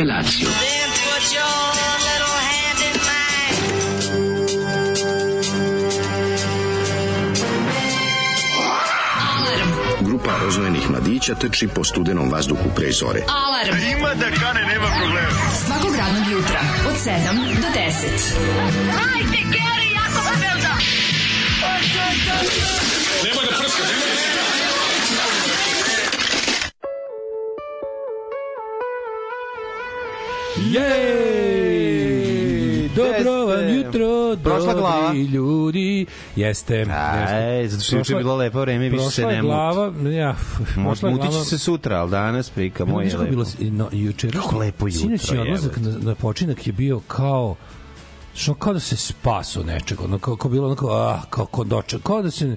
in mine. Grupa rozvojenih mladića trči po studenom vazduhu pre zore. Alarm. Ima da kane, nema problema. Svakog radnog jutra, od 7 do 10. Hajde, Geri, jako se velda. Jej! Dobro vam jutro, Prošla glava. ljudi. Jeste. Aj, zato što je juče Prošla- bilo lepo vreme, više se prošla ne muti. glava, ja, prošla je Mutit glava. će se sutra, ali danas prika moje znaš je bilo s- no, juče. Kako lepo jutro, Sinoć je odlazak na, na počinak je bio kao što kao da se spaso nečega, ono kao, kao bilo onako, ah, kao, doček, kao da se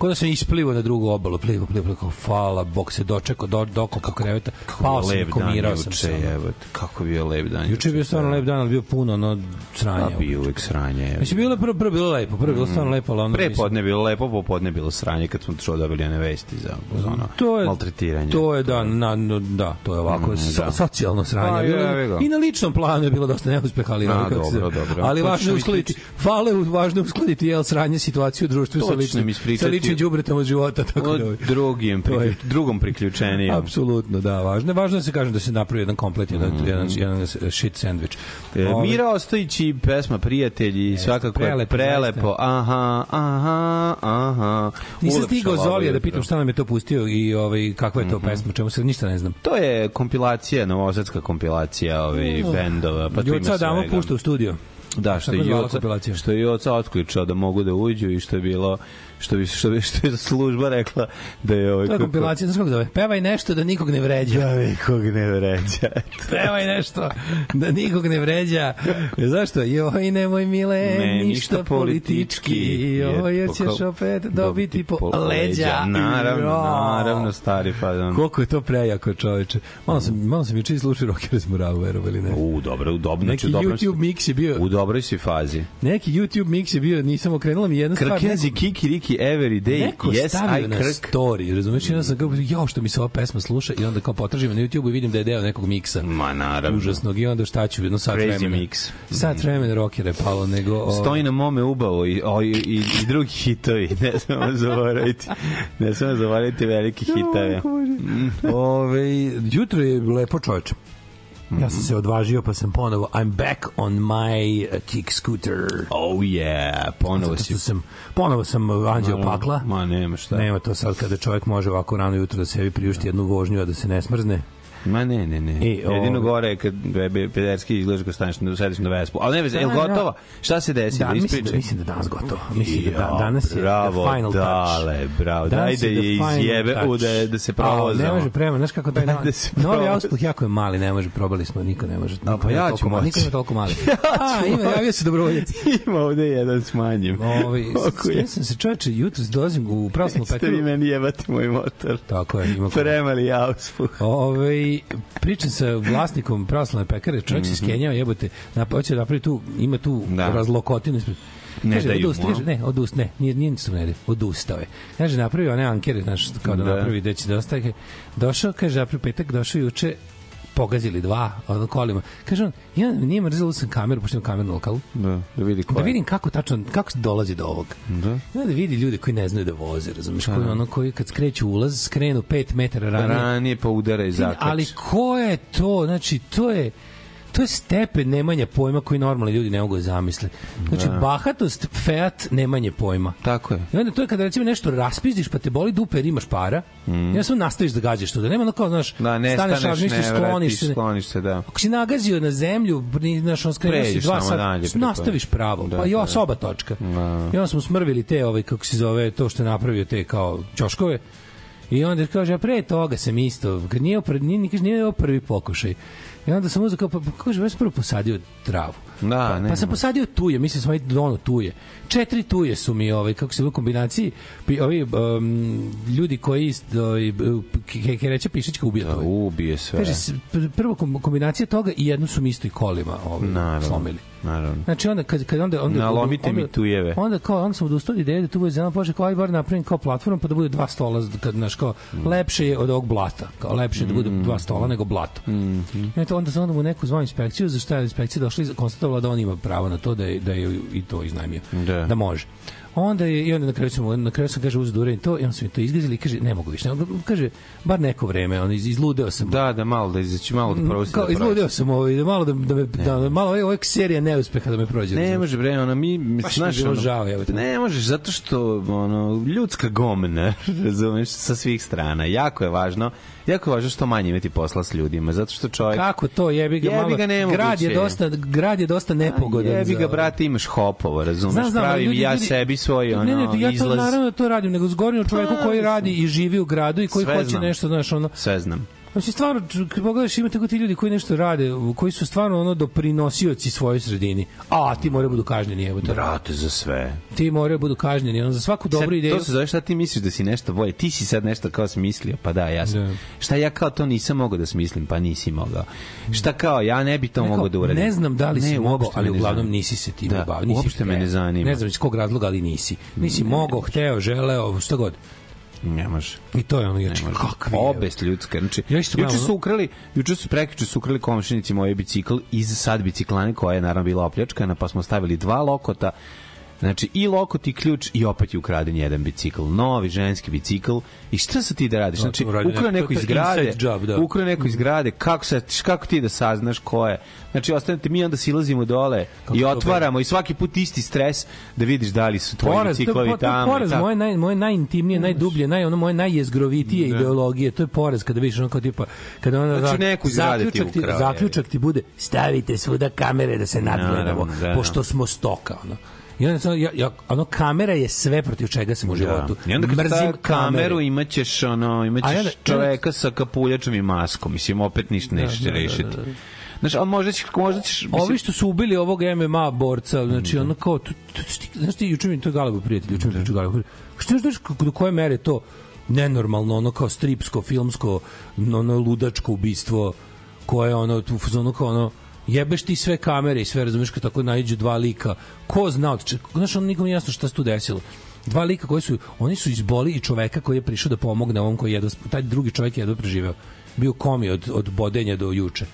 kao da sam isplivao na drugu obalu, plivo, plivo, plivo, hvala, Bog se dočekao, do, dokopao kreveta, pao sam, komirao sam se. jebote. Kako bio lep dan. Juče je bio stvarno lep dan, ali bio puno ono sranja. A bio uvek sranje. jebote. Mislim, bilo prvo, prvo bilo lepo, prvo bilo stvarno lepo, ali ono... Pre mislim- podne bilo lepo, popodne bilo sranje kad smo što dobili one vesti za, ono to je maltretiranje. To je da, na, da, to je ovako so, da. socijalno sranje. Pa, Bilo. I na ličnom planu je bilo dosta neuspeha, ali, A, ono, kako se- dobro, dobro. ali važno je uskladiti. Hvala, važno je uskladiti jel sranje situaciju u društvu sa ličnim, sa ličnim đubretom od života, tako da. drugim, priključ, drugom priključenijom. Apsolutno, da, važno. Važno je da se kaže da se napravi jedan komplet, jedan, jedan, jedan shit sandvič. E, Ovaj, Mira Ostojić i pesma Prijatelji, svakako je prelepo, prelepo. Aha, aha, aha. Nisam stigao Zolija da pitam šta nam je to pustio i ovaj, kakva je to pesma, čemu se ništa ne znam. To je kompilacija, novosadska kompilacija ovih bendova, pa tu ima Juca Damo svega. pušta u studio. Da, što je kompilacija. što je Joca otključao da mogu da uđu i što je bilo što bi što bi što je služba rekla da je ovaj To je kako- kompilacija, znaš kako zove? Pevaj nešto da nikog ne vređa. da nikog ne vređa. Pevaj nešto da nikog ne vređa. Zašto? Joj, nemoj mile, Ne, ništa, ništa politički. Joj, jer Po- ćeš opet dobiti po, leđa. Naravno, naravno, stari pa da. Koliko je to prejako, čoveče. Malo sam, malo sam juče slušao Rockers Muravu, verovali ili ne. U, dobro, u dobro, Neki znači, dobrom si- YouTube mix je bio, U dobroj si fazi. neki YouTube mix je bio, nisam okrenula mi jedna stvar. Krkenzi, neko- Kiki, Riki, Every Day, Neko Yes, I na story, razumeš? I onda sam kao, jao, što mi se ova pesma sluša i onda kao potražim na YouTube i vidim da je deo nekog miksa. Ma, naravno. Užasnog i onda šta ću, jedno sat Crazy vremena. mix. Sat vremena rockera je palo, nego... o, Stoji na mome ubavo i, o, i, i, i drugi hitovi. Ne smemo zaboraviti. Ne smemo zaboraviti velike hitove. Ove, jutro je lepo čoveče. Ja sam se odvažio pa sam ponovo I'm back on my uh, kick scooter. Oh yeah, ponovo si. sam, ponovo sam uh, anđeo pakla. Ma nema šta. Nema to sad kada čovjek može ovako rano jutro da sebi priušti jednu vožnju, a da se ne smrzne. Ma ne, ne, ne. I, o- Jedino gore je kad pederski izgledaš kad staneš na sediš na Vespu. Ali ne veze, je Da, da. gotovo? Šta se desi? Da, Da, mislim da, mislim da danas gotovo. Mislim da, da danas je bravo, the final touch. dale, bravo. Daj da je izjebe, u da, je- da se provozamo. Ne može prema, znaš kako taj novi, da se novi auspuh jako je mali, ne može, probali smo, niko ne može. Niko pa ja ću mali, Niko moći. ima toliko mali. Ja A, ima, moći. javio se dobrovoljac. Ima ovde jedan smanjim. Ovi, je? ja sam se čoveče, jutro dolazim u pravoslavnu Ste vi meni jebati moj motor. Tako je, ima Premali auspuh. Ove, pričam sa vlasnikom pravoslavne pekare, čovjek se skenjao, jebote, na, hoće da napravi tu, ima tu Mhm. Da. razlokotinu ispred. Ne kaže, daju mu, a? kaže, ne, odust, ne, nije, nije ništa ne odustao je. Kaže, napravio one ankere, znaš, kao da, Da. napravi da će da ostaje. Došao, kaže, napravio petak, došao juče, pogazili dva ono kolima. Kaže on, ja nije mrzelo sam kameru, pošto imam kameru na lokalu, Da, da vidi ko da vidim kako tačno, kako dolazi do ovog. Da. Ja da vidi ljude koji ne znaju da voze, razumiješ, koji, ono, koji kad skreću ulaz, skrenu 5 metara ranije, Ranije pa udara i zakač. ali ko je to? Znači, to je to je stepen nemanja pojma koji normalni ljudi ne mogu da zamisle. Znači, Da. bahatost, feat, nemanje pojma. Tako je. I onda to je kada recimo nešto raspizdiš pa te boli dupe jer imaš para, mm. ja samo nastaviš da gađaš to, da nema ono kao, znaš, Da, ne staneš, staneš, ne skloniš vratiš, se. skloniš se, da. Ako si nagazio na zemlju, znaš, on skrenuo si dva sata, nastaviš pravo. Da, pa i da. ova soba točka. I onda smo smrvili te, ovaj, kako se zove, to što je napravio te kao ćoškove. I onda kaže, a pre toga sam isto, kad nije, opr, nije, nije, nije ovo prvi pokušaj. I onda sam uzeo kao, pa, pa kaže, ja sam prvo posadio travu. Da, pa, ne pa sam posadio tuje, mislim sam ovaj dono tuje. Četiri tuje su mi, ovaj, kako se u kombinaciji, pi, ovi um, ljudi koji, ovaj, ke, ke reče Pišićka ubija Da, ubije sve. Kaže, prvo kom- kombinacija toga i jednu su mi isto i kolima ovaj, Naravno. slomili. Naravno. Znači onda kad kad onda onda Nalomite onda, mi tujeve. Onda kao onda sam odustao od ideje da tu bude zelena pože kao aj bar napravim kao platformu pa da bude dva stola kad znaš kao lepše je od ovog blata. Kao lepše je da bude dva stola nego blato. Mm -hmm. onda sam onda mu neku zvao inspekciju za šta je inspekcija došla i konstatovala da on ima pravo na to da je da je i to iznajmio. Da. da može. Onda je, i onda na kraju sam, na kraju sam kaže da uradim to i on mi to izgazili kaže ne mogu više. Mogu, kaže bar neko vreme, on iz, izludeo sam. Da, da, malo da izaći, malo da prosti. Kao, da izludeo sam ovaj, da malo da, da, me, da, malo ovaj, ovaj serija neuspeha da me prođe. Ne može bre, ono mi je znaš ono, žao, te. Ne možeš zato što ono ljudska gomna, razumeš, sa svih strana. Jako je važno, jako je važno što manje imati posla s ljudima, zato što čovjek Kako to jebi ga Jebi malo. ga, nemoguće grad je je. dosta grad je dosta nepogodan. Jebi ga, brate, imaš hopovo, razumeš? Znam, znam, Pravim ljudi- ja ljudi- sebi svoj ono, ne, ne, ja to izlaz. naravno da to radim, nego zgorim o čoveku Pa, koji radi i živi u gradu i koji Sve hoće znam. nešto, znaš, ono, Sve znam. Znači, stvarno, kad pogledaš, ima tako ti ljudi koji nešto rade, koji su stvarno ono doprinosioci svojoj sredini. A, ti moraju budu kažnjeni, evo te. Brate, za sve. Ti moraju budu kažnjeni, ono, za svaku dobru Sad, ideju. To se zove šta ti misliš da si nešto bolje. Ti si sad nešto kao smislio, pa da, ja sam. Da. Šta ja kao to nisam mogao da smislim, pa nisi mogao. Šta kao, ja ne bi to mogao da uradim. Ne znam da li si Ne, mogao, ali uglavnom zanima. nisi se time Da, bavio. Uopšte me ne zanima. Ne znam iz kog razloga, ali nisi. Nisi mogao, hteo, želeo, šta god. Ne može. I to je ono, znači, Ne može. kakvi je. Obest ljudska. Znači, Ja juče gledam, su ukrali, juče su prekjuče su ukrali komšinici moj bicikl iz sad biciklane koja je naravno bila opljačkana, pa smo stavili dva lokota. Znači, i lokot i ključ i opet je ukraden jedan bicikl. Novi ženski bicikl. I šta sa ti da radiš? Da, Znači, ukrao neko- iz grade, da. ukrao neko iz grade, kako, se, kako ti da saznaš ko je? Znači, ostanete, mi onda silazimo dole Kako i otvaramo i svaki put isti stres da vidiš da li su tvoji poraz, to, biciklovi to, tamo. poraz moje, naj, moje najintimnije, najdublje, naj, ono moje najjezgrovitije ideologije. To je poraz kada vidiš ono kao tipa, kada ono, Znači, ti zaključak, ti, ukrao, zaključak ti bude stavite svuda kamere da se nadgledamo, da, da. pošto smo stoka. Ono. I onda samo, ja, ja, ono, kamera je sve protiv čega sam u životu. Da. I onda kad Mrzim kameru imaćeš ono imaćeš onda- čoveka sa kapuljačom i maskom, mislim opet ništa nećeš da, da, rešiti. da, da. Znaš, ali možda ćeš, možda ćeš, mislim, Ovi što su ubili ovog MMA borca, znači ono kao, tu, tu, tu, znaš ti, juče mi to je Galebo prijatelj, juče mi to je Galebo prijatelj. Što znaš do koje mere to nenormalno, ono kao stripsko, filmsko, ono ludačko ubistvo, koje ono, tu ono kao ono, jebeš ti sve kamere i sve, razumeš, kad tako nađu dva lika, ko zna od čega, znaš, ono nikom jasno šta se tu desilo. Dva lika koji su, oni su izboli i čoveka koji je prišao da pomogne ovom koji je taj drugi čovek je jedva preživeo. Bio komi od, od bodenja do juče.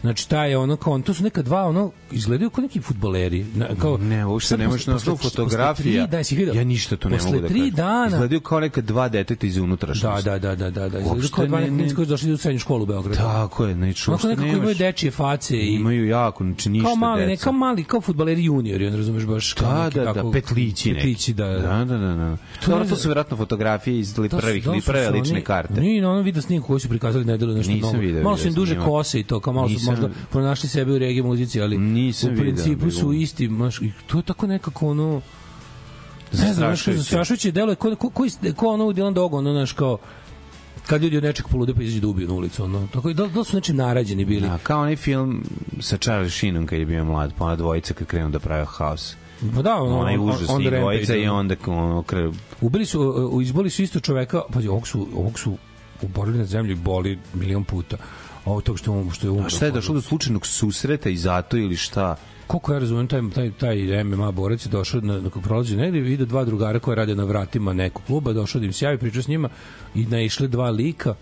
Znači taj je ono kao to su neka dva ono izgledaju kao neki fudbaleri. Na, kao Ne, uopšte ne možeš posle- na posle- posle fotografija. tri dana, si vidio? Ja ništa to ne Posle mogu da tri kažem. dana. Izgledaju kao neka dva deteta iz Da, unutrašnjosti. da, da, da, da, da. Izgledaju Uopšte kao dva ne- ne- koji su došli u srednju školu u Beogradu. Tako je, znači uopšte nekako nemaš. imaju dečije face i Imaju jako, znači ništa kao mali, deca. kao mali, kao fudbaleri juniori, on razumeš baš kao Da, da, da, tako- petlići. Petlići, da, da. Da, da, da. da. To to su verovatno fotografije iz Da prvih, da prve lične karte. Nije na onom video snimku koji su prikazali nedelju nešto novo. malo su im duže kose i to, kao malo su možda pronašli sebe u regije muzici, ali Nisam u principu bilo. su isti, maš, i to je tako nekako ono ne znam, znaš, Zastrašujuće. zastrašujuće delo je ko, ko, ko, ko ono u Dylan Dogu, ono, znaš, kao kad ljudi od nečeg polude pa izađu da ubiju na ulicu, ono. Tako, da, da su znači narađeni bili. Da, kao onaj film sa Charlie Sheenom kad je bio mlad, pa ona dvojica kad krenu da prave haos. Pa da, ono, Onaj on- on- užasni on the dvojica i ono. onda ono, kre, Ubili su, uh, izboli su isto čoveka, pa ovog su, ovog su uborili na zemlju i boli milion puta. Ovo tog što, je- što je umro. A šta je došlo do slučajnog susreta i zato ili šta? Koliko ja razumem, taj, taj, taj MMA borac je došao, na, na prolazi negde i vide dva drugara koja rade na vratima nekog kluba, došao da im se javi, pričao s njima i naišle dva lika,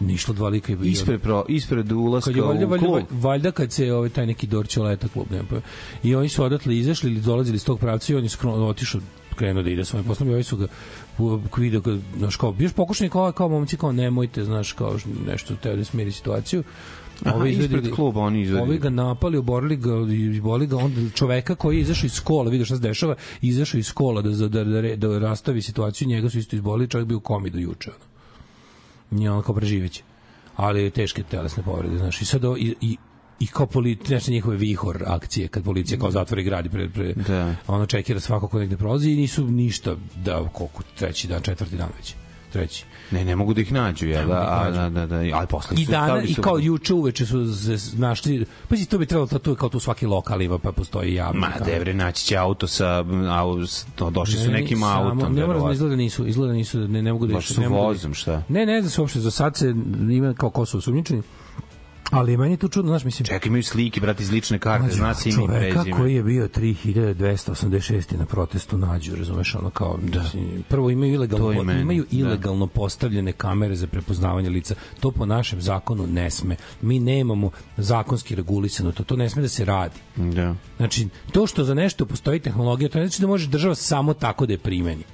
nišlo dva lika i i- Ispred, pro, ispred ulaska kad je valjda, u valjda, klub. valjda kad se ovaj taj neki Dorćoleta klub ne pa i oni su odatle izašli ili dolazili iz tog pravca i on je skrono otišao krenuo da ide svojim poslom i ovi su ga video znaš, kao, biš pokušani kao, kao momci, kao nemojte, znaš, kao nešto teo da smiri situaciju. Aha, Ovi izvedi- ispred kluba oni izvedi. Ovi ga napali, oborili ga, izboli ga, onda čoveka koji je izašao iz škola, vidio šta se dešava, izašao iz škola da, da, da, da, da rastavi situaciju, njega su isto izbolili, čovjek bio u komi do juče. Ono. Nije ono kao preživeće. Ali teške telesne povrede, znaš. I sad i, i, i kao policija, nešto njihove vihor akcije, kad policija kao zatvori grad pre, pre, Da. ono čekira svako ko negde prolazi i nisu ništa da koliko treći dan, četvrti dan već. Treći. Ne, ne mogu da ih nađu, ja, da, a, da, da, da, ali posle I su dana i kao juče uveče su se našli. Pa to bi trebalo to je kao tu svaki lokal ima pa postoji javni. Ma, kao- devre, naći će auto sa, au, to, došli su Ne, nekim samo- autom. Ne moram da izgleda nisu, izgleda nisu, ne, ne mogu da Došli su da- vozom, šta? Ne, ne znam se uopšte, za sad se ima kao ko su osumnjičeni. Ali meni to čudno, znaš, mislim, Čekaj, imaju slike, brate, iz lične karte, Mlađo, zna se ime i prezime. koji je bio 3286 na protestu nađu, razumeš, ono kao da. prvo imaju ilegalno meni, imaju da. ilegalno postavljene kamere za prepoznavanje lica. To po našem zakonu ne sme. Mi nemamo zakonski regulisano to, to ne sme da se radi. Da. Znači, to što za nešto postoji tehnologija, to ne znači da može država samo tako da je primeni.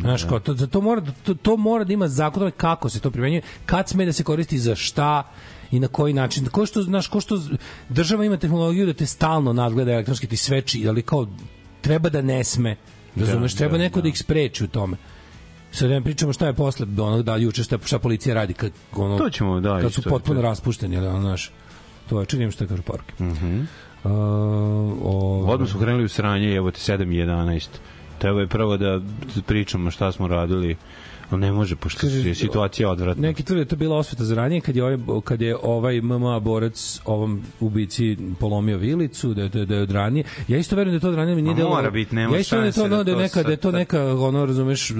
Znaš, kao, to, to, mora, da- to, to mora da ima zakon kako se to primenjuje, kad sme da se koristi za šta i na koji način. Ko što, znaš, ko što država ima tehnologiju da te stalno nadgleda elektronski, ti sveči, ali kao treba da ne sme. Razumeš, Da, treba da, neko da. da. ih spreči u tome. Sad ne pričamo šta je posle onog da juče šta, šta policija radi kad ono To ćemo, da, kad su isto, potpuno to. raspušteni, ali ono znaš. To je čekaj šta kažu poruke. Mhm. Mm Odmah su krenuli u sranje, evo te 7 i 11. Treba je prvo da pričamo šta smo radili, ali ne može, pošto je situacija odvratna. Neki tvrde da je to bila osveta za ranije kad je ovaj kad je ovaj MMA borac ovom ubici polomio vilicu da je da, da je od ranije. Ja isto verujem da je to od ranije mi nije delo. mora biti, nema Ja isto da je to da da je neka da je to neka ono razumeš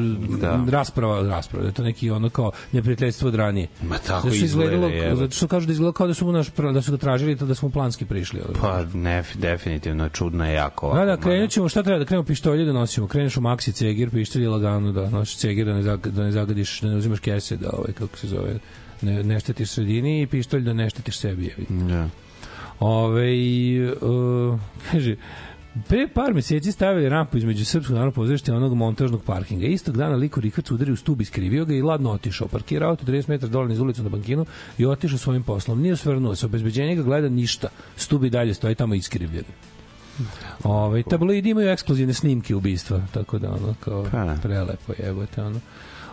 Da. rasprava rasprava da je to neki ono kao neprijateljstvo od ranije. Ma tako Zato izgledalo- evo. zato što kažu da izgleda kao da su mu naš da su ga tražili da smo planski prišli. Pa, ne, definitivno, čudno je jako. Da, da, krenut ćemo, šta treba da krenemo pištolje da nosimo? Kreneš u maksi cegir, pištolje lagano da nosiš cegir da ne, zag, da ne zagadiš, da ne uzimaš kese, da ovaj, kako se zove, ne, ne štetiš sredini i pištolj da ne štetiš sebi. jebi. Da. Ove, uh, kaže, Pre par meseci stavili rampu između Srpskog narodnog pozorišta i onog montažnog parkinga. Istog dana liko Rikac udari u stub, iskrivio ga i ladno otišao. Parkirao auto 30 metara dole niz ulicu na bankinu i otišao svojim poslom. Nije osvrnuo se, obezbeđenje ga gleda ništa. Stub i dalje stoji tamo iskrivljen. Ove, tabloidi imaju ekskluzivne snimke ubistva, tako da ono kao Pa prelepo je, evo te ono.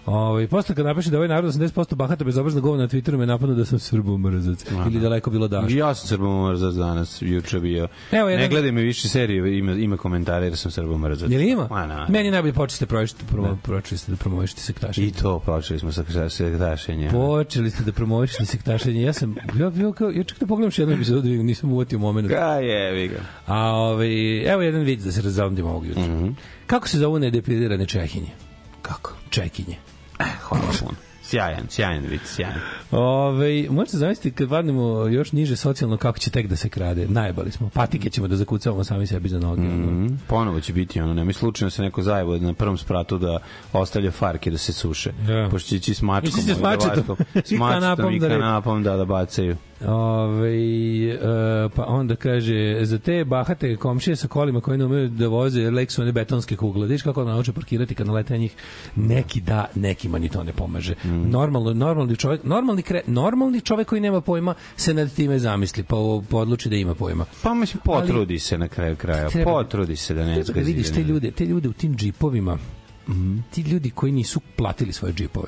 Ove, posle kad napiše da ovaj narod 80% bahata bezobrazna govna na Twitteru me napadnu da sam srbomrzac ili daleko bilo daš. Ja sam srbomrzac danas, juče bio. Evo, jedan- Ne gledaj me više serije, ima, ima komentare jer sam srbomrzac. Jel ima? Ma, na, Meni je najbolje počeste pročite, promo, počeli ste da promovišete sektašenje. I to počeli smo sa sektašenjem. Počeli ste da promovišete sektašenje. Ja sam, ja, ja, kao, ja čak da pogledam još jednu epizodu, nisam uvatio moment. Ka je, ga. A ovaj, evo jedan vid da se razavndimo ovog jutra. Mhm. Kako se zovu nedepilirane čehinje? Kako? Čekinje. Hvala puno. Sjajan, sjajan vid, sjajan. Ove, možete zamisliti kad vadnemo još niže socijalno kako će tek da se krade. Najbali smo. Patike ćemo da zakucavamo sami sebi za noge. Mm Mm, ponovo će biti ono, nemoj slučajno se neko zajevo na prvom spratu da ostavlja farke da se suše. Da. Pošto će ići s mačkom. Misliš s ovaj, da mačetom? S I mačetom kanapom i da kanapom da, da bacaju. Ove, e, pa onda kaže, za te bahate komšije sa kolima koji ne umeju da voze, jer lek su one betonske kugle. Viš kako nauče parkirati kad nalete na njih? Neki da, nekima ni to ne pomaže. Normalno, normalni čovjek, normalni, kre, normalni čovjek koji nema pojma se nad time zamisli, pa, pa odluči da ima pojma. Pa mislim, potrudi se na kraju kraja. Treba- Potrudi se da ne Treba da zgazi. vidiš te ljude, te ljude u tim džipovima, ti ljudi koji nisu platili svoje džipove.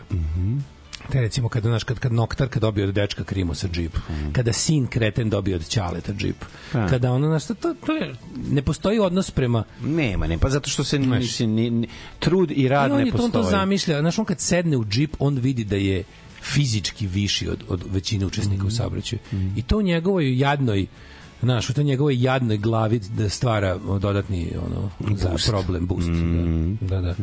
Te recimo kada naš kad kad Noktar kad dobio od dečka krimu sa džip, kada sin kreten dobio od ćaleta džip. A. Kada ono znaš, to, to je ne postoji odnos prema Nema, ne, pa zato što se Znaš. ni, ni, trud i rad I on, ne je to, on postoji. to zamišlja, znaš, on kad sedne u džip, on vidi da je fizički viši od, od većine učesnika Mm. u saobraćaju. I to u njegovoj jadnoj Znaš, u toj njegovoj jadnoj glavi da stvara dodatni ono, za problem, boost. Mm. Da, da. da.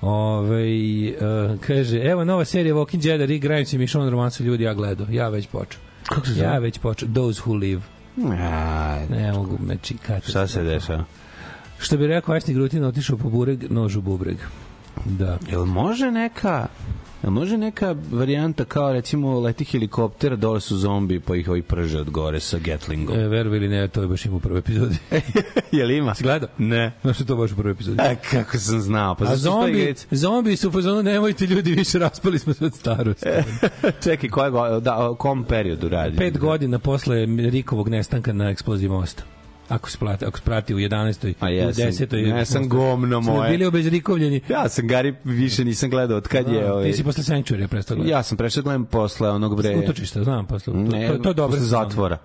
Ove, uh, kaže, evo nova serija Walking Dead, Rick Grimes i Michonne romansu ljudi ja gledao. Ja već počeo. Kako se zove? Ja već počeo. Those who live. A, Ne mogu, znači, šta se dešava? Što bi rekao Asni Grutin, otišao po bureg, nož u bubreg. Da. Jel može neka A može neka varijanta kao recimo leti helikopter, dole su zombi pa ih ovi prže od gore sa Gatlingom. E, verovi ili ne, to je baš ima u prvoj epizodi. Je li ima? Si gledao? Ne. Znaš što to baš u prvoj epizodi? A kako sam znao, pa A zombi, zombi su u fazonu, nemojte ljudi, više raspali smo se od starosti. Čekaj, koje da, o kom periodu radi? Pet godina posle Rikovog nestanka na eksploziji mosta. Ako se plati, ako prati u 11. A u jesam, 10. jesam govno Smo moje. bili obezrikovljeni. Ja sam Gari više nisam gledao od kad je Da, ovaj Ti si posle Sanctuary prestao gledati. Ja sam prešao da gledam posle onog bre. Utočište, znam, posle. To, Ne, to, to je dobro. posle zatvora.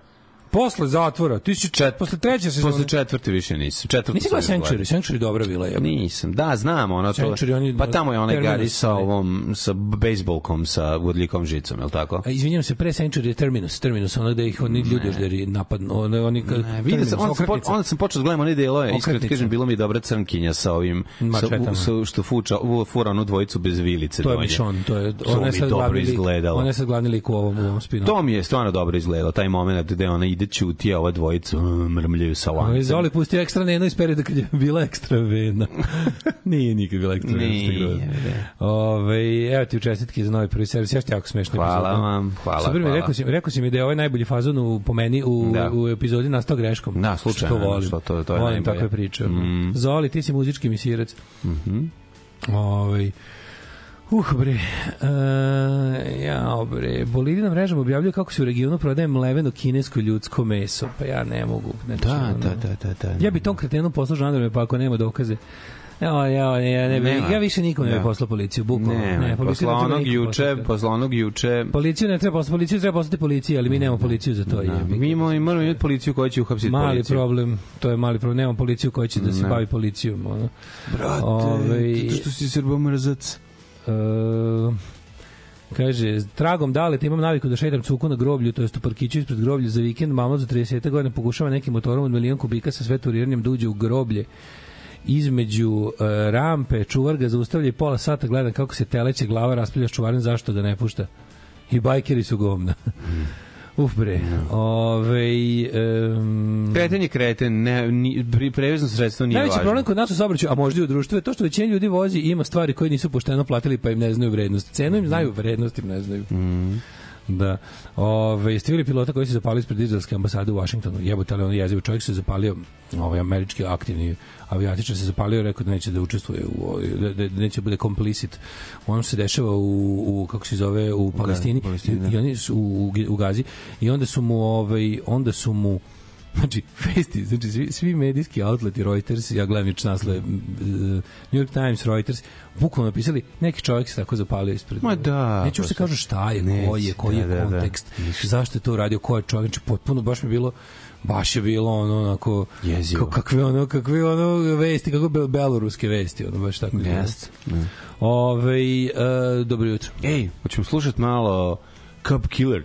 Posle zatvora. Ti si čet, posle treće sezone. Posle četvrte više nisam. Četvrtu Nisi gledao još. Sanctuary, Sanctuary dobra bila je. Nisam. Da, znam, ono to. Century, oni- pa tamo je onaj Gari sa ovom sa bejsbolkom sa vodlikom žicom, je l' tako? A, izvinjam se, pre Sanctuary je Terminus, Terminus, ono da ih oni ljudi žderi napadnu, ono, oni kad... Ne, vidio sam, onda sam, po, onda sam počeo da gledam one delove, iskreno kažem, bilo mi dobra crnkinja sa ovim, sa, u, sa, što fuča, u, fura onu dvojicu bez vilice. To je. Michonne, to je... Ona je sad glavni lik-. Ona je sad glavni lik u ovom, u ovom spinu. To mi je stvarno dobro izgledalo, taj moment gde ona ide ćuti, a ova dvojica uh, mrmljaju sa lancem. Zoli pustio ekstra nenu iz perioda kad je bila ekstra vena. Nije nikad bila ekstra vena. Ove, evo ti u čestitki za novi prvi servis. Ja što jako smešno. Hvala vam, hvala, Super hvala. rekao si, rekao si mi da je ovaj najbolji fazon u, po meni u, Da. u epizodi nastao greškom. Da, slučajno, Što volim. što to- to je volim najbolje. takve priče. Mm. Zoli, ti si muzički misirac. Mhm. Ovaj Uh, bre. Uh, ja, bre. Bolidi na mrežama objavljuju kako se u regionu prodaje mleveno kinesko ljudsko meso. Pa ja ne mogu. Znači, Da, ono, da, da, da, da. Ja bi tom kretenu poslao žandarme, pa ako nema dokaze. Ja, ja, ja, ne, Nema. ja više nikom ne bi Da. poslao policiju, bukvalno. Ne, ne, ne, ne treba onog juče, poslati. posle onog juče, Policiju ne treba poslati, policiju treba poslati policiji, ali mi nemamo policiju za to. da, ga. mi imamo, moramo imati policiju koja će uhapsiti Mali policiju. problem, to je mali problem, nemamo policiju koja će da se Ne. bavi policijom. Ono. Brate, Ovaj- zato što si srbomrzac. E, kaže, tragom daleta imam naviku da šetam cuku na groblju, to jest u parkiću ispred groblja za vikend, mama za 30 godina pokušava nekim motorom od milion kubika sa sve da uđe u groblje između e, rampe, čuvar ga zaustavlja i pola sata gledam kako se teleće glava rasplja s čuvarem, zašto ga ne pušta. I bajkeri su govna. Uf bre. Ove, um, Kreten je kreten, ne, ni, prevezno sredstvo nije Najveći važno. problem kod nas u saobraćaju, a možda i u društvu, je to što većina ljudi vozi i ima stvari koje nisu pošteno platili pa im ne znaju vrednost. Cenu im znaju, vrednost im ne znaju. Da. Ove, jeste vidjeli pilota koji se zapalio ispred izraelske ambasade u Washingtonu? Jebote, ali on jezivo čovjek se zapalio, ovaj američki aktivni avijatičar se zapalio, rekao da neće da učestvuje u da, da, da neće da bude komplicit što se dešava u, u kako se zove u Palestini, Palestini, da. i, i oni su u, u, u Gazi i onda su mu ovaj onda su mu Znači, vesti, znači svi, svi medijski outleti, Reuters, ja gledam juče naslove, e, New York Times, Reuters, bukvalno napisali, neki čovjek se tako zapalio ispred. Ma da, Neću pa se sad- kažu šta je, ko je, koji je da, da, da. kontekst, zašto je to uradio, ko je čovjek, znači potpuno, baš mi je bilo, baš je bilo ono onako Jezivo. ka- kakve ono kakve ono vesti kako be, beloruske vesti ono baš tako. Jeste. Ne. Ovaj e, dobro jutro Ej, hoćemo slušati malo Cub Killer.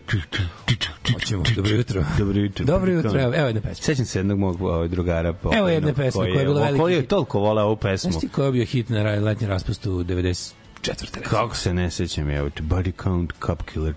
hoćemo dobro jutro Dobro jutro. dobro jutro evo, evo jedna pesma Sećam se jednog mog ovaj, drugara. Evo jedne pesme koji koja je bila veliki Koji je toliko voleo ovu pesmu. Znaš ti ko je bio hit na letnjem raspustu 94. recimo? Kako se ne sećam, evo Body Count Cup Killer.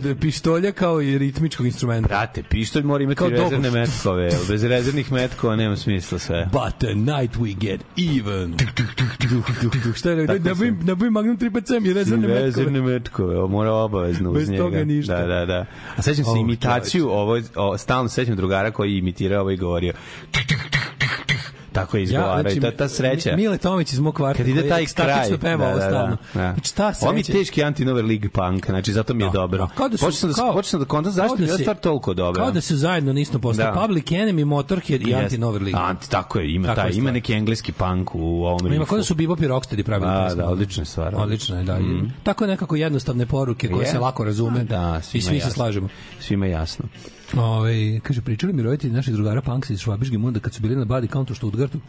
Od pištolja kao i ritmičkog instrumenta? Brate, pištolj mora imati Kao rezervne doboš. metkove. Bez rezervnih metkova nema smisla sve. But tonight we get even. Šta je? Tako Nabavim, sam. nabavim Magnum 357 i rezervne metkove. Rezervne metkove, mora obavezno Bez uz njega. toga ništa. Da, da, da. A sećam se Oh, imitaciju, ovo, o, stalno sećam drugara koji je imitirao ovo i govorio tako je izgovarao i ta, ta sreća. Mi- Mile Tomić iz mog kvarta. kad ide taj kraj. peva ovo stalno. da. Znači, ta Ovo mi je sreća. teški anti-Nover League punk, znači zato mi je Da, dobro. da. Kao da su- počeo sam da, kao- počeo sam da kontam zašto mi da je stvar toliko dobra. Kao da se zajedno nismo postali. Da. Public Enemy, Motorhead i Jeste. Anti-Nover League. Anti, tako je, ima, Tako taj, ima neki engleski punk u ovom Ima kao da su Bebop i Rocksteady pravili Da, pesmu. da, odlična stvar. Odlično je, da. Mm. Tako je nekako jednostavne poruke koje Je. se lako razume Da, i svima svi se jasno. slažemo. Svima jasno. Ove, kaže, pričali mi roditelji naših drugara Punksa iz Švabiške Munda kad su bili na Body Count u Stuttgartu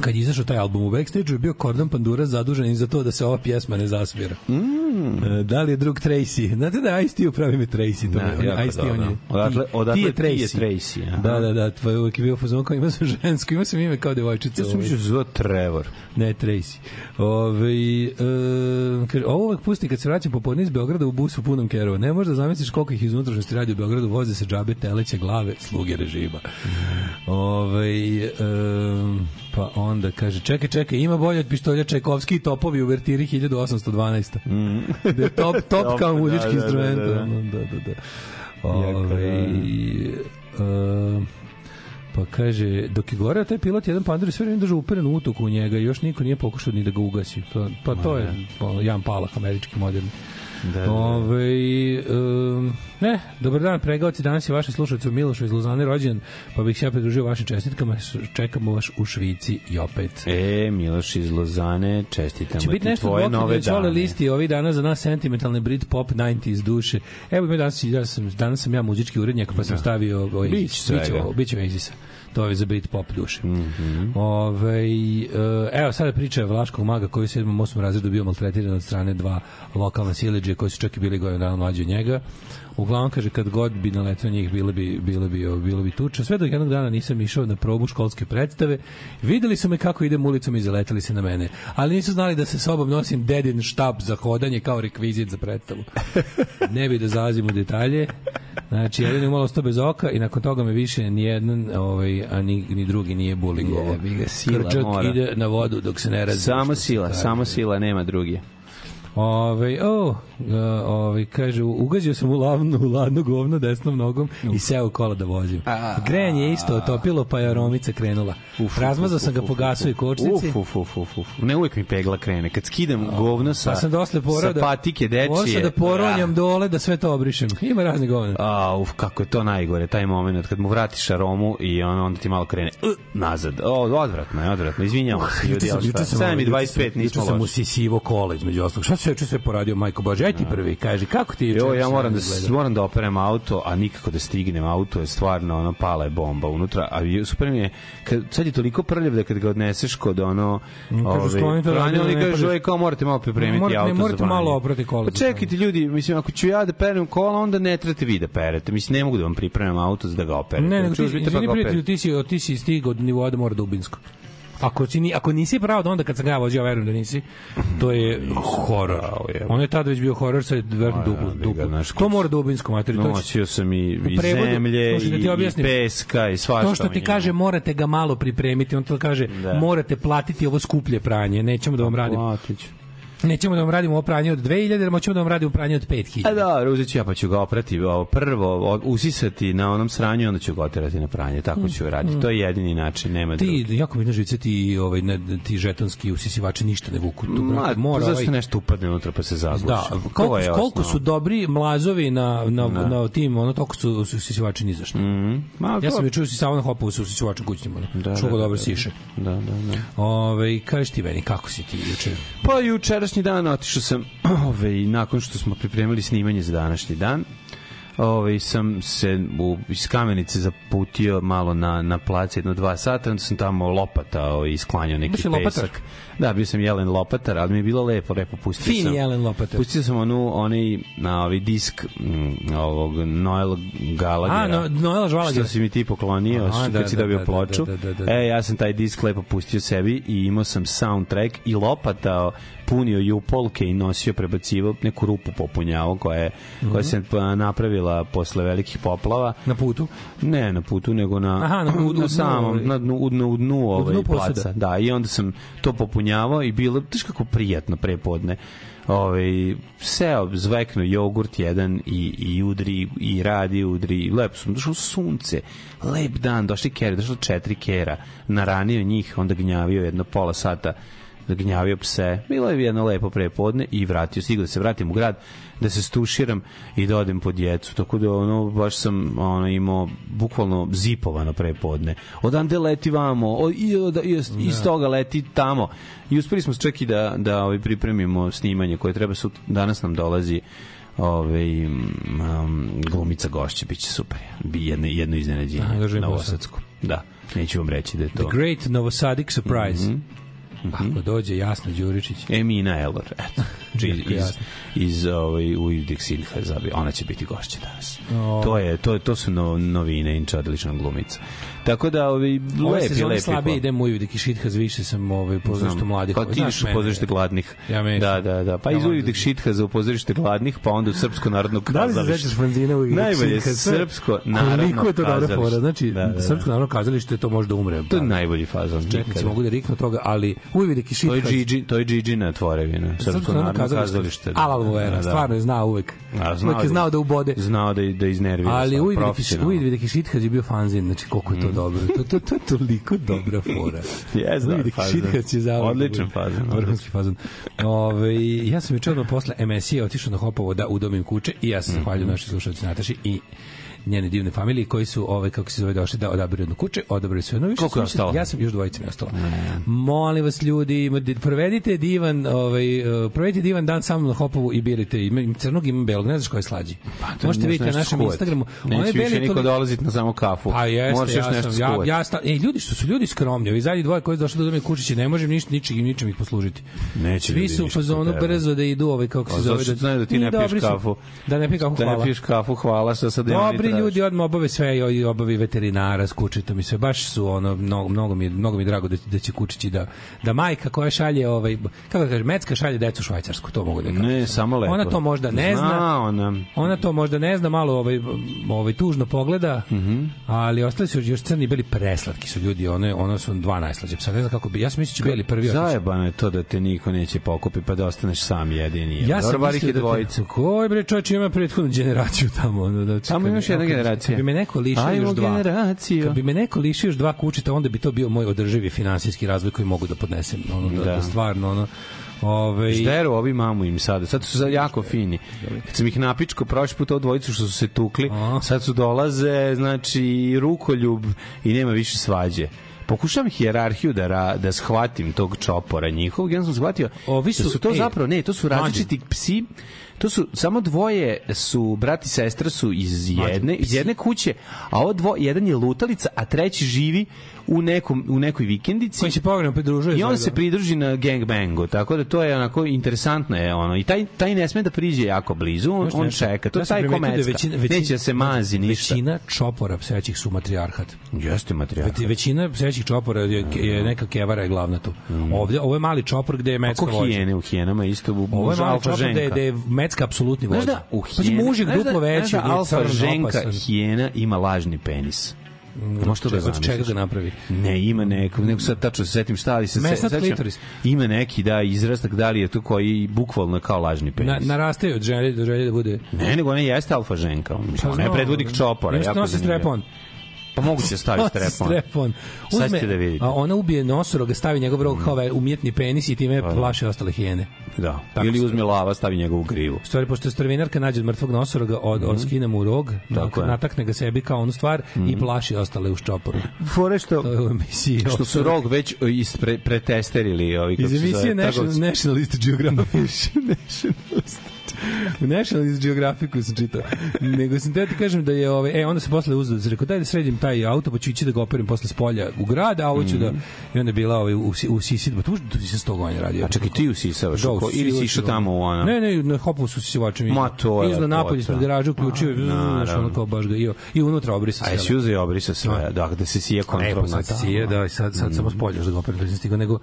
kad je izašao taj album u backstage je bio Gordon Pandura zadužen i za to da se ova pjesma ne zasvira. Mm. da li je drug Tracy? Znate da Ice-T upravi me Tracy. To Da, mi je, Ice-T, on je, ti- odakle ti je ti je Tracy. Tracy, aha. Da, da, da, tvoj uvijek je bio fazon kao ima sam žensko, ima sam ime kao devojčica. Ja sam mislio da zove Trevor. Ne, Tracy. Ove, e, kaže, ovo uvek pusti kad se vraćam popodne iz Beograda u busu punom kerova. Ne možda zamisliš koliko ih iz unutrašnjosti radi u Beogradu, voze se džabe, teleće, glave, sluge režima. Ove, e, pa onda kaže, čekaj, čekaj, ima bolje od pištolja Čajkovski i topovi u vertiri 1812. Mm. da top, top kao da, muzički da, da, instrument. da, da. da, da, da. Jako, Ove, e, Pa kaže, dok je goreo taj pilot, jedan pandor je sve vreme držao uperen utok u njega i još niko nije pokušao ni da ga ugasi. Pa, pa to je ono, Jan Palah, američki moderni. Da, da. Ove, um, ne, dobar dan, pregaoci, danas je vaši slušalci u Milošu iz Lozane rođen, pa bih se ja pridružio vašim čestitkama, čekamo vas u Švici i opet. E, Miloš iz Lozane, čestitamo biti ti nešto tvoje nove da dane. listi ovih dana za nas sentimentalne Brit pop 90s duše. Evo danas, ja sam, danas sam ja muzički urednjak, pa sam stavio ovaj, Da. Biće svega. biće, ovo, biće Oasisa. To je za Brit pop duše. Mm Mhm. evo sada priča Vlaškog maga koji u 7. 8. razredu bio maltretiran od strane dva lokalna sileđe koji su čak i bili godinu dana mlađi od njega. Uglavnom kaže kad god bi naletao njih bile bi bile bi bilo bi tuča. Sve dok jednog dana nisam išao na probu školske predstave, videli su me kako idem ulicom i zaletali se na mene. Ali nisu znali da se sobom nosim dedin štab za hodanje kao rekvizit za predstavu. Ne bi da zalazim u detalje. Znači, jedan je malo ostao bez oka i nakon toga me više ni jedan, ovaj, a ni, ni drugi nije bulingovo. Jebi ga, sila Krčak mora. ide na vodu dok se ne razbi. Samo sila, samo sila, nema drugi. Ove, o, ove, kaže, ugazio sam u lavnu, u ladno govno desnom nogom i seo u kola da vozim. Grejanje je isto otopilo, pa je aromica krenula. Razmazao sam ga po gasu i kočnici. Uf, uf, uf, uf, uf. Ne uvijek mi pegla krene. Kad skidam govno sa, Pa sam dosle porao da... patike dečije. Morao sam da poronjam dole da sve to obrišem. Ima razni govna. A, uf, kako je to najgore, taj moment kad mu vratiš aromu i on, onda ti malo krene uh, nazad. O, odvratno je, odvratno. Izvinjamo se, ljudi, ali šta? 7 i 25 nismo sam loši. usisivo kola između ostalog. Šta sve juče sve poradio Majko Bože. Aj ti prvi, kaži kako ti juče? Jo, ja moram da moram da operem auto, a nikako da stignem auto, je stvarno ono pala je bomba unutra, a super mi je kad sad je toliko prljav da kad ga odneseš kod ono kažu, to, da oni ne kažu ej kao morate malo pripremiti Morate- ne, auto morate za pranje. malo oprati kola Pa čekajte ljudi, mislim ako ću ja da perem kola, onda ne trebate vi da perete. Mislim ne mogu da vam pripremam auto za da ga operete. Ne, nego Znači, ti, uzmite pa izvini ga prijatelju, operete. ti si, ti si stigao od nivoa da mora Dubinsko. Ako, si, ako nisi pravo da onda kad sam ga vozio, verujem da nisi, to je horor. On je tada već bio horor, sad je verujem A, duplo. duplo. znaš, To mora Dubinsko, materi. To, će- Nosio sam i, i prevodu, zemlje, slušaj, da i, peska, i svašta. to što ti kaže morate ga malo pripremiti, on to kaže Da. morate platiti ovo skuplje pranje, nećemo da vam radimo. Platit ću. Nećemo da vam radimo ovo pranje od 2000, jer moćemo da vam radimo pranje od 5000. A da, uzet ću ja pa ću ga oprati, prvo usisati na onom sranju i onda ću ga oterati na pranje, tako ću raditi. To je jedini način, nema drugi. Ti, jako mi na živce ti, ovaj, ne, ti žetonski usisivači ništa ne vuku. Tu, Ma, mora zašto ovaj, nešto upadne unutra pa se zagluši? Da, koliko, je koliko su dobri mlazovi na, na, na tim, ono, toliko su usisivači ni zašto. Ma, Ja to- sam juče usisavao na hopovu sa usisivačem kućnim. Da, što da, da, dobro da. siše. Da, da, da. Ove, kažeš ti meni, kako si ti juče? Pa jučerašnji dan otišao sam, ove, nakon što smo pripremili snimanje za današnji dan, Ove, sam se u, iz kamenice zaputio malo na, na plac jedno dva sata, onda sam tamo lopatao i sklanjao neki Baš je lopatar? Da, bio sam Jelen Lopatar, ali mi je bilo lepo, lepo pustio Fin sam. Jelen Lopatar. Pustio sam onu, onaj, na ovaj disk mm, ovog Noel Gallaghera. A, no, Noela Žvalagera. Što si mi ti poklonio, A, da, kad si da, dobio da, ploču. da, da, da, da. E, ja sam taj disk lepo pustio sebi i imao sam soundtrack i lopatao, punio jupolke i nosio, prebacivao, neku rupu popunjavao koja, je, koja se pa, napravila posle velikih poplava. Na putu? Ne na putu, nego na, Aha, na- u- u dnu, samom, ovaj. na dnu, u dnu, u dnu ovaj, dnu placa. Da, i onda sam to popunjavao i bilo, znaš kako prijatno prepodne. Ovaj seo zvekno jogurt jedan i i udri i radi udri lepo sam došao sunce lep dan došli kere došlo četiri kera naranio njih onda gnjavio jedno pola sata gnjavio pse. Bilo je jedno lepo prepodne i vratio stigao da se vratim u grad da se stuširam i da odem po djecu. Tako da ono baš sam ono imao bukvalno zipovano prepodne. Odande leti vamo. O, i, od, i, iz toga leti tamo. I uspeli smo čak i da, da ovaj, pripremimo snimanje koje treba sut, danas nam dolazi ovaj um, glumica gošće. Biće super. Bi jedno jedno iznenađenje da živim novosadsko da neću vam reći da je The to Great Novosadik Surprise. Mhm. Ako dođe Jasna Đuričić. Emina Elor eto Jako iz, jasno. Iz ovaj Ujdik Sinha zabi ona će biti gošća danas O. to je to to su no, novine inča odlična glumica tako da ovaj Ove lepi lepi slabije hvala. idem u Uvijek i Šithaz, više sam ovaj, pozorište mladih. Pa ti ideš u pozorište gladnih. Ja mešam. Da, da, da. Pa iz onda- Uvijek Šitha za u pozorište gladnih, pa onda u Srpsko narodno Da li se kazalište. sećaš u Najbolje Srpsko narodno Koliko je to dobra kazalište. fora? Znači, Da, da, da. Srpsko narodno kazalište to može da umre. To je najbolji fazon. Ikada. mogu da riknu toga, ali Uvijek i To je Šithaz. Gigi, to je Gigi na tvorevina. Srpsko narodno kazalište. Alal Vera, Da, da. stvarno je znao uvek. A, znao Uvek je da- znao da ubode. Znao da da iznervira. Ali. Mm. Uvijek i Šithaz je bio fanzin, znači koliko je to dobro. To, to, to je toliko dobra fora. Uvijek i fazon. Šithaz je zavljeno. Odličan fazon, Vrhunski fazon. Ove, ja sam juče odmah posle emisije otišao na Hopovo da udomim kuće i ja se Mhm. zahvaljujem našoj slušalci Nataši i njene divne familije koji su ovaj kako se zove došli da odaberu jednu kuće, odabrali su jednu više. Koliko je ostalo? Ja sam još dvojica mi ostalo. Molim vas ljudi, provedite divan, ovaj eh, provedite divan dan sa mnom na Hopovu i birajte ima, ima crnog ima belog, ne znaš koji je slađi. to Možete vidjeti na našem. Instagramu. Neće više beli niko toli- dolaziti na samo kafu. Pa jeste, Možeš ja nešto sam, ja, ja sta, ej, ljudi što su ljudi skromni, ovi zadnji dvoje koji su došli do dome kućići, ne možem ništa ničim ničim ih poslužiti. Neće Svi su u fazonu brzo da idu ovaj kako se A zove zato što znaju da ti I ne piješ kafu. Da ne piješ kafu, Da ne hvala. piješ kafu, hvala što sad Dobri ljudi odmah obave sve i obavi veterinara s kučitom i sve baš su ono mnogo mnogo mi mnogo mi drago da da će kučići da da majka koja šalje ovaj kako da kažem Mecka šalje decu u Švajcarsku to mogu da kažem. Ne, samo lepo. Ona to možda ne zna. Zna ona. Ona to možda ne zna, malo ovaj ovaj tužno pogleda, Mhm. ali ostali su još crni i beli preslatki su ljudi, one ono su dva najslađe. Sad ne znam kako bi, ja sam mislio da će beli prvi. Zajebano je to da te niko neće pokupi pa da ostaneš sam jedini. Ja sam mislio da te, koji bre čovjek ima prethodnu generaciju tamo ono da Tamo imaš jedna kad- generacija. Kad bi me neko lišio Ajmo još dva. generaciju. Kad bi me neko lišio još dva kućita, onda bi to bio moj održivi finansijski razvoj koji mogu da podnesem, ono da, da. Da. stvarno ono Ove, Žderu ovi mamu im sada. Sad su jako fini. Kad sam ih napičko prošli put ovo dvojicu što su se tukli, A. sad su dolaze, znači, rukoljub i nema više svađe. pokušavam hijerarhiju da ra, da shvatim tog čopora njihovog, ja sam shvatio Ovi da su- su to ej, zapravo ne, to su mlađe. različiti psi. To su samo dvoje su brat i sestra su iz jedne iz jedne kuće, a ovo dvo, jedan je lutalica, a treći živi u nekom u nekoj vikendici. Koji se povremeno pridružuje. I on se pridruži na gangbangu, tako da to je onako interesantno je ono. I taj taj ne sme da priđe jako blizu, on, on čeka. To Ja je taj primetio da većina- većina- Neće da se mazi ništa. Većina čopora psećih su matrijarhat. Jeste materijal. Veti- Većina psećih čopora je, je neka kevara je glavna tu. Ovde, ovo je mali čopor gde je mecka Kako vođa. hijene u hijenama isto u Ovo je mali čopor gde, gde je mecka apsolutni Znaš vođa. da u Pazi, hijene, mužik znaš da- duplo veći, znaš da alfa ženka hijena ima lažni penis. Možeš to da Od čega zamisliš? ga napravi? Ne, ima neko, neko sad tačno se setim šta ali se se- Mesnat sećam. klitoris. Ima neki da izrastak da li je to koji bukvalno kao lažni Na, penis. naraste od želje, do želje da bude... Ne, nego ona jeste alfa ženka. Mislim, ona je predvodnik čopora. Jako nosi zanimljivo. strepon. Pa moguće da stavi strepon. strepon. Sad ćete da vidite. A ona ubije nosoroga, stavi njegov rog kao ovaj umjetni penis i time plaše ostale hijene. Da. Tako Ili uzme lava, stavi njegovu grivu. Stvari, pošto je strvinarka nađe mrtvog nosoroga, od, od skine mu rog, Mhm. Tako. Mhm. natakne ga sebi kao onu stvar i plaši ostale u ščoporu. Fore što što su rog već ispre, pretesterili ovi Iz emisije National. Nationalist Geographic. U Nationalist Geographicu sam čitao. Nego sam te ti kažem da je, ove, e, onda se posle uzeo, sam rekao, daj da sredim taj auto, pa ću ići da ga operim posle s polja u grad, a ovo ću da, i onda je bila ovaj, u, u pa tu, tu se 100 godina radio. A čekaj, ti usisavaš Da, oko, ili si išao tamo u ono? Ne, ne, na hopu su se vačem. Ma, to je Izla napolje ispred garaža uključio, znaš, ono kao baš ga, i, i unutra obrisa A jesi uzeo i obrisao sve, da, da se sije Ne, pa sad sije, da, i sad, sad samo spoljaš da ga operim, da sam stigao, nego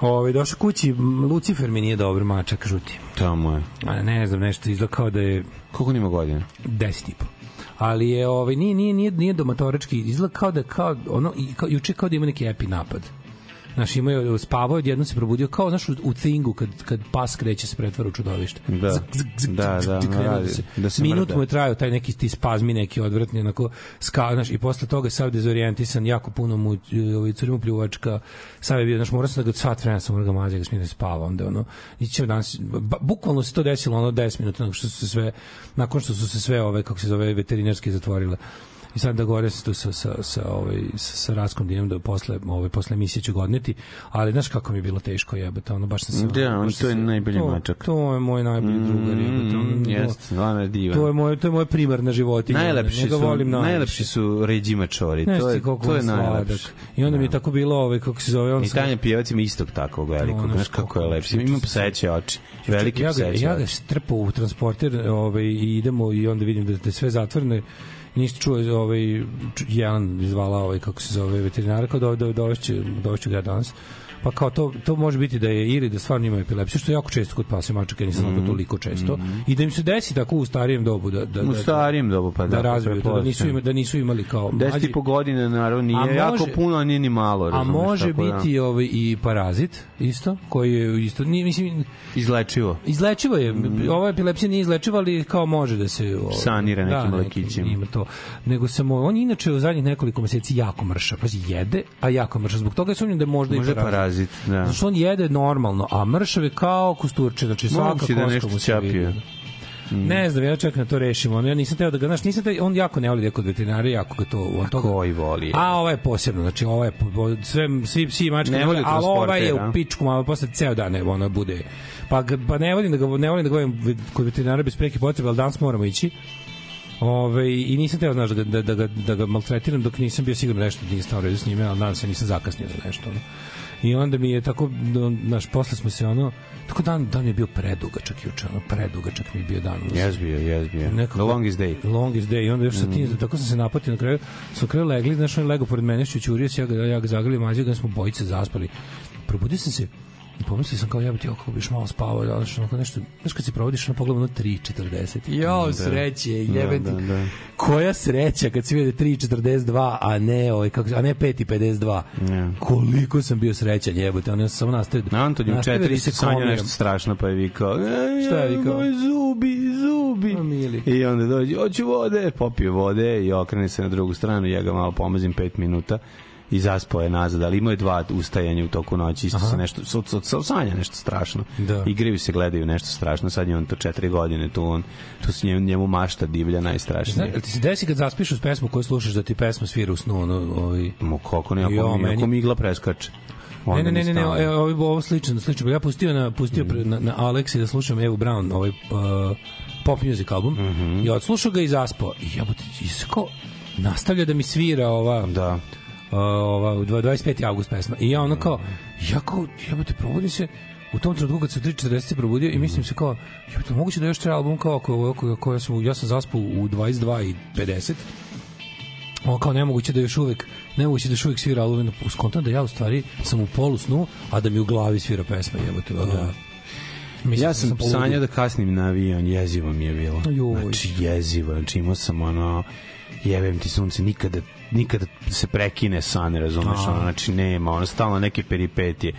Ove, došao kući, Lucifer mi nije dobar mačak, žuti. Tamo je. A ne znam, nešto izgleda kao da je Koliko nima godina? 10 i po. Ali je ovaj nije nije nije nije domatorički, izgleda kao da kao ono i kao juče kao da ima neki epi napad. Znaš, imao je spavao, odjednom se probudio kao, znaš, u, u Thingu, kad, kad pas kreće se pretvara u čudovište. Da. Zg, zg, zg, Da, da, radi, se, da se Minut mu je trajao taj neki ti spazmi, neki odvratni, onako, ska, znaš, i posle toga sav dezorijentisan, jako puno mu, ovaj, curi mu pljuvačka, sav je bio, znaš, morao sam da ga sat vremena sam morao ga maziti, da smije da spava, onda, ono, iće danas, ba, bukvalno se to desilo, ono, 10 minuta, nakon što su se sve, nakon što su se sve, ove, kako se zove, veterinarske zatvorile. I sad da gore se tu sa, sa, sa, ovaj, sa, sa Raskom Dinom da posle, ovaj, posle emisije ću ga odneti, ali znaš kako mi je bilo teško jebate, ono baš sam se... Da, on to je se- najbolji to, mačak. To je moj najbolji drugar jebate, ono, Mm, to- Jeste, stvarno je divan. To je moj to je moja primarna životinja. Najlepši su, volim najviše. najlepši su ređimačori. Znaš To je, to je on najlepši. I onda mi je tako bilo, ovaj, kako se zove, on I Tanja Pijevac ima istog takvog velikog, znaš kako je lepši. Ima pseće oči, velike pseće ja ga oči. strpao u transporter ovaj, i idemo i onda vidim da, da sve zatvoreno ništa čuo ovaj Jelan izvala ovaj kako se zove veterinara kao do, do, dovešće dovešću ga danas pa kao to, to može biti da je ili da stvarno ima epilepsiju, što je jako često kod pasa mačaka, nisam znao da toliko često, i da im se desi tako u starijem dobu da, da. U da, starijem dobu, pa da. da razviju, da, da, nisu pretpostavljam. ima, da nisu imali kao mlađi. i po godine, naravno, nije A može- jako puno, a nije ni malo. A razumeš, može tako da. biti ovaj i parazit isto, koji je isto, nije, mislim, Izlečivo. Izlečivo je. Ova epilepsija nije izlečiva, ali kao može da se... ovaj, Sanira nekim da, lekićima. Ima to. Nego samo, on je inače u zadnjih nekoliko meseci jako mrša. Pazi, jede, a jako mrša. Zbog toga sumnjam da možda Može i parazit. parazit, da. Zato što on jede normalno, a mršav je kao kosturče, znači svaka da koska nešto mu se vidi. Ne znam, ja čekam da to rešimo. Ono, ja nisam teo da ga, znaš, nisam teo, on jako ne voli da kod veterinara, jako ga to, on toga, Koji voli? A ovo je posebno, znači ovo je sve svi psi i mačke, Ne voli ali ovaj je u pičku, malo posle ceo dan ne, ono bude. Pa, pa ne volim da ga ne volim da ga volim kod veterinara bez preke potrebe, al danas moramo ići. Ove, I nisam teo, znaš, da, da, da, da ga maltretiram dok nisam bio siguran nešto da nije stao redu s njime, ali nadam se nisam zakasnio za nešto. Ono. I onda mi je tako, no, znaš, posle smo se ono, tako dan, dan je bio predugačak juče, ono, predugačak mi je bio dan. Jes bio, jes bio. Nekako- The longest day. Longest day. I onda još sa tim, tako sam se napatio na kraju. Smo na kraju legli, znaš, on je legao pored mene, što ćurio se, ja ga, ja ga ga, smo bojice zaspali. Probudio sam se pomislio sam kao jebote, kako biš malo spavao, da, znaš, onako nešto, znaš kad se provodiš na pogledu na 3.40. Jo, sreće, jebeti. Da, da, da. Koja sreća kad se vide 3.42, a ne, ovaj, kako, a ne 5.52. Ja. Koliko sam bio srećan, jebote. On je sam nastavio. Na Antoniju u nastavio četiri da se sanja nešto strašno, pa je vikao, e, Šta je vikao? Moj zubi, zubi. A, mili. I onda dođe, hoću vode, popije vode i okrene se na drugu stranu, ja ga malo pomazim pet minuta i zaspao je nazad, ali imao je dva ustajanja u toku noći, isto se nešto, so, so, so, sanja nešto strašno. Da. Igraju se, gledaju nešto strašno, sad je on to četiri godine, tu on, tu se njemu, njemu mašta divlja najstrašnije. jel ti se desi kad zaspiš uz pesmu koju slušaš da ti pesma svira u snu, ono, ovaj... Mo, kako ne, ako, Jo, mi, meni- ako mi igla preskače. Ne, ne, ne, ne, ne, ovo, ovo slično, slično. Ja pustio na pustio pre, na, na Alex da slušam Evu Brown, ovaj uh, pop music album. Mhm. I odslušao ga i zaspao. I jebote, isko nastavlja da mi svira ova Da. Ova 25. avgust pesma. I ja ono kao ja kao jebote probudim se u tom trenutku kad se u 3.40 se probudio i mislim se kao jebote moguće da još traje album kao ako ako ako ja sam ja sam zaspao u 22 i 50 Ovo kao nemoguće da još uvek nemoguće da još uvek svira album uskontam da ja u stvari sam u polu snu a da mi u glavi svira pesma jebote da. Mislim, Ja sam poludio. sanjao da kasnim na avion, jezivo mi je bilo. Joj. Znači, jezivo. Znači, imao sam ono, jebem ti sunce, nikada, nikada se prekine san, razumeš, A. ono, znači nema, ono, stalno neke peripetije.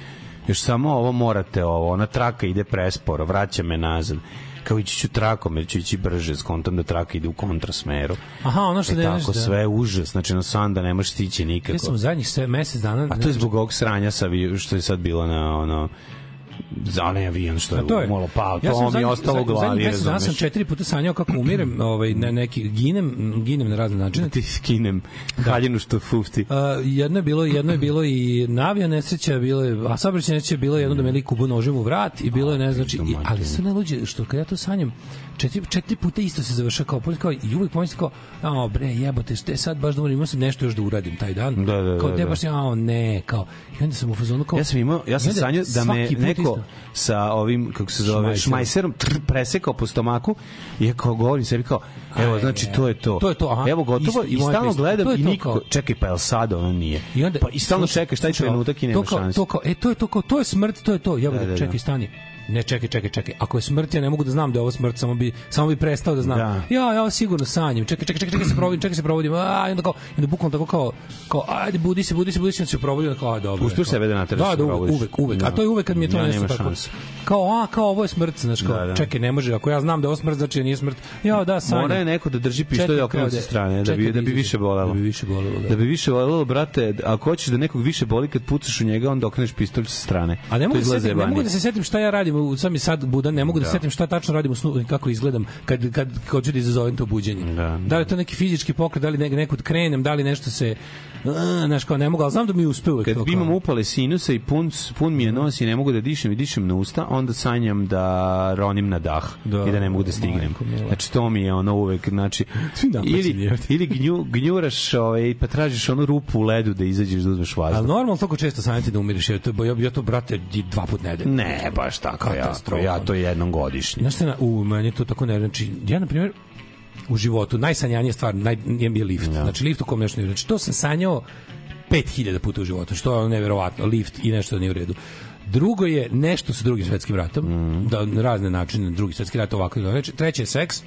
Još samo ovo morate ovo, ona traka ide presporo, vraća me nazad. Kao ići ću trakom, jer ću ići brže, skontam da traka ide u kontrasmeru. Aha, ono što E znaš tako, da- sve je užas, znači na san da ne možeš stići nikako. Ja sam u zadnjih sve mesec dana A to je zbog ovog sranja sa što je sad bilo na ono za onaj avion što je, to je. malo pao, to ja sam mi je ostalo u glavi, dana sam razumeš? četiri puta sanjao kako umirem, ovaj ne neki ginem, ginem na razne načine. ti skinem haljinu što fufti. A, jedno je bilo, jedno je bilo i navija nesreća, bilo je, a saobraćajna nesreća je bilo jedno da me lik kubu nožem u vrat i bilo je ne znači, i, ali sve najluđe što kad ja to sanjam, četiri, četiri puta isto se završa kao, kao i uvek pomislim kao, a bre, jebote, što je sad baš da umorim, imao sam nešto još da uradim taj dan. Da, da, kao, da, da. baš, a ne, kao, i onda sam u fazonu kao, Ja sam imao, ja sam sanjao da me neko isto. sa ovim, kako se zove, Šmajserom. tr, presekao po stomaku i ja kao govorim sebi kao, evo, Aj, znači, je. to je to. To je to, aha. Evo, gotovo, Isto- i stalno gledam je i kao- čekaj, pa jel sad ono nije? I onda pa i stalno čekaš taj trenutak i nema šanse. To kao, e to je to kao, to je smrt, to je to. Ja Da, da, da, da. čekaj, stani. Ne, čekaj, čekaj, čekaj. Ako je smrt, ja ne mogu da znam da je ovo smrt, samo bi samo bi prestao da znam. Da. Ja, ja sigurno sanjam. Čekaj, čekaj, čekaj, čekaj se probudim, čekaj se probudim. A, i onda kao, i onda bukvalno tako kao kao ajde budi se, budi se, budi se, se probudim, kao a, dobro. Kao- sebe da nateraš Da, da da, uvek, uvek, uvek. A Da. to je uvek kad mi je to Ja, nešto tako. šanse. Kao, a, kao ovo je smrt, znači kao, Da, da. čekaj, ne može, ako ja znam da je ovo smrt, znači da nije smrt. Ja, da, sanjam. Mora je neko da drži pištolj Čekaj, okrenut sa strane, da bi, da bi više bolelo. Da bi više bolelo, da. Da bi više volelo, brate, ako hoćeš da nekog više boli kad pucaš u njega, onda okreneš pištolj sa strane. A ne mogu, da da se setim šta ja radim, u- sam sad budan, ne mogu da, Da. se setim šta tačno radim u snu kako izgledam kad, kad hoću da izazovem to buđenje. Da. da li je to neki fizički pokret, da li ne, nekud krenem, da li nešto se... Znaš, kao ne mogu, ali znam da mi uspe uvek. Kad to bi imam upale sinusa i pun, pun mi je nos i ne mogu da dišem i dišem na usta, onda sanjam da ronim na dah Da, i da ne mogu da stignem. Znači to mi je ono uvek, znači ili, ili gnju, gnjuraš ovaj, pa tražiš onu rupu u ledu da izađeš da uzmeš Ali vazduh. normalno toliko često sanjati da umireš, ja to, ja, ja to brate, dva put nedelje. Ne, baš tako ja. Katastrofa. Ja to jednom godišnje. Znaš šta, na- u, meni to tako ne, znači, ja, na primjer, u životu, najsanjanija stvar, naj, je je lift. Da. Znači, lift u kom nešto redu. Znači, to sam sanjao 5000 puta u životu, što je ono neverovatno, lift i nešto nije u redu. Drugo je nešto sa drugim svetskim ratom, Mhm. da na razne načine drugi svetski rat ovako i onako. Treće je seks,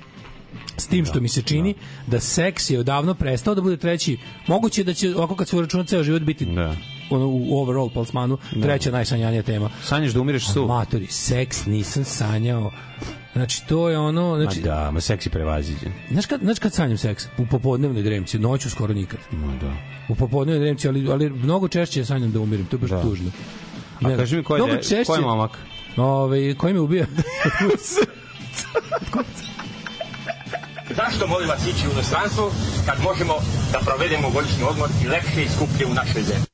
s tim što mi se čini da seks je odavno prestao da bude treći. Moguće je da će ovako kad se uračuna ceo život biti Da. Ono, u overall plasmanu treća najsanjanija tema. Sanjaš da umireš su. Matori, seks nisam sanjao. Znači, to je ono... Ma Znači, da, ma seksi prevaziđen. Znaš kad, znaš kad sanjam seks? U popodnevnoj dremci, noću skoro nikad. Ma da. U popodnevnoj dremci, ali, ali mnogo češće sanjam da umirim, to je baš Da. tužno. A Ne, kaži mi ko je, češće- ko je momak? Ove, koji me ubija? Zašto molim vas ići u inostranstvo kad možemo da provedemo godišnji odmor i lepše i skuplje u našoj zemlji?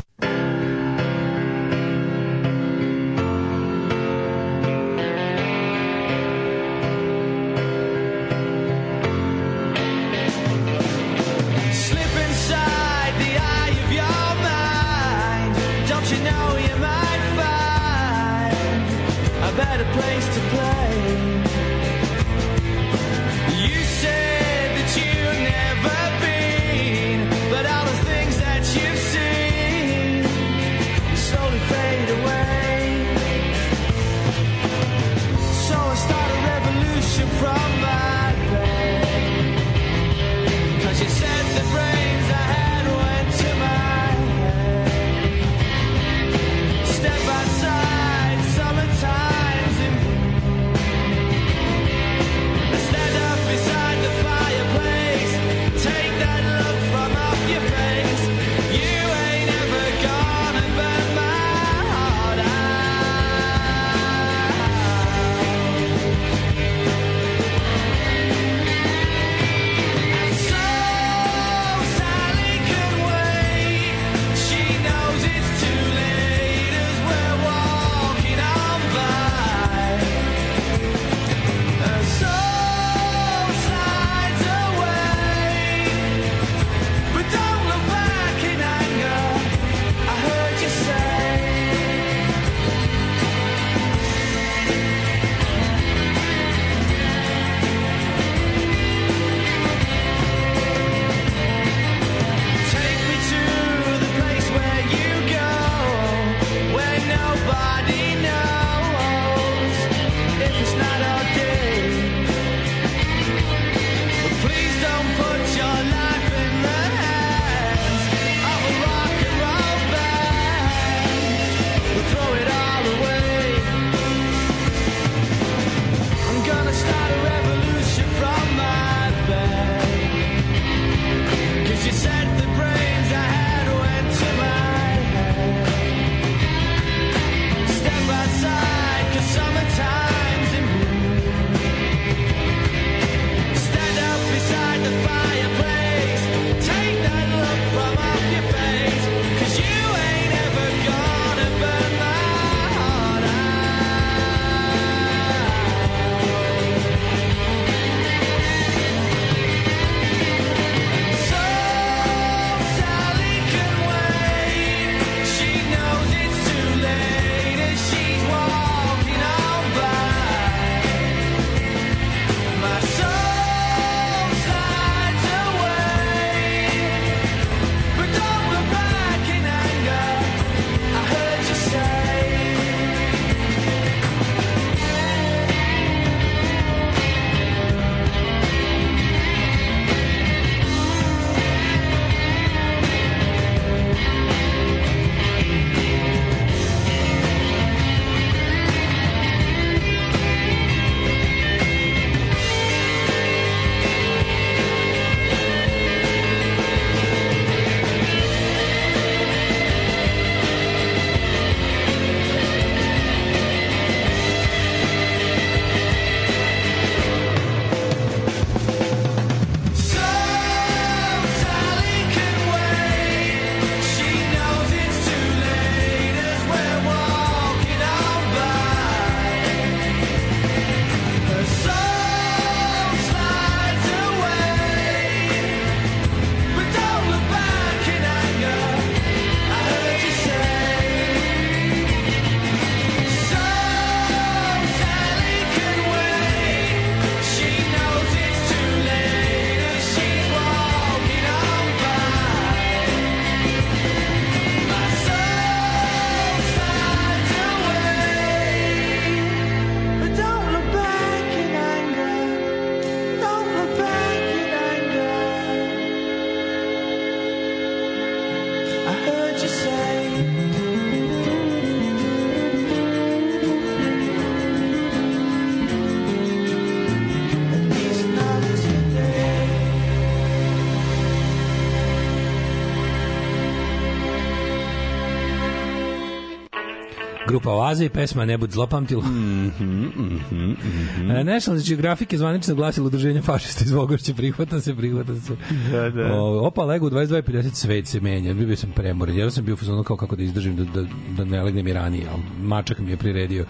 Grupa Oaza i pesma Ne bud zlopamtilo. Mhm, mhm, mhm. E, National Geographic je zvanično glasilo udruženje fašista iz Vogošće, prihvata se, prihvata se. Da, da. O, opa, lego u 22.50 svet se menja. Bio sam premoren. Ja sam bio u kao kako da izdržim da, da, da ne legnem i ranije. ali Mačak mi je priredio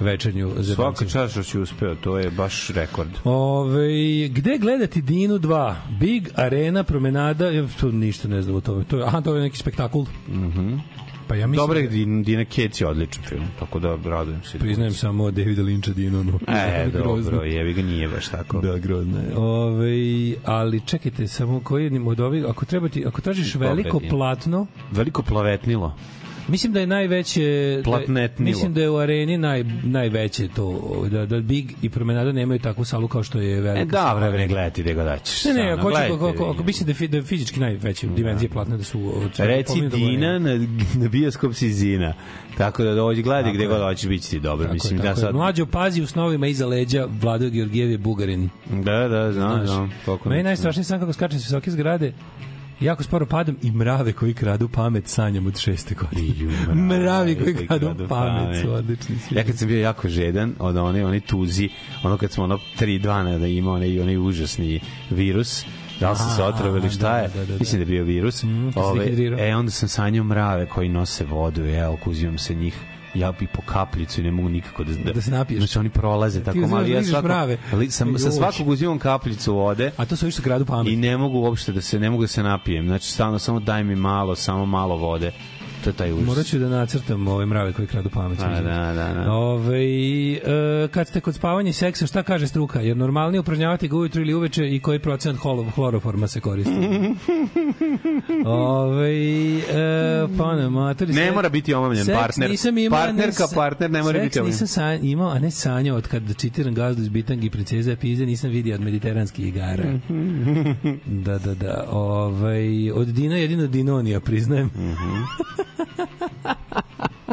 večernju za Svaka čast što si uspeo, to je baš rekord. Ove, gde gledati Dinu 2? Big Arena, promenada, ja, to ništa ne znam o tome. To je, aha, to je neki spektakl. Mhm. Pa ja mislim, Dobre, Din- Dina Kec je odličan film, tako da radujem se. priznajem samo Davida Lyncha Dinu. No. E, Grozno. dobro, jevi ga nije baš tako. Da, grozno je. Ove, ali čekajte, samo koji od ovih, ako, treba ti, ako tražiš veliko platno, Veliko plavetnilo. Mislim da je najveće da, Platnetnilo. mislim da je u areni naj, najveće to da da Big i Promenada nemaju takvu salu kao što je velika. E, da, sala. vreme, ne gledati gde god daćeš. Ne, ne, ako, gledajte ako, ako, ako mislim da, je fi- da je fizički najveće dimenzije platne da su od Reci pomenutog Dina na, na bioskop si Zina. Tako da dođi gledaj gde je. god hoćeš biti ti dobro. Tako Mislim je, da tako je. sad Mlađo pazi u snovima iza leđa Vlado Georgijev je Bugarin. Da, da, znam, znam. Meni najstrašnije sam kako skačem s visoke zgrade jako sporo padam i mrave koji kradu pamet sanjam od šeste godine. Mravi koji koji kradu kradu pamet pamet. su odlični. svi. Ja kad sam bio jako žedan od one, one tuzi, ono kad smo ono 3 dana da ima onaj, onaj užasni virus, da li sam se otrovili šta da, je, da, da, da. mislim da je bio virus. se Ove, e, onda sam sanjao mrave koji nose vodu, ja uzimam se njih ja bi po kapljicu i ne mogu nikako da, Da se napiješ. Znači oni prolaze tako malo. Ja ližeš svako, mrave. ali sam, sa svakog uzimam kapljicu vode A to su isto kradu pamet. i ne mogu uopšte da se ne mogu da se napijem. Znači stalno samo daj mi malo, samo malo vode. To je taj užas. Morat ću da nacrtam ove mrave koji kradu pamet. Da, da, da, da. Ove, e, kad ste kod spavanja i seksa, šta kaže struka? Jer normalnije upražnjavati ga ujutru ili uveče i koji procent holov, hloroforma se koristi? Ove, e, pa ne, matori, Ne mora biti omamljen partner. Nisam imao, Partnerka, ne, partner ne mora biti omamljen. nisam san, imao, a ne sanjao od kad čitiram gazdu iz Bitangi i princeza Pize, nisam vidio od mediteranskih igara. da, da, da. Ovaj, od Dina jedino Dinonija, priznajem.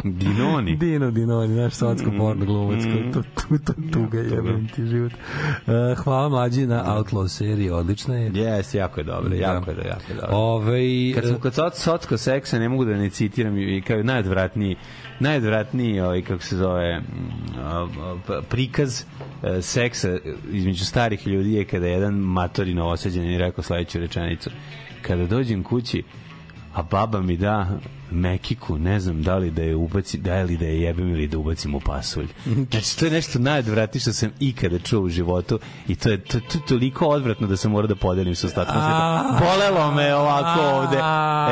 Dinoni. Dino Dinoni, naš sotsko Mm, porno glumac, to, to, to, tuga jebem ti život. Uh, hvala mlađi na Outlaw seriji, odlična je. Jes, jako je dobro, jako je, Da. jako je dobro. Ove, Kad sam kod soc, socko seksa, ne mogu da ne citiram i kao najodvratniji, najodvratniji ovaj, kako se zove, mm, prikaz e, seksa između starih ljudi je kada je jedan matori novosađen rekao sledeću rečenicu. Kada dođem kući, a baba mi da mekiku, ne znam da li da je ubaci, da li da je jebem ili da ubacim u pasulj. Znači, to je nešto najodvratnije što sam ikada čuo u životu i to je, to, to toliko odvratno da sam morao da podelim sa ostatkom sveta. Bolelo me ovako ovde.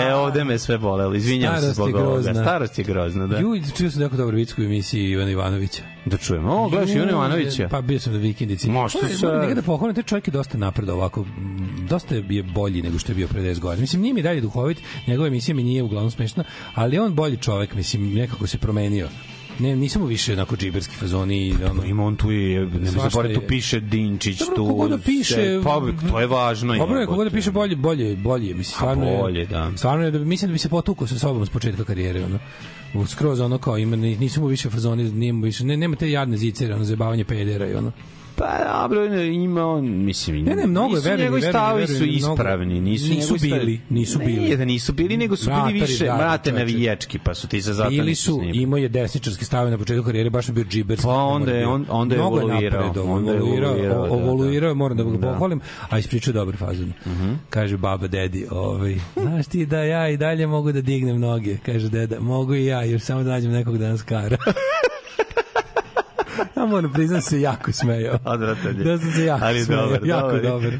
E, ovde me sve bolelo. Izvinjam se zbog ovoga. Starost je grozna, da. Ju, čuo sam jako dobro vicku u emisiji Ivana Ivanovića. Da čujemo. O, gledaš Ivana Ivanovića. Pa bio sam na vikendici. Možda se- Nekada pohvalim, taj čovjek je dosta napred ovako, dosta je bolji nego što je bio pre 10 godina. Mislim, nije mi dalje duhovit, njegova emisija mi nije uglavnom smešna, ali on bolji čovjek, mislim, nekako se promenio. Ne, nisam mu više onako džiberski fazoni. Ono, Ima on tu i, ne Svašta znam, tu je. piše Dinčić, Dobro, tu... da piše... se- Pa, to je važno. Dobro je, kogo da piše bolje, bolje, bolje. Mislim, stvarno je, bolje, da. Stvarno je, da, mislim da bi se potukao sa sobom s početka karijere. Ono. Skroz ono kao ima, ni- nisu mu više fazoni, nije mu više, ne, nema te jadne zicere, ono, zabavanje pedera i ono. Pa, dobro, ima on, mislim... Ne, ne, mnogo je, nisu njegovi stavovi su mnogo. ispravni, nisu, Nisu bili, nisu bili. Ne, da nisu bili, nego su bili Vratari, više, da, mrate navijački, pa su ti se zato Bili su, imao je desničarski stav na početku karijere, baš je bio džiberski. Pa onda je- on- onda je Mnogo evoluirao, onda je evoluirao, evoluirao, da, da. moram da ga Da. pohvalim, a ispričao dobar fazon. Mhm. Kaže baba dedi, ovaj, znaš ti da ja i dalje mogu da dignem noge, kaže deda, mogu i ja, još samo da nađem nekog da nas kara. Ja moram priznam se jako smejao. Odvratan je. Da sam se jako Ali smejao. dobar, jako dobar. dobar.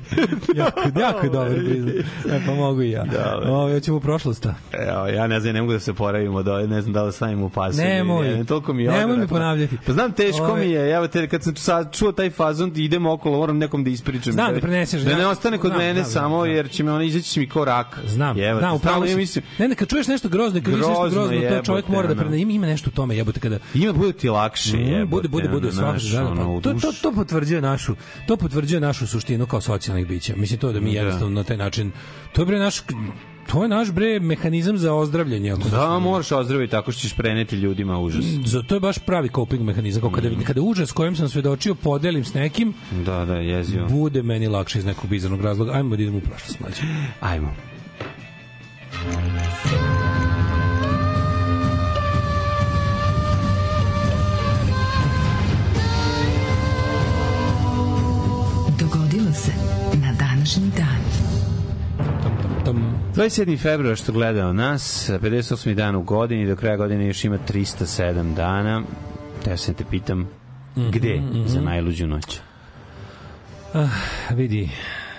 jako, jako dobar priznam. E, pa mogu i ja. Dobar. Ovo, ja ćemo u prošlost. Evo, ja ne znam, ne mogu da se poravim od ove, ne znam da li stavim u pasu. Nemoj. Ne, toliko mi je Nemoj mi odvratno. ponavljati. Pa znam, teško Ove- mi je. Evo te, kad sam čuo taj fazon, idem okolo, moram nekom da ispričam. Znam da preneseš, Da ne ostane kod Znam, mene znam, samo, znam. jer će me ona izaći mi ko rak. Znam, Jebote, znam, upravo si. ja mislim, Ne, ne, kad čuješ nešto grozno, kad vidiš nešto Grozno, grozno, to čovjek mora da prene. Ima, ima nešto u tome, jebote, kada ima da bude ti lakše, Mm, jebote. bude bude bude ono, svakog dana. Pa, to, to, to potvrđuje našu to potvrđuje našu suštinu kao socijalnih bića. Mislim to da mi Da. jednostavno na taj način to je bre naš to je naš bre mehanizam za ozdravljanje. Ako Da, moraš ozdraviti tako što ćeš preneti ljudima užas. za to je baš pravi coping mehanizam. Kao kada, kada užas kojem sam svedočio podelim s nekim, Da, da, jezio. bude meni lakše iz nekog bizarnog razloga. Ajmo da idemo u prošlost mlađe. Ajmo. dogodilo Tam, 27. februar što gledao nas, 58. dan u godini, do kraja godine još ima 307 dana. Te se te pitam, gde za najluđu noć? vidi,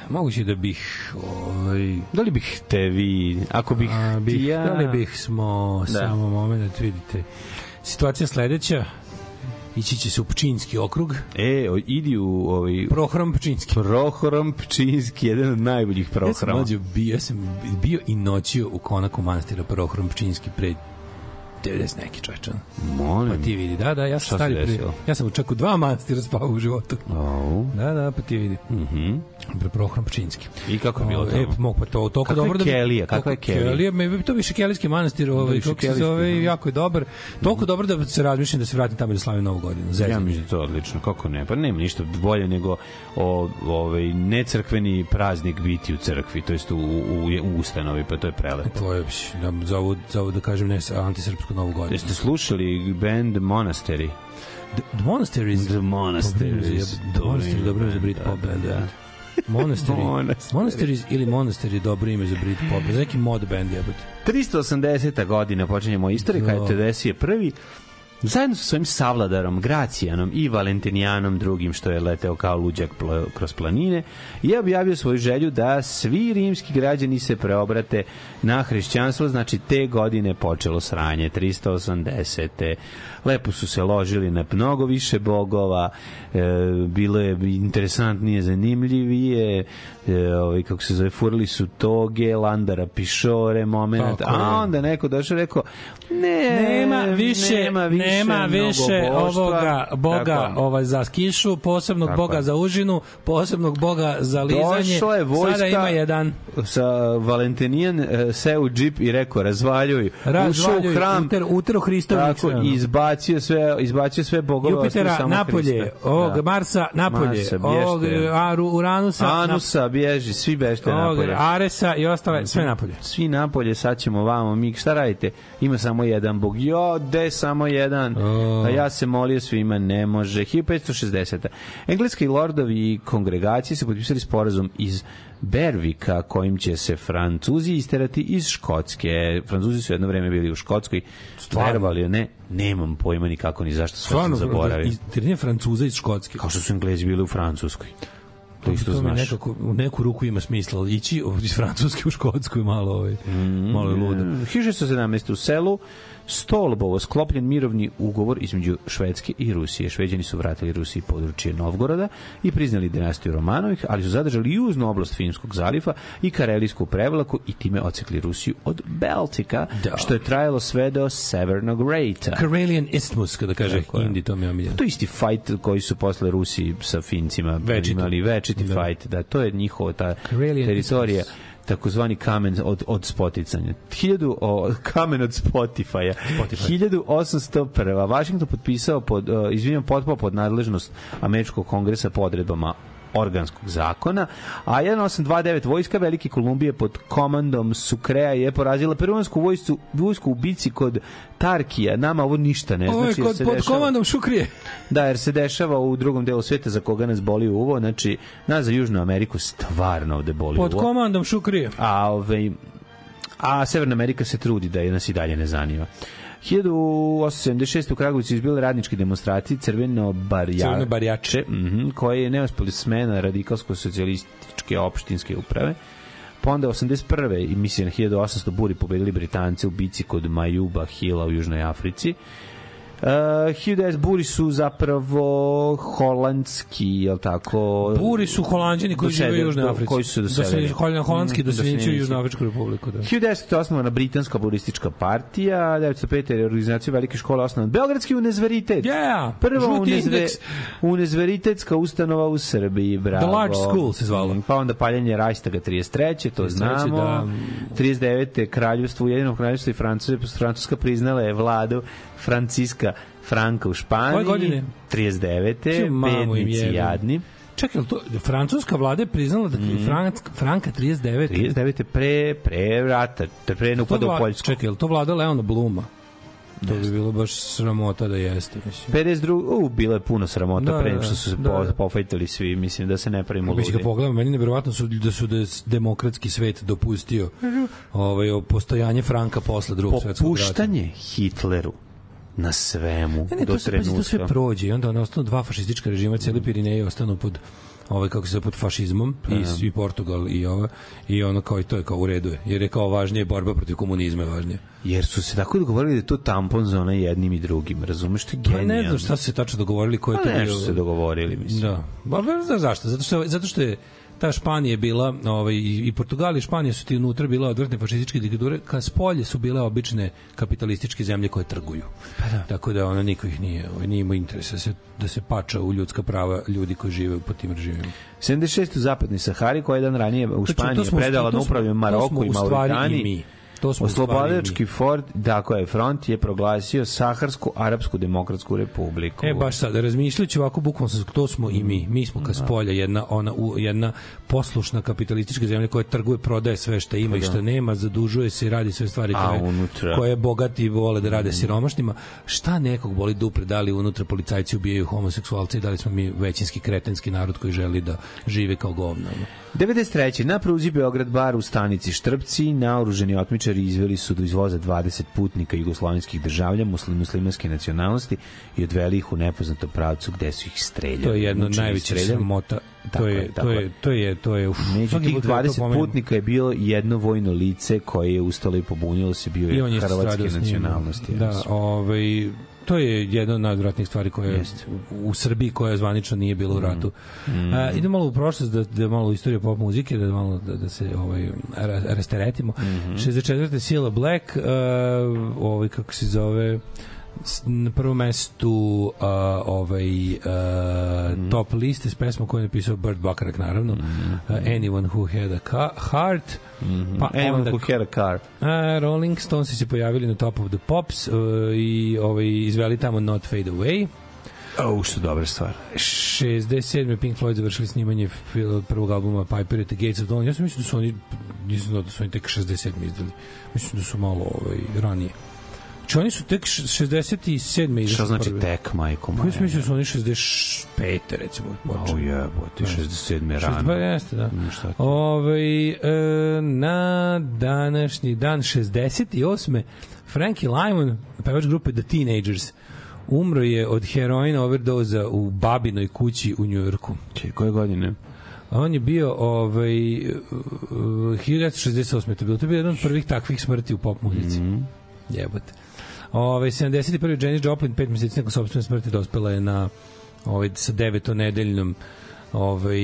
moguće da bih ovaj, Da li bih te vi, ako bih, a, bih, ja... da li bih smo Da. samo moment vidite situacija sledeća ići će se u Pčinski okrug E, o, idi u ovaj, Prohrom Pčinski Prohorom Pčinski, jedan od najboljih ja sam, prohrama. mlađo bio, ja sam bio i noćio u konaku manastira Prohrom Pčinski pre 90 neki čoveče. Molim. Pa ti vidi, da, da, ja sam stari pri, ja sam čak u dva manastira spavao u životu. Au. Da, da, pa ti vidi. Mhm. Pre Prohrom Pčinski. I kako je bilo tamo? E, mog, pa to, Kakva je dobro da... Kelija? Kakva je Kelija? Kelija, me, to više kelijski manastir, ovaj, kako se zove, jako je dobar. Toliko dobro da se razmišljam da se vratim tamo i da slavim novu godinu. Ja Zezam. mislim da to odlično. Kako ne? Pa nema ništa bolje nego o, ovaj necrkveni praznik biti u crkvi, to jest u, u, u ustanovi, pa to je prelepo. To je, da, za ovo, za ovo da kažem, ne, sa antisrpsku novu godinu. Jeste slušali band Monastery? The, the Monasteries. The Monasteries. The Monasteries, dobro ime za Brit Pop band. Da, Monastery, Monastery. Monasteries ili Monastery je dobro ime za Brit Pop. Za neki mod band jebote. 380. godina počinjemo istoriju Da. kada Teodesije prvi zajedno sa svojim savladarom Gracijanom i Valentinijanom drugim što je leteo kao luđak pl kroz planine je objavio svoju želju da svi rimski građani se preobrate na hrišćanstvo, znači te godine počelo sranje 380. Lepo su se ložili na mnogo više bogova, e, bilo je interesantnije, zanimljivije, e, ovaj, kako se zove, furali su toge, landara, pišore, moment, Tako a onda neko došao rekao, ne, nema više nema više, nema više ovoga boga Tako. ovaj za kišu, posebnog Tako boga za užinu, posebnog boga za lizanje. Došla je vojska Sada ima jedan. sa Valentinijan e, seo u džip i rekao razvaljuj, ušao u razvaljuj, hram. Uter, utero Hristovu tako, i izbacio sve, izbacio sve bogove Jupitera samo napolje, Hrista. ovog Da. Marsa napolje, Marsa, ovog bježte. Aru, Uranusa, Anusa, bježi, svi bežte nap, ovog napolje. Aresa i ostale, sve napolje. Svi napolje, sad ćemo vamo, mi šta radite? Ima samo jedan bog. Jo, de samo jedan. O. A ja se molio svima, ne može. 1560. Engleski lordovi i kongregacije su potpisali sporazum iz Bervika kojim će se Francuzi isterati iz Škotske. Francuzi su jedno vreme bili u Škotskoj. Stvarno? Verovali ne, nemam pojma ni kako ni zašto sve sam Stvarno, zaboravio. terine Francuza iz Škotske. Kao što su Englezi bili u Francuskoj. To isto to znaš. nekako, u neku ruku ima smisla, ići iz Francuske u Škotsku je malo, ovaj, malo je ludo. 1617. u selu Stolbovo sklopljen mirovni ugovor između Švedske i Rusije. Šveđani su vratili Rusiji područje Novgoroda i priznali dinastiju Romanovih, ali su zadržali južnu oblast Finskog zalifa i Karelijsku prevlaku i time ocekli Rusiju od Baltika, Da. što je trajalo sve do Severnog Rejta. Karelian Isthmus, kada kaže Tako. Indi, to mi je omiljeno. To je isti fight koji su posle Rusi sa Fincima Večiti. imali večiti Da. fight, da to je njihova ta Karelian teritorija Isthmus. Takozvani kamen od, od spoticanja. 1000 o, kamen od Spotify-a. 1801. Washington potpisao pod, uh, izvinjam, potpao pod nadležnost Američkog kongresa po odredbama organskog zakona, a 1829 vojska Velike Kolumbije pod komandom Sukreja je porazila peruansku vojsku, vojsku u bici kod Tarkija. Nama ovo ništa ne Ovo je znači. kod, pod dešava- komandom Šukrije. Da, jer se dešava u drugom delu sveta za koga nas boli uvo, znači nas za Južnu Ameriku stvarno ovde boli Pod uvo. komandom Šukrije. A, ovaj, a Severna Amerika se trudi da je nas i dalje ne zanima. 1876. u Kragovicu izbile radničke demonstracije crveno barja, Crveno barjače. mhm, koje je neuspeli smena radikalsko-socijalističke opštinske uprave. Pa onda 81. i mislim na 1800 buri pobedili Britance u bici kod Majuba Hila u Južnoj Africi. Uh, 1900 buri su zapravo holandski, jel tako? Buri su holanđani koji žive u Južnoj do- Africi. Koji su se doselili. Doselje- Holandski Mm, doseljenici u. Južnoafričku republiku. Da. 1900. je osnovana Britanska laboristička partija, 1905. je organizacija Velike škole osnovan Beogradski univerzitet. Yeah! Prva unizve, indeks. univerzitetska ustanova u Srbiji, bravo. The Large School se zvala. Mm, Pa onda paljenje Rajstaga 33. to 33., znamo. da. 39. kraljevstvo, Ujedinjeno kraljevstvo i Francuska, Francuska priznala je vladu Franciska Franka u Španiji. Koje godine? 39. Ću mamu im Bednici jadni. Čekaj, to, francuska vlada je priznala da mm. Frank, Franka 39. 39. pre, pre rata, pre upada u Poljsku. Čekaj, to vlada Leona Bluma? To bi bilo baš sramota da jeste, mislim. 52. U, bilo je puno sramota Da, da, pre da, nego što su se da, po, da. pofajtali svi, mislim da se ne pravimo Mislim ludi. kad pogledam, meni je neverovatno su da su da demokratski svet dopustio ovaj o postojanje Franka posle drugog svetskog rata. Popuštanje Hitleru na svemu Ne, ne, do to, se, pazi, to sve trenutka. prođe i onda ono ostanu dva fašistička režima, cijeli Pirineji ostanu pod ovaj kako se pod fašizmom i, i Portugal i ova i ono kao i to je kao u redu je jer je kao važnije borba protiv komunizma je važnije. Jer su se tako dogovorili da je to tampon za onaj jednim i drugim. Razumeš, to je Pa genijalno. ne znam šta su se tačno dogovorili ko je Pa to nešto se dogovorili, mislim. Da. Ba, ba, znaš zašto? Zato što, zato što je ta Španija je bila, ovaj, i Portugal i Španija su ti unutra bila odvrtne fašističke diktature, ka spolje su bile obične kapitalističke zemlje koje trguju. Pa da. Tako da ono niko ih nije, ovaj, nije imao interesa da se, da se pača u ljudska prava ljudi koji žive po tim režimima. 76 u zapadnoj Sahari, koja je dan ranije u To Španiji predala na upravljanje to Maroku i stvari i mi. To smo u stvari i Oslobodilački Ford, dakle je front je proglasio Saharsku Arapsku demokratsku republiku. E baš sad razmišljajući ovako bukvalno sam to smo i mi. Mi smo kas polja jedna ona u, jedna poslušna kapitalistička zemlja koja trguje, prodaje sve što ima i što nema, zadužuje se i radi sve stvari A koje unutra? koje bogati vole da rade siromašnima. Šta nekog boli dupe da li unutra policajci ubijaju homoseksualce i da li smo mi većinski kretenski narod koji želi da žive kao govna. ono. 93. Na pruzi Beograd bar u stanici Štrpci naoruženi otmičari izveli su do izvoza 20 putnika jugoslovenskih državlja muslim, muslimanske nacionalnosti i odveli ih u nepoznatom pravcu gde su ih streljali. To je jedna od najvećih sramota. To je, to je. to je, to je, uf, Među tih put kad to 20 pomenem. putnika je bilo jedno vojno lice koje je ustalo i pobunilo se, bio je hrvatske njim. nacionalnosti. Da, ovaj to je jedna od najodvratnijih stvari koja je u, u Srbiji koja zvanično nije bila u ratu. Mm. A, idemo malo u prošlost da da malo u istoriju pop muzike da malo da, da se ovaj ra- rasteretimo. Mhm. 64. Sila Black, uh, ovaj kako se zove na prvom mestu uh, ovaj uh, Mhm. top liste s pesmom koju je napisao Burt Bacharach naravno uh, Anyone Who Had a Ca- Heart pa Anyone onda who had a car. A, Rolling Stones se pojavili na Top of the Pops uh, i ovaj, izveli tamo Not Fade Away. O, što dobra stvar. 67. Pink Floyd završili snimanje prvog albuma Piper at the Gates of Dawn. Ja sam mislio da su oni, nisam da su oni tek 67. izdali. Mislim da su malo ovaj, ranije. Znači oni su tek š- 67. izašli Šta znači prvi. tek, majko Pa ja moja? sam mislio da su oni 65. recimo. Počeli. jebote, 67. Pa rano. jeste, da. Mm, šta? Ove, e, na današnji dan 68. Frankie Lymon, pevač grupe The Teenagers, umro je od heroina overdoza u babinoj kući u Njujorku. Če, koje godine? On je bio ovaj, uh, 1968. To je bilo, to je bio jedan od prvih takvih smrti u pop muzici. Mhm. Jebote. Ove, 71. Janis Joplin, pet meseci nakon sobstvene smrti, dospela je na ovaj, sa deveto-nedeljnom ovaj,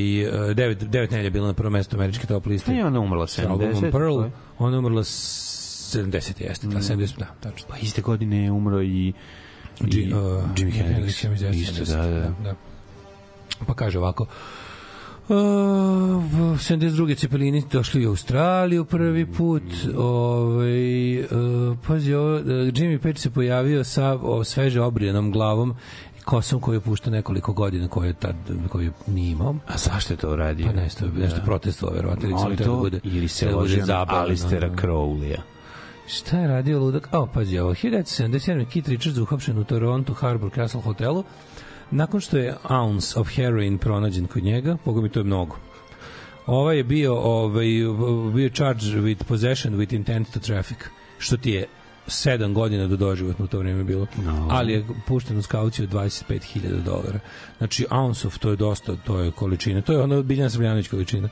devet, devet nedelja je bila na prvom mestu američke top liste. Pa je ona umrla Sa albumom 70. Pearl. je. Ona je umrla s- 70. jeste, da, 70, da, tačno. Pa iste godine je umro i, i Ji- uh, Jimi Hendrix. ja mislim da Isto, 70, da, da. da. Pa kaže ovako, Uh, v 72. Cepelini došli u Australiju prvi put. Ovaj uh, pazi, ovo, uh, Jimmy Page se pojavio sa o, sveže obrijenom glavom kosom koju je puštao nekoliko godina koju je tad koju nije imao. A zašto je to radio? Pa nešto, nešto Da. protestovao, verovatno. ili Ali to, da bude, ili se da ložio na Alistera ono. Crowleya. Šta je radio ludak? O, pazi ovo. 1977. Kit Richards uhapšen u Toronto Harbor Castle hotelu nakon što je ounce of heroin pronađen kod njega, boga mi to je mnogo. Ovaj je bio, ovaj, bio charged with possession with intent to traffic, što ti je 7 godina do doživotno u to vreme bilo. No. Ali je pušten uz kauciju od 25.000 dolara. Znači, ounce of, to je dosta, to je količina. To je ono Biljana Srbljanović količina.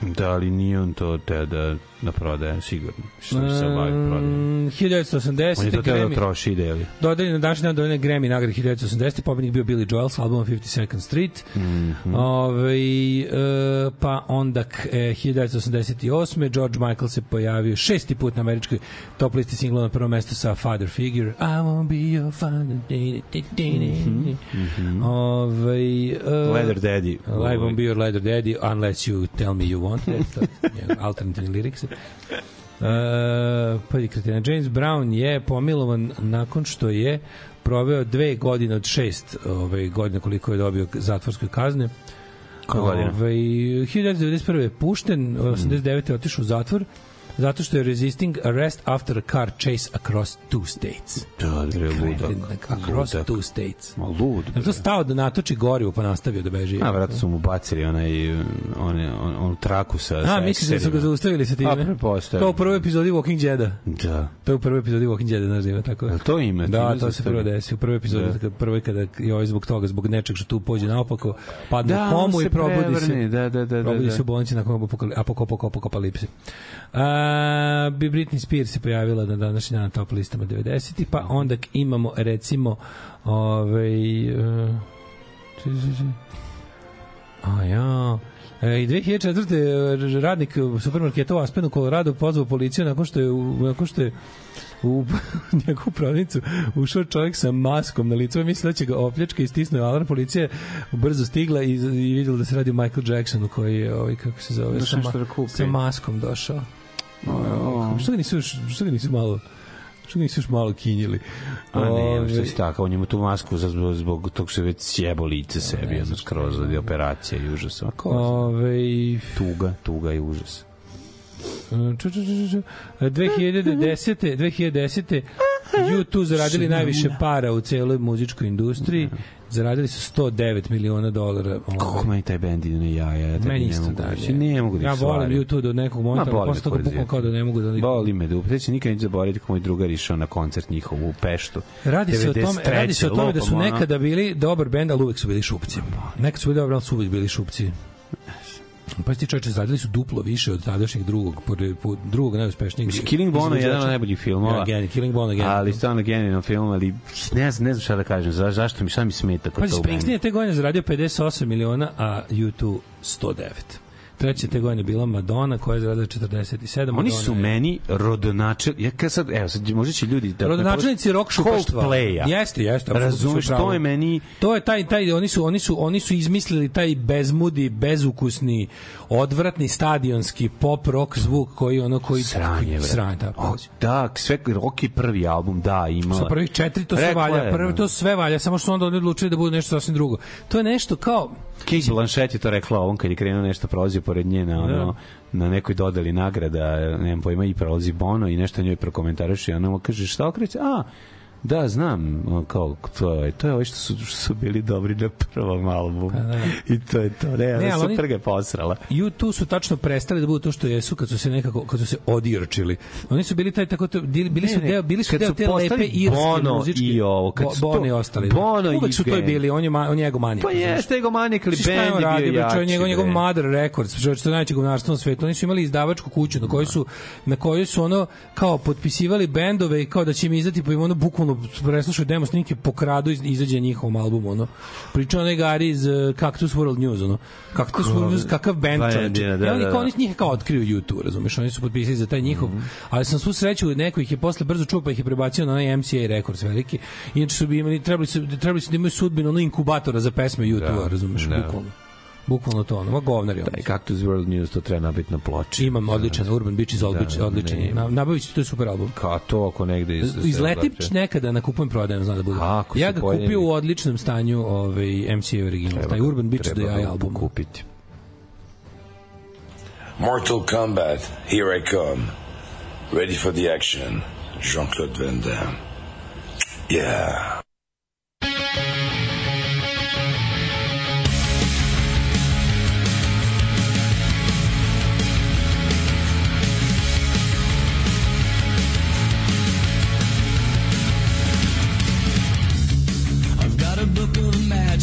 Da, ali nije on to te da, da prodaje, sigurno. Što se bavi prodaje. Mm, 1980. On je to teo da troši i deli. Dodeljen na današnji dan dodeljen Grammy nagrade 1980. Pobednik bio Billy Joel sa albumom 52nd Street. Mm Mhm. Ove, e, pa onda e, 1988. George Michael se pojavio šesti put na američkoj top listi singla na prvom mestu sa Father Figure. I won't be your father. Ove, e, Mhm, Leather Daddy. I won't be your leather daddy unless you tell me you want it. To je alternativni lyrics. Uh, pa je kretina. James Brown je pomilovan nakon što je proveo dve godine od šest ove, godine koliko je dobio zatvorske kazne. Koje godine? Ove, 1991. je pušten, 89. je otišao u zatvor, zato što je resisting arrest after a car chase across two states. Da, bre, ludak. Across ludak. two states. Ma lud. Li to stao da natoči gorivo pa nastavio da beži? A, vratno su mu bacili onaj, one, on, onu traku sa... A, sa misliš da su ga zaustavili sa time? A, pretpostavljam. Kao u prvoj epizodi Walking Deada. Da. To je u prvoj epizodi Walking Deada, znaš da ima tako. Jel to ima? Da, to se prvo desi. U prvoj epizodi, Da. da. prvoj kada je ovaj zbog toga, zbog nečeg što tu pođe naopako, padne Da, u komu on i probudi se. prevrne, da, da, da, probudi da, da. se u bolnici nakon apokalipse. A, bi Britney Spears se pojavila na današnji dan na top listama 90 pa onda imamo recimo ovaj uh, či, či. a ja E, I 2004. radnik supermarketa u Aspenu, Colorado, pozvao policiju nakon što je, nakon što je u njegovu prodavnicu ušao čovjek sa maskom na licu, mislio da će ga opljačka i stisnuo alarm policija brzo stigla i, i vidjela da se radi o Michael Jacksonu koji je ovaj kako se zove sa, sa maskom došao. Što ga nisu što ga nisu malo što nisu još malo kinjili. A ne, Ovaj, što si tako, on ima tu masku za, zbog, zbog tog što je već sjebo lice sebi, ono skroz od operacija i užasa. Ovaj Tuga, tuga i užas. Ču, ču, ču, ču, ču. 2010. 2010. U2 zaradili najviše para u celoj muzičkoj industriji. Zaradili su 109 miliona dolara. Kako meni taj bend ide na jaja, ja Meni ne isto mogu, da. je. ne mogu da Ja ih volim. U2 do nekog momenta, Ma, posle toga bukvalno kao da ne mogu da... Boli me da upreći, nikad neću zaboraviti kako moj drugar išao na koncert njihov u Peštu. Radi se o tome, 93., radi se o tome da su nekada bili dobar bend, ali uvek su bili šupci. Nekad su bili dobri, ali su uvek bili šupci. Pa ti čoveče, zaradili su duplo više od tadašnjeg drugog, po, po, drugog najuspešnijeg. Mislim, Killing Bono je jedan od najboljih filmova. Ja, geni, Killing Bono, geni. Ali stvarno genijalno film, ali ne znam, ne znam šta da kažem, za, zašto mi, šta mi smeta kod Pazi, tog Springsteen je te godine zaradio 58 miliona, a U2 109. Treće te godine bila Madonna koja je zaradila 47. Oni Madonna su je- meni rodonačel, ja kad sad, evo sad, možda će ljudi da... Rodonačelnici rock šupaštva. Coldplaya. Jeste, jeste. Razumeš, pravu. to je meni... To je taj taj oni su oni su oni su izmislili taj bezmudi, bezukusni, odvratni stadionski pop rock zvuk koji ono koji Sranje, bre. sranje, da. O, da, sve Rocky prvi album, da, ima. Sa prvih četiri to sve Rekla valja, je, prvo da. to sve valja, samo što onda oni odlučili da bude nešto sasvim drugo. To je nešto kao Kate Blanchett je to rekla ovom kad je krenuo nešto prolazio pored nje na ono na nekoj dodali nagrada, nemam pojma, i prolazi Bono i nešto njoj prokomentariše i ona mu kaže šta okreće? A, da, znam, kao, to je, to je ovo što su, što su bili dobri na prvom albumu. I to je to, ne, Ne, ali super ga je posrala. U2 su tačno prestali da budu to što jesu kad su se nekako kad su se odirčili. Oni su bili taj tako to bili, su Ne, ne, deo bili su deo su te lepe irske Bono muzičke i ovo, kad su Bono i ostali. da. Bono i Uvek su to i bili, on je ma, on je egomanik. Pa jeste ego manik, ali bend je bio bre, čovjek, jači. njegov, njegov. Mother Records, čovjek, što je najveće govnarstvo na svetu. Oni su imali izdavačku kuću na kojoj su, na kojoj su ono, kao potpisivali bendove i kao da će im izdati, pa im ono bukvalno preslušaju demo snimke, pokradu iz, izađe njihovom albumu, ono. Pričao onaj Gari iz uh, Cactus World News, ono. Cactus World News, kakav band čovječe. je, da, oni da, kao da. oni njih kao otkriju YouTube, razumeš, oni su potpisali za taj njihov, Mhm. ali sam svu sreću, neko ih je posle brzo čuo, pa ih je prebacio na onaj MCA Records veliki. Inače su bi imali, trebali su, trebali su da imaju sudbinu ono inkubatora za pesme YouTube, Da, razumeš, da. bukvalno. Bukvalno to, ono, ma govnari oni. Taj Cactus World News, to treba nabiti na ploči. Imam odličan Urban Beach iz Da, odličan. ne. Na, nabavit ću, to je super album. Kao to ako negde iz... Izletim nekada na kupujem prodajem, znam da bude. Ako ja ga pojavi. kupio u odličnom stanju ovaj, MCA original, taj Urban Beach da treba je ga album. kupiti. Mortal Kombat, here I come. Ready for the action. Jean-Claude Van Damme. Yeah.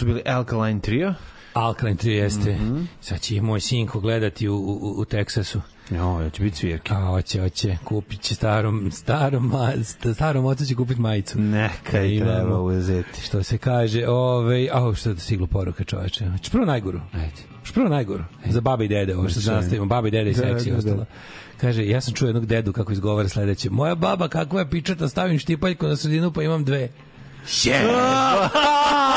su bili Alkaline Trio. Alkaline 3 jeste. Mhm. Sad će moj sinko gledati u, u, u Teksasu. Jo, ja će biti svirke. A, hoće, hoće. Kupit će starom, starom, ma- st- starom ocu će kupit majicu. Neka i Imamo. treba uzeti. Što se kaže, ovaj, a što je stiglo poruka čoveče. Hoćeš prvo najgoru? Ajde. Hoćeš prvo najgoru? Za baba i dede, ovo što Ajde. nastavimo, baba i dede i Da, seksi i da, ostalo. da. Kaže, ja sam čuo jednog dedu kako izgovara sledeće. Moja baba, kakva je pičata, stavim štipaljku na sredinu pa imam dve.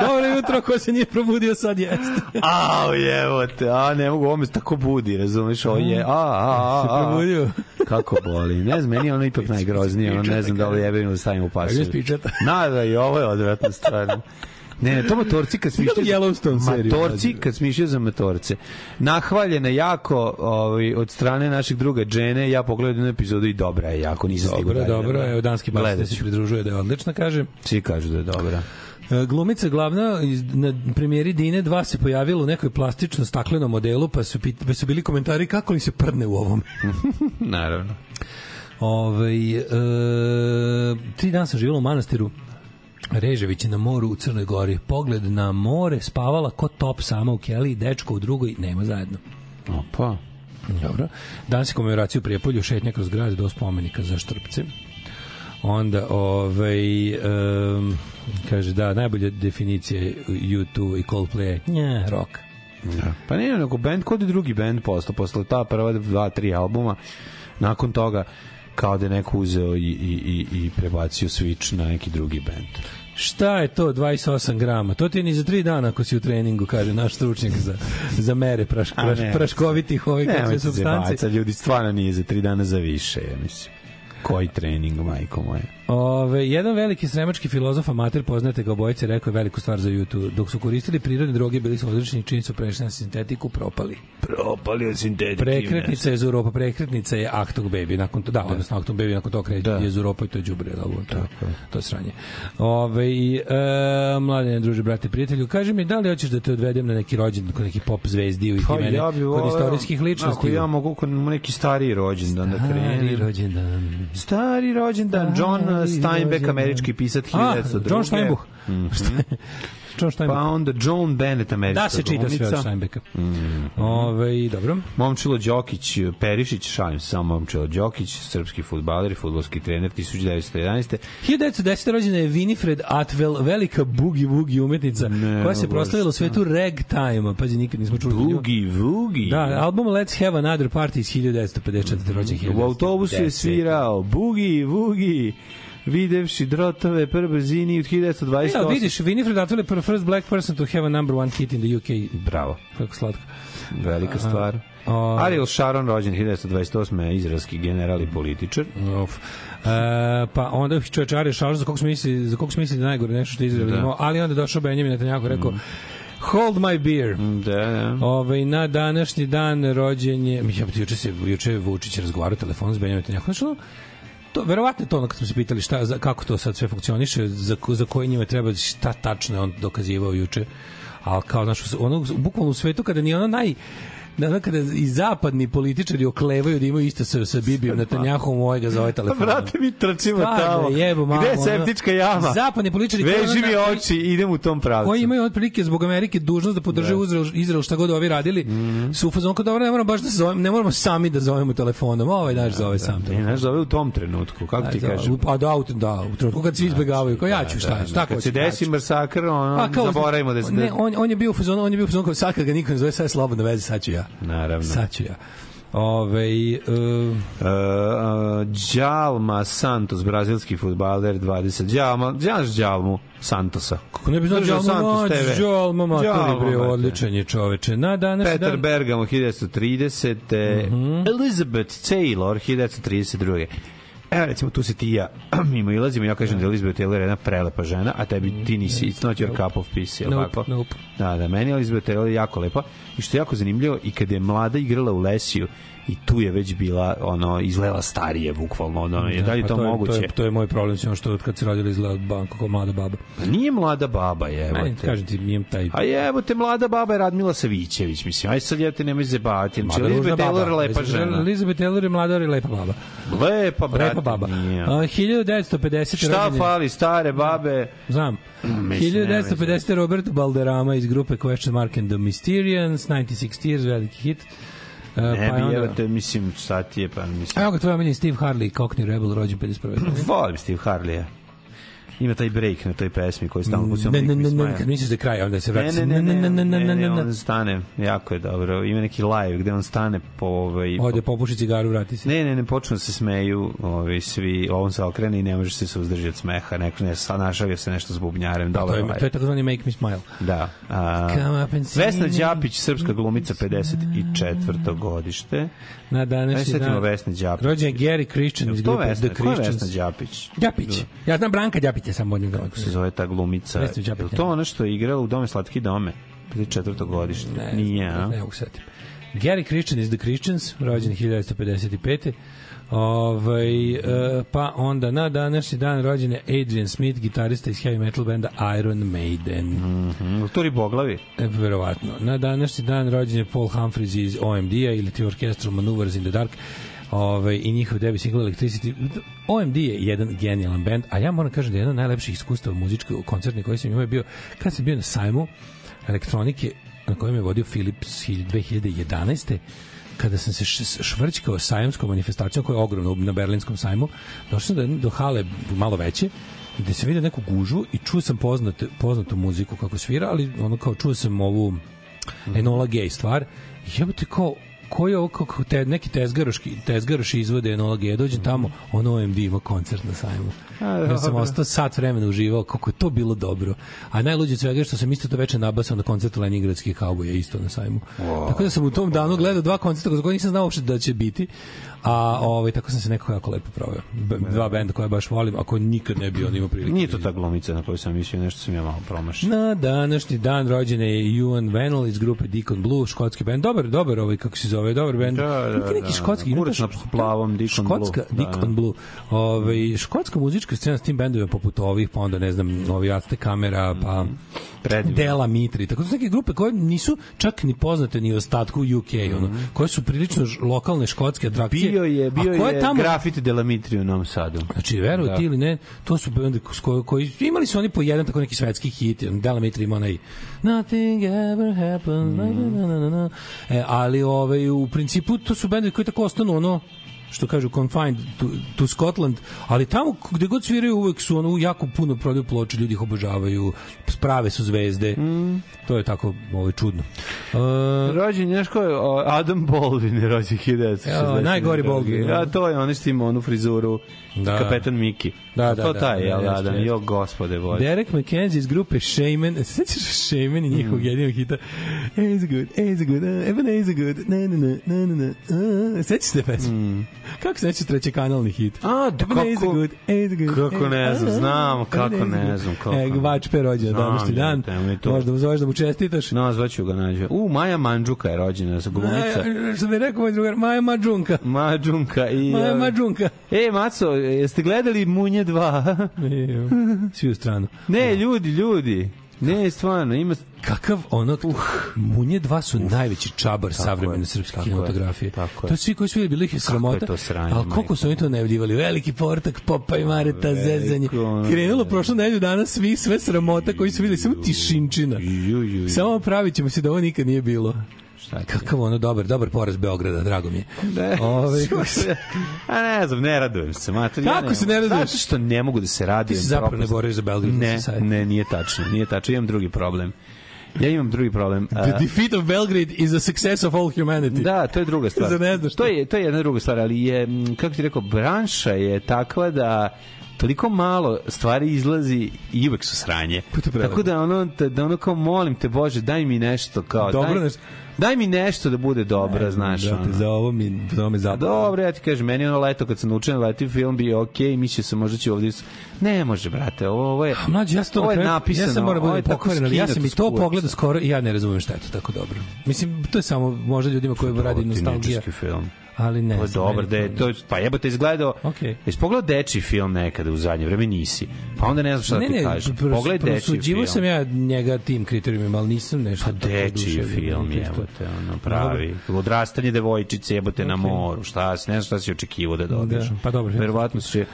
Dobro jutro, ko se nije probudio sad jeste. Au, jevo te, a ne mogu, ovo me tako budi, razumeš, ovo je, a, a, a, Se probudio? kako boli, ne znam, meni je ono ipak najgroznije, ono ne znam da li jebem ili stavim u pasu. Spičata. Nada, i ovo je odvratna stvar. Ne, ne, to motorci kad smišljaju... Yellowstone seriju Matorci radi. kad smišljaju za motorce. Nahvaljena jako ovaj, od strane našeg druga Džene, ja pogledam jednu epizodu i dobra je jako, nisam stigao Dobro, da dobro, gledam. evo danski bar se pridružuje da je odlična, kaže. Svi kažu da je dobra. E, Glumica glavna iz, na premijeri Dine 2 se pojavila u nekoj plastično staklenom modelu, pa su, pa su bili komentari kako li se prdne u ovom. Naravno. Ove, e, tri dana sam živjela u manastiru Režević na moru u Crnoj Gori. Pogled na more, spavala ko top sama u keli, dečko u drugoj, nema zajedno. Opa. Dobro. Danas je komemoracija u Prijepolju, šetnja kroz grad do spomenika za štrpce. Onda, ovaj, um, kaže, da, najbolja definicija je U2 i Coldplay, nje, rock. Da. Pa ne, nego band, kod je drugi band posle, posle ta prva dva, tri albuma, nakon toga kao da je neko uzeo i, i, i, i prebacio switch na neki drugi band. Šta je to 28 grama? To ti je ni za tri dana ako si u treningu, kaže naš stručnjak za, za mere praš, praš, ne. praškovitih ovih kakve Nemojte se substanci. baca, ljudi, stvarno nije za tri dana za više, ja mislim. Koji trening, majko moje? Ove, jedan veliki sremački filozof amater poznate ga obojice rekao je veliku stvar za YouTube. Dok su koristili prirodne droge bili su odlični čini su prešli na sintetiku propali. Propali od sintetike. Prekretnica je Zuropa, prekretnica je Achtung Baby, nakon to, da, odnosno Achtung Baby, nakon toga kreće Da. je Zuropa i to je đubre, album, to, to je sranje. Ove, i, e, mladene, druže, brate, prijatelju, kaži mi, da li hoćeš da te odvedem na neki rođendan kod neki pop zvezdi Pa ti mene, ja bi kod istorijskih ličnosti? Ako ja mogu kod neki stariji rođendan da Stari krenem. rođendan. Stari rođendan, John Stari Steinbeck, američki pisac A, 1902. John Steinbuch. Mhm. John Steinbeck. Pa onda Joan Bennett, američka Da se čita sve od. Steinbecka. Mhm. Ove, dobro. Momčilo Đokić, Perišić, šalim se samo Momčilo Đokić, srpski futbaler i futbolski trener 1911. 1910. rođena je Winifred Atwell, velika boogie-woogie umetnica, Ne, koja se proslavila u svetu ragtime. Pazi, nikad nismo čuli. Boogie Woogie. Da, album Let's Have Another Party iz 1954. rođen U autobusu je svirao Boogie Woogie, videvši drotove per brzini od 1928. Ja, vidiš, Winifred Atwell je first black person to have a number one hit in the UK. Bravo. Kako slatko. velika stvar. o- Ariel Sharon, rođen 1928. izraelski general i političar. Uf. E, pa onda čovječ Ari Šalš, za kog smo mislili, za kog smo mislili da najgore nešto što Izrael Da. imao, ali onda je došao Benjamin Netanyahu i rekao Hold my beer. Da, da. Ovaj na današnji dan rođen je, mi ja juče se juče je Vučić razgovarao telefon s Benjaminom Netanyahu. Znači, to verovatno to ono kad smo se pitali šta za, kako to sad sve funkcioniše, za za koji njima treba šta tačno je on dokazivao juče. Al kao znaš, ono bukvalno u svetu kada ni ono naj da ono kada i zapadni političari oklevaju da imaju isto sa, sa Bibijom Netanjahom ovaj ga zove telefon. Pa, brate, mi trčimo tamo. jebo, mamo, Gde je septička jama? Zapadni političari Veži mi na- oči, idem u tom pravcu. koji imaju otprilike zbog Amerike dužnost da podrže Izrael, Izrael šta god ovi radili, Mhm. su u fazonu kao dobro, ne moramo baš da se zovemo, ne moramo sami da zovemo telefonom, ovaj naš zove sam. Ne, znaš, zove u tom trenutku, kako ti Da, kažem? Pa da, u- da, u trenutku kad svi izbegavaju, kao ja ću, šta, Da, šta da, Kad se desi masakr, ono, zaboravimo da se... Ne, on, on je bio u fazonu, on je bio u fazonu kao sad kad ga niko ne zove, sad je slobodna veze, sad ću ja. Naravno. Sad ću ja. Ove, uh, Uh, uh, Djalma Santos, brazilski futbaler, 20. Djalma, znaš Djalmu Santosa? kako ne bi znao Djalma Santos TV. Djalma Djalma bre, odličan je čoveče. Na današnji Peter dan... Bergamo 1930. Mhm. Elizabeth Taylor 1932. Evo recimo tu se ti i ja mimo ilazimo, ja kažem da je Elizabeth Taylor jedna prelepa žena, a tebi ti nisi, it's not your cup of peace, je Nope, tako? nope. Da, da, meni je Elizabeth Taylor jako lepa i što je jako zanimljivo i kad je mlada igrala u Lesiju i tu je već bila ono izgledala starije bukvalno ono je da li je Pa to, je, moguće To je, to je moj problem, što od kad se rodila izgleda banko kao mlada baba. Pa nije mlada baba je Meni, kažem ti, nijem taj... a evo te mlada baba je Radmila Savićević mislim aj sad ja te nemoj zebati znači Elizabeth Taylor je lepa žena Elizabeth Taylor je mlada i lepa baba. lepa brate Lepa baba. nije. A, 1950. Šta je- fali stare babe? Znam. Mislim, nema 1950. Roberto Balderrama iz grupe Question Mark and the Mysterians, 96 Years, veliki hit. Uh, Ne pa bi, onda- evo te, mislim, šta ti je, pa mislim... Evo ga tvoj omenjen Steve Harley, Cockney Rebel, rođen 51. Volim Steve Harley-a. Ima taj break na toj pesmi koji stalno pustio. Ne, ne, ne, ne, kad misliš da je kraj, onda se vrati. Ne, ne, ne, ne, ne, ne, ne, ne. on stane, jako je dobro. Ima neki live gde on stane po ovaj... Ode, popuši cigaru, vrati se. Ne, ne, ne, počnu da se smeju, ovaj, svi, on se okrene i ne može se suzdržati od smeha, neko ne, sa našalio se nešto s bubnjarim, To dobro. je, to je takozvani Make Me Smile. Da. A, Come up and see Vesna. Đapić, srpska glumica, 54. godište. Na današnji dan. Vesne Đapić. Rođen je Gary Christian iz To grupe Vesna, The ko je Christians. Vesna Đapić? Đapić. Ja znam Branka Đapića, samo volim da Kako se zove ta glumica? Je ne. to ono što je igrala u Dome slatki dome? 54. godište. Nije, a? Ne se setiti. Gary Christian is the Christians, rođen 1955. Ovaj, e, pa onda na današnji dan rođen je Adrian Smith, gitarista iz heavy metal benda Iron Maiden. Mm, to riboglavi? E, verovatno. Na današnji dan rođen je Paul Humphries iz OMD-a ili ti Orchestral Maneuvers in the Dark ovaj, i njihov debi single Electricity. OMD je jedan genijalan band, a ja moram kažem da je jedno od najlepših iskustava muzičke koncertni koji sam imao je bio kad sam bio na sajmu elektronike na kojem je vodio Philips 2011 kada sam se švrćkao sajamskom manifestacijom koja je ogromna na berlinskom sajmu, došao sam do, do hale malo veće gde sam vidio neku gužu i čuo sam poznat, poznatu muziku kako svira, ali ono kao čuo sam ovu Enola Gay stvar i jebote kao koji je ovo kako te, neki tezgaroški tezgaroši izvode Enola Gay dođem tamo on OMD ima koncert na sajmu. Ja sam ostao sat vremena uživao kako je to bilo dobro. A najluđe svega je što sam isto to veče nabasao na koncertu Leningradskih kauboja isto na sajmu. Tako da sam u tom danu gledao dva koncerta za koje nisam znao uopšte da će biti a ovaj tako sam se nekako jako lepo proveo B dva benda koje baš volim ako nikad ne bi on imao prilike Nije to ta glumica na koju sam mislio, nešto sam ja malo promašio. Na današnji dan rođen je Ewan Venel iz grupe Deacon Blue, škotski band. Dobar, dobar ovaj, kako se zove, dobar band. Da, da, neki, neki da, škotski. da. to na plavom Deacon Blue. škotska, Da, Deacon da. Blue. Ovaj, škotska muzička scena s tim bendovima poput ovih, pa onda, ne znam, Novi Azte Kamera, pa Predivno. Dela Mitri. Tako da su neke grupe koje nisu čak ni poznate ni ostatku UK, ono, koje su prilično lokalne škotske atrakcije. Bio je, bio koje je tamo, grafiti Delamitri u Novom Sadu. Znači, veruj Da. ti ili ne, to su bendi s koji, koji imali su oni po jedan tako neki svetski hit, Dela Mitri ima onaj Nothing ever happens, na, na, na, na, na. E, ali ovaj, u principu to su bendovi koji tako ostanu ono što kažu confined to, to Scotland, ali tamo gde god sviraju uvek su ono jako puno prodaju ploče, ljudi ih obožavaju, prave su zvezde. Mm. To je tako ovo je čudno. Uh, Rođen je, znaš ko je, Adam Baldwin je rođen 1960. Ja, najgori Baldwin, Ja, to je on što ima onu frizuru, Da. kapetan Miki. Da, da, to da, taj, da, jel, jeste, Adam, jo, gospode bože. Derek McKenzie iz grupe Shaman, se sećaš Shaman i njihovog Mm. jedinog hita It's good, it's good, uh, Evan is good, na na na na na na Sećaš se te pesme? Kako se nećeš treći kanalni hit? A, da, is kako- good, is good, kako ne znam, znam, kako ne znam, kako E, ne. Vačpe rođen današnji dan. Možda mu zoveš da mu čestitaš. Nazvaću ga nađe. U, Maja Mandžuka je rođena sa glumica. Što bi rekao moj drugar, Maja Mađunka. Mađunka i... Maja ovaj, Mađunka. E, Maco, jeste gledali Munje 2? Svi u stranu. ne, ljudi, ljudi. Ne, stvarno, ima... Kakav ono uh, Munje 2 su najveći čabar savremene je, srpske kinematografije. tako je. To svi koji su vidjeli ih sramota. Ali koliko su oni to najavljivali? Veliki portak, popa i Mareta, zezanje. Krenulo prošlo nedelju dana svi sve sramota koji su videli samo tišinčina. Ju, ju, ju. Samo pravit ćemo se da ovo nikad nije bilo. Ti? Kakav ono dobar, dobar poraz Beograda, drago mi je. Ne, Ove, a ne znam, ne radujem se. Mater, ja Kako se ne raduješ? Zato što ne mogu da se radujem. Ti se zapravo ne propast- boriš za Belgrade Ne, ne, nije tačno. Nije tačno, imam drugi problem. Ja imam drugi problem. The defeat of Belgrade is a success of all humanity. Da, to je druga stvar. Ne znaš to je to je jedna druga stvar, ali je kako ti rekao, branša je takva da toliko malo stvari izlazi i uvek su sranje. Pa. Tako da ono da, da ono kao molim te Bože, daj mi nešto kao Dobro daj, nešto. Daj mi nešto da bude dobro, znaš. Da, ono. za ovo mi, za ovo me A zabavno. dobro, ja ti kažem, meni ono leto kad sam naučio na leti film bio okej, okay, mislio sam možda će ovdje... s- Ne može, brate, ovo, ovo je... Mlađi, ja sam to ovo je napisano, ja sam moram da tako pokvaren, ali ja sam i to pogledao skoro i ja ne razumem šta je to tako dobro. Mislim, to je samo možda ljudima koji radi nostalgija, film. Ali ne. Je dobar, meni da je, to, pa jebote izgledao, Okej. jesi pogledao dečiji film nekada u zadnje vreme, nisi. Pa onda ne znam šta ne, da ti ne, Pogledaj dečiji prosuđivao film. sam ja njega tim kriterijumima, ali nisam nešto Pa oduševljen. film, Isto. jebote, ono, pravi. Odrastanje devojčice, jebote, na Okej. moru, šta, ne znam šta si očekivao da dobiješ. Da, pa dobro. Verovatno si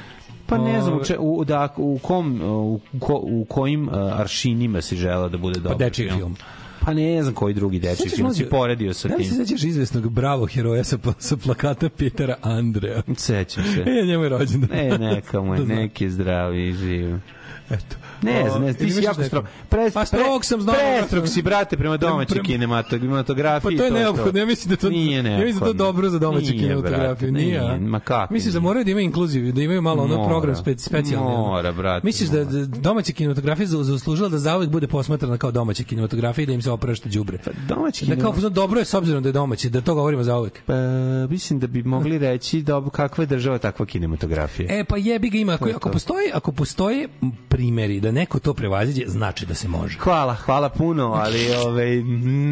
Pa ne znam če, u, da, u, kom, u, ko, u kojim uh, aršinima si želeo da bude dobar dečiji film. Pa ne znam koji drugi Sećaš, film si poredio sa Da li tim. se sećaš izvesnog bravo heroja sa, sa plakata Petera Andreja? Sećam se. E, njemu je rođendan. Ne, neka mu je, Da neki zdravi i živ. Eto. Ne O, znam, ne znam, ti si jako da strog. Pre, Pa strog sam, znam. Prestrog si, brate, prema domaćoj Prema- kinematografiji. Pa to je neophodno. Ja mislim da to Nije ja mislim da je to neophodno. dobro za domaću Nije, kinematografiju. brate, Nije, a? Ma kako Misliš da nije? moraju da imaju inkluziju, da imaju malo ono program spe, specijalni. ono? Mora, brate, Misliš da da domaća kinematografija za- zaslužila da zauvek bude posmatrana kao domaća kinematografija i da im se oprašta đubre. Domaći Da kao dobro je s obzirom da je domaći, da to govorimo zauvek. Pa, mislim da bi mogli reći da kakva je država takva kinematografija. E pa jebi ga ima ako, ako to. postoji ako postoje primeri da neko to prevaziđe, znači da se može. Hvala, hvala puno, ali ovaj,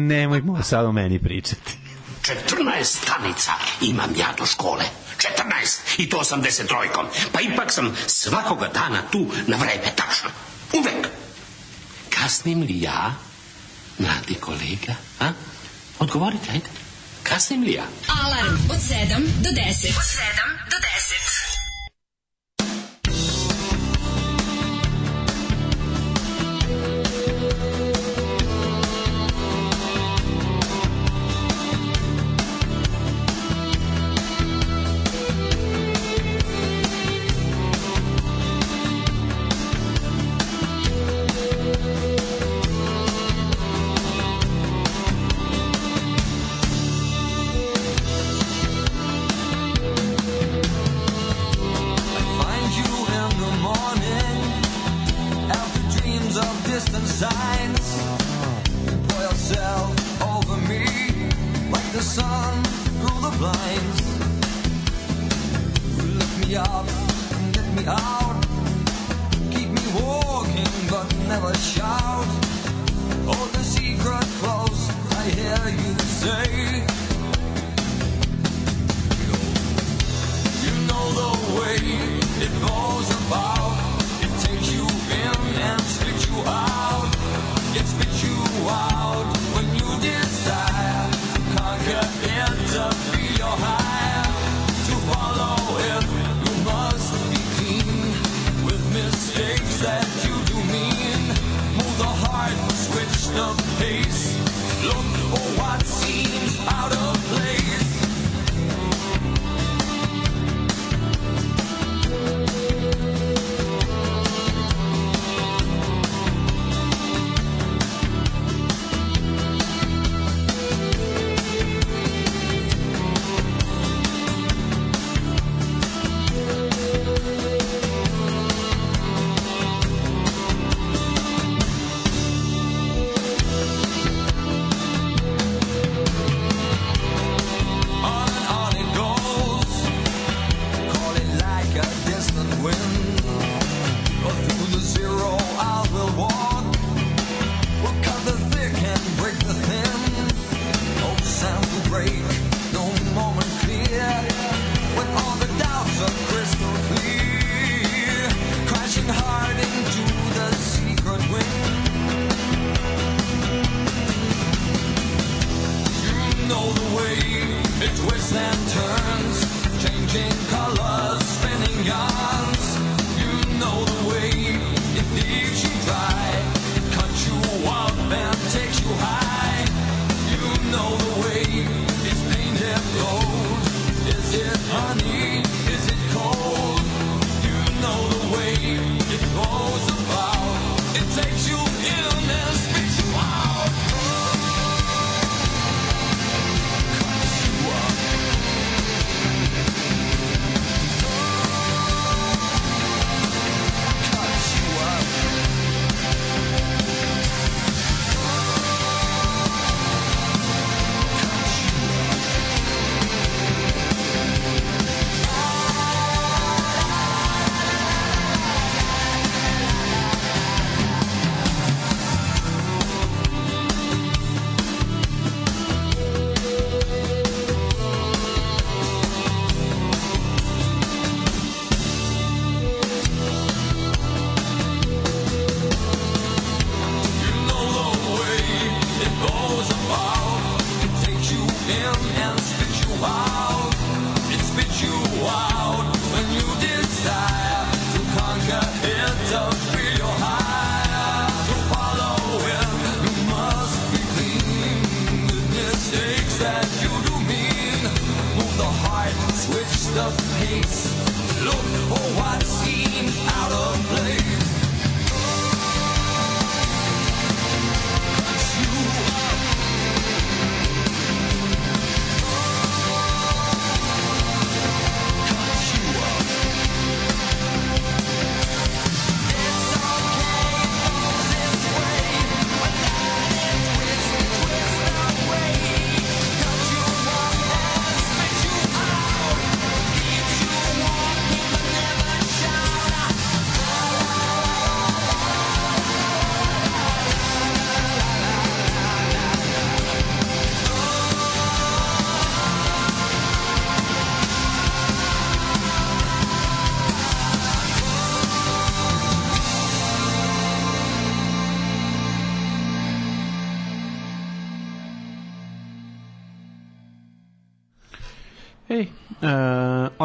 nemojmo sad o meni pričati. 14 stanica imam ja do škole. 14 i to 83-kom. Pa ipak sam svakoga dana tu na vreme, tačno. Uvek. Kasnim li ja, mladi kolega? A? Odgovorite, ajde. Kasnim li ja? Alarm od 7 do 10. Od 7 do 10.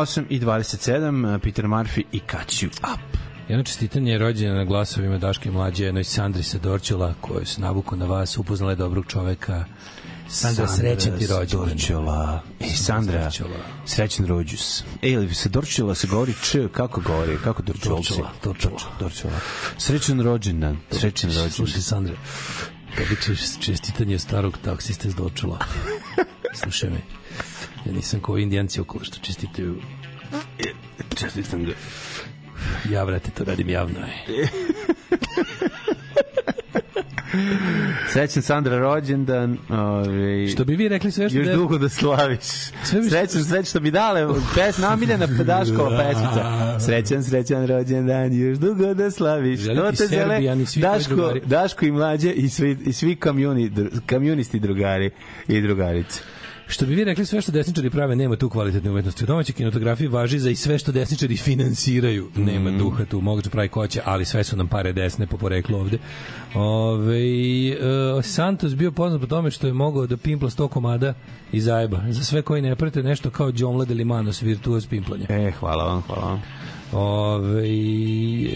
8 i 27, uh, Peter Murphy i Catch You Up. Jedno čestitanje je rođena na glasovima Daške mlađe, jednoj Sandri Sedorčula, koju se navuku na vas, upoznala je dobrog čoveka. Sandra, srećan ti rođendan. Dorčula. I Sandra, Dorčula. srećan rođus. Ej, ili se Dorčula se govori č, kako govori, kako? Dorčula, Dorčula. Dorčula. Srećan rođendan, srećan rođendan. Slušaj, Sandra, kad bi češ čestitanje starog taksista iz Dorčula. Slušaj me, ja nisam kao indijanci okolo što čestitaju. Čestitam ga. Ja, vrate, to radim javno. je. Srećan Sandra rođendan. Ove, Što bi vi rekli sve što... Još de- dugo da slaviš. Sve bi- Srećan, srećan što bi dale pes namiljena Daškova pesmica. Srećan, srećan rođendan, još dugo da slaviš. Ti te tvoji Daško, drugari. Daško i mlađe i svi, i svi kamjuni, kamjunisti drugari i drugarice. Što bi vi rekli, sve što desničari prave nema tu kvalitetne umetnosti. U domaćoj kinematografiji važi za i sve što desničari finansiraju. Nema Mhm. duha tu, moguće pravi koće, ali sve su nam pare desne po poreklu ovde. Ove, e, Santos bio poznat po tome što je mogao da pimpla 100 komada i zajeba. Za sve koji ne prate nešto kao Džomle de Limanos, virtuoz pimplanja. E, hvala vam, hvala vam. Ove, e,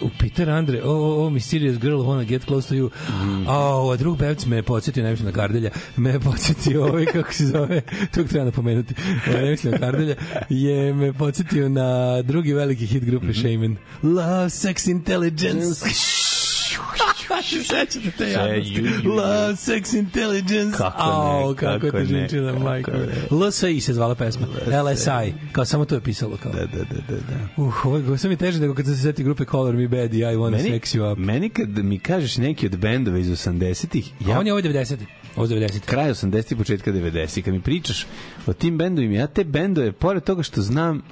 u Peter Andre, oh, oh, oh, mysterious girl wanna get close to you. Mhm. A, a drug pevc me je podsjetio, ne mislim na Kardelja, me je podsjetio ovaj, kako se zove, tog treba napomenuti, ovaj, ne mislim na Kardelja, je me podsjetio na drugi veliki hit grupe Mhm. Shaman. Love, sex, intelligence. Sećate te ju. Love, sex, intelligence. Kako ne, Au, kako, kako žinčina, majko. ne. LSI se zvala pesma. LSI. Kao samo to je pisalo. Kao. Da, da, da, da. da. Uh, ovo je mi teže nego kad se seti grupe Color Me Bad i I Wanna Meni, Sex You Up. meni kad mi kažeš neki od bendova iz 80-ih, Ja. ja On je ovo 90. Ovo je 90. kraj 80 početka 90 kad mi pričaš o tim bendovima ja te bendove pored toga što znam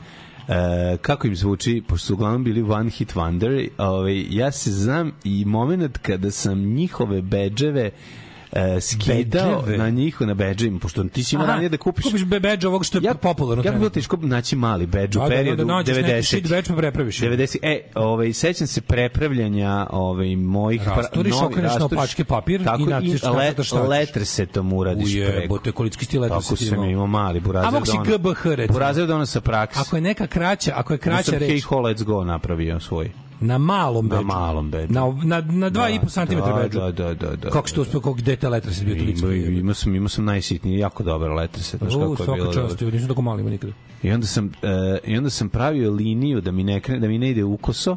e, kako im zvuči pošto su uglavnom bili one hit wonder ovaj ja se znam i moment kada sam njihove bedževe e, skidao Bedževe? na njih na bedževima, pošto ti si imao ranije da kupiš kupiš be- bedž ovog što je popularno. Ja bih bilo trenutno. teško naći mali bedž u Da, da, da, periodu da nađeš neki 90. shit bedž pa prepraviš. 90. E, ovaj sećam se prepravljanja ovaj mojih Rasturiš, novi- okreneš rasturiš, naopačke papir tako i naciš le, šta šta hoćeš. letresetom uradiš preko. Ujebote, koliko ti letra Tako sam imao. mali burazer. A mogu si GBH recimo. Burazer dono sa prakse. Ako je neka kraća, ako je Kraća sam reč, Hey Ho Let's Go napravio svoj. Na malom Na bedžu. malom bedžu. Na, na, na 2,5 cm da, bedžu. Da, da, da, da. Kako si to uspio, kako dete letra si bio toliko? Ima, imao sam, imao sam najsitniji, jako dobar letreset, znaš U, kako je svaka bilo. čast, dobro. nisam tako mali ima nikada. I onda sam e, i onda sam pravio liniju da mi ne krene, da mi ne ide ukoso.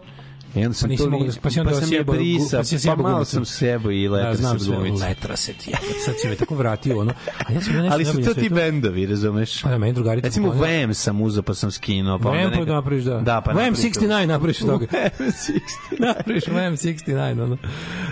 I onda sam Pa to li- da- pa si onda sam je sjebao gu- brisao, pa si je pa sjebao malo sam sebo i Da, letra znam se gumicu. letra se ti. Sad si me tako vratio, ono. A ja sam Ali su to ti bendovi, razumeš? Pa da, meni drugarica Recimo. VM sam uzeo pa sam skinuo. Pa onda VM pa da napraviš, da. Da, pa to. 69 napraviš od toga. VM69. napraviš VM 69, ono.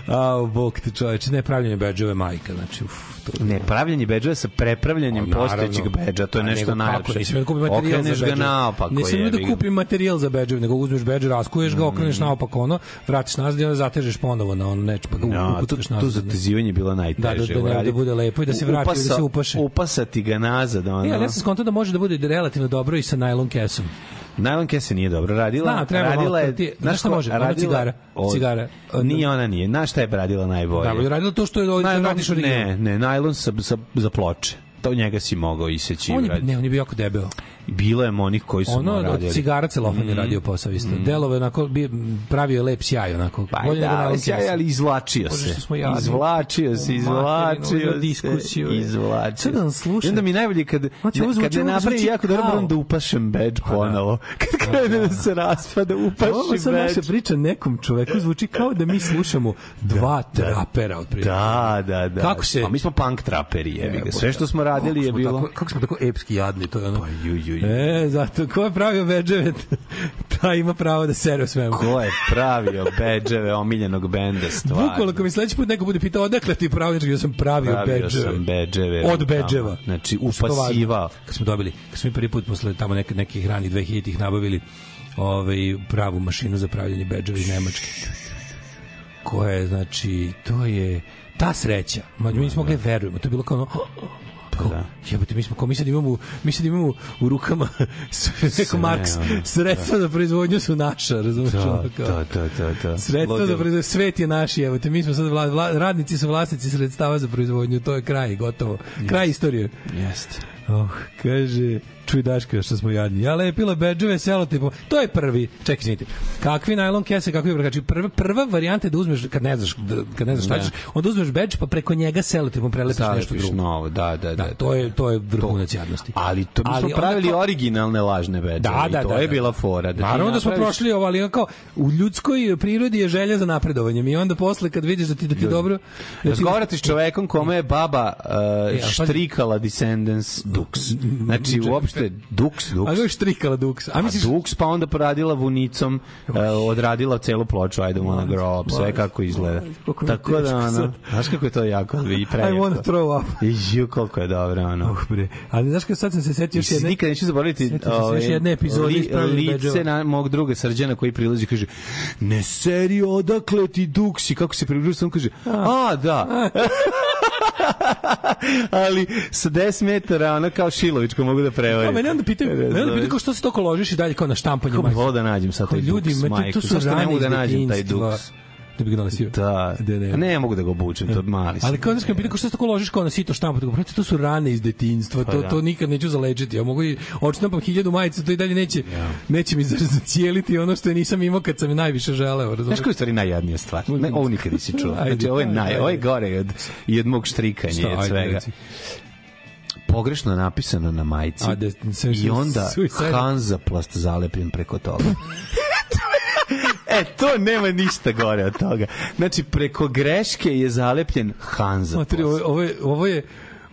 A, bog ti čoveče, ne pravljanje bedževe majka, znači, uf, Ne, pravljanje bedževa sa prepravljanjem postojećeg bedža, to je nešto najlepše. Nisam da kupim materijal Okreneš za ga bedževe. naopako. Nisam da kupim materijal za bedževe, nego uzmeš bedž, raskuješ ga, okreneš naopako ono, vratiš nazad i onda zatežeš ponovo na ono neč, pa ga Ja, to, ukucaš to nazad. zatezivanje je bilo Da, da, najteže. da, da, da bude lepo i da se vrati, da se Upasa- upaše. Upasati ga nazad, ono. E, ali ja sam skontao da može da bude relativno dobro i sa najlon kesom. Najlon kese nije dobro radila. Znam, treba radila je, ti- znaš šta može? Ona radila- cigara. od- Cigara. Od- Nije ona nije. Znaš šta je radila najbolje? Da, ali radilo to što je Najlon- radiš original. Ne, ne, najlon sa, sa, za ploče. To njega si mogao iseći. On je, ne, on je bio jako debeo. Bilo je onih koji su Ono od radili. cigara celofan je radio posao isto. Delove onako bi pravio je lep sjaj onako. Pa Bolje da, nalon sjaj, ali izvlačio se. Izvlačio se, izvlačio se. diskusiju. Izvlačio da se. slušam. I onda mi najbolje kad, kad ne napravi zvuči jako dobro, moram da upašem bedž Pa da. ponovo. Kad krene da se raspada, upaši Ovo sad naša priča nekom čoveku zvuči kao da mi slušamo dva trapera otprilike. Da, da, da. Kako se- Pa mi smo punk traperi, jebi ga. Sve što smo radili je bilo... Kako smo tako epski jadni, to je ono. Pa ju, ju, ju. E, zato, ko je pravio bedževe, ta ima pravo da sere o svemu. Ko je pravio bedževe omiljenog benda stvarno? Bukvalno, ako mi sledeći put neko bude pitao odakle ti pravio, znači ja sam pravio, Pravio bedževe. sam bedževe. Od bedževa. Znači, upasivao. Kad smo dobili, kad smo mi prvi put posle tamo neke, nekih ranih 2000-ih nabavili ovaj, pravu mašinu za pravljanje bedževa iz Nemačke. Koja je, znači, to je ta sreća. Ma, mi nismo mogli da verujemo. To je bilo kao ono, Kao, da. jebote, mi smo kao mi sad imamo mi sad imamo u rukama neko Marks ono, sredstva za proizvodnju su naša, razumeš? Da, da, da, da, da. Sredstva za proizvodnju, svet je naš, evo te, mi smo sad vla, vla, radnici su vlasnici sredstava za proizvodnju, to je kraj, gotovo. Kraj istorije. Jeste. Oh, kaže, čuj Daška što smo jadni. Ja lepila bedževe selotipom. To je prvi. Čekaj, izvinite. Kakvi najlon kese, kakvi brkači? Prva, prva varijanta je da uzmeš, kad ne znaš, da- kad ne znaš šta Da. ćeš, onda uzmeš bedž pa preko njega selotipom prelepiš nešto Zalepiš drugo. novo, da, da, da. Da, to je, to je vrhunac jadnosti. Ali to mi Ali smo pravili kao- originalne lažne bedževe. Da, da, i to da, je da. bila fora. Da Naravno da smo prošli ovo, ali kao u ljudskoj prirodi je želja za napredovanjem i onda posle kad vidiš da ti da ti dobro da ti Razgovarate s čovekom kome je baba uh, E, štrikala Descendants Dux. Znači, uopšte Dux, A Dux. ga štrikala duks. A A misliš Dux, pa onda poradila vunicom, uh, odradila celu ploču, ajde na grob, sve kako izgleda. Mi Tako da, ono, znaš kako je to jako i I prejako. wanna throw up. I ju, koliko je dobro, ono. Uh, bre. Ali znaš kad sad sam se setio još Još jedne... nikad neću zaboraviti ovaj, još jedne epizode li, lice na mog druga srđana koji prilazi i kaže ne serio odakle ti duksi kako se približio sam kaže a da ali sa 10 metara ona kao Šilovićko mogu da prevarim A mene onda pitaju, mene onda pitaju kao što se toliko ložiš i dalje kao na štampanju kako volao da nađem sad taj ljudi, duks ma, to- majku to su zašto ne mogu da nađem taj duks Da bi ga nosio. da, Da, ne. Ne mogu da ga obučem to je mali. Ali kao kad me pitaju kao što se tako ložiš kao na sito štampu, tako brate, to su rane iz detinjstva, to Pa da. to nikad neću zalečiti. Ja mogu i odštampam hiljadu majica, to i dalje neće neće mi za- zacijeliti ono što je nisam imao kad sam najviše želeo, razumeš? Znaš koja je stvari najjadnija stvar? Ne, ovo nikad nisi čuo. Znači, ovo je, naj, ovo je gore od, i od mog štrikanja i od svega. Pogrešno napisano na majici. A, da, se- I onda suicide. Hanzaplast zalepljen preko toga. e, to nema ništa gore od toga. Znači, preko greške je zalepljen Matri, Hanzaplast. ovo, ovo je, ovo je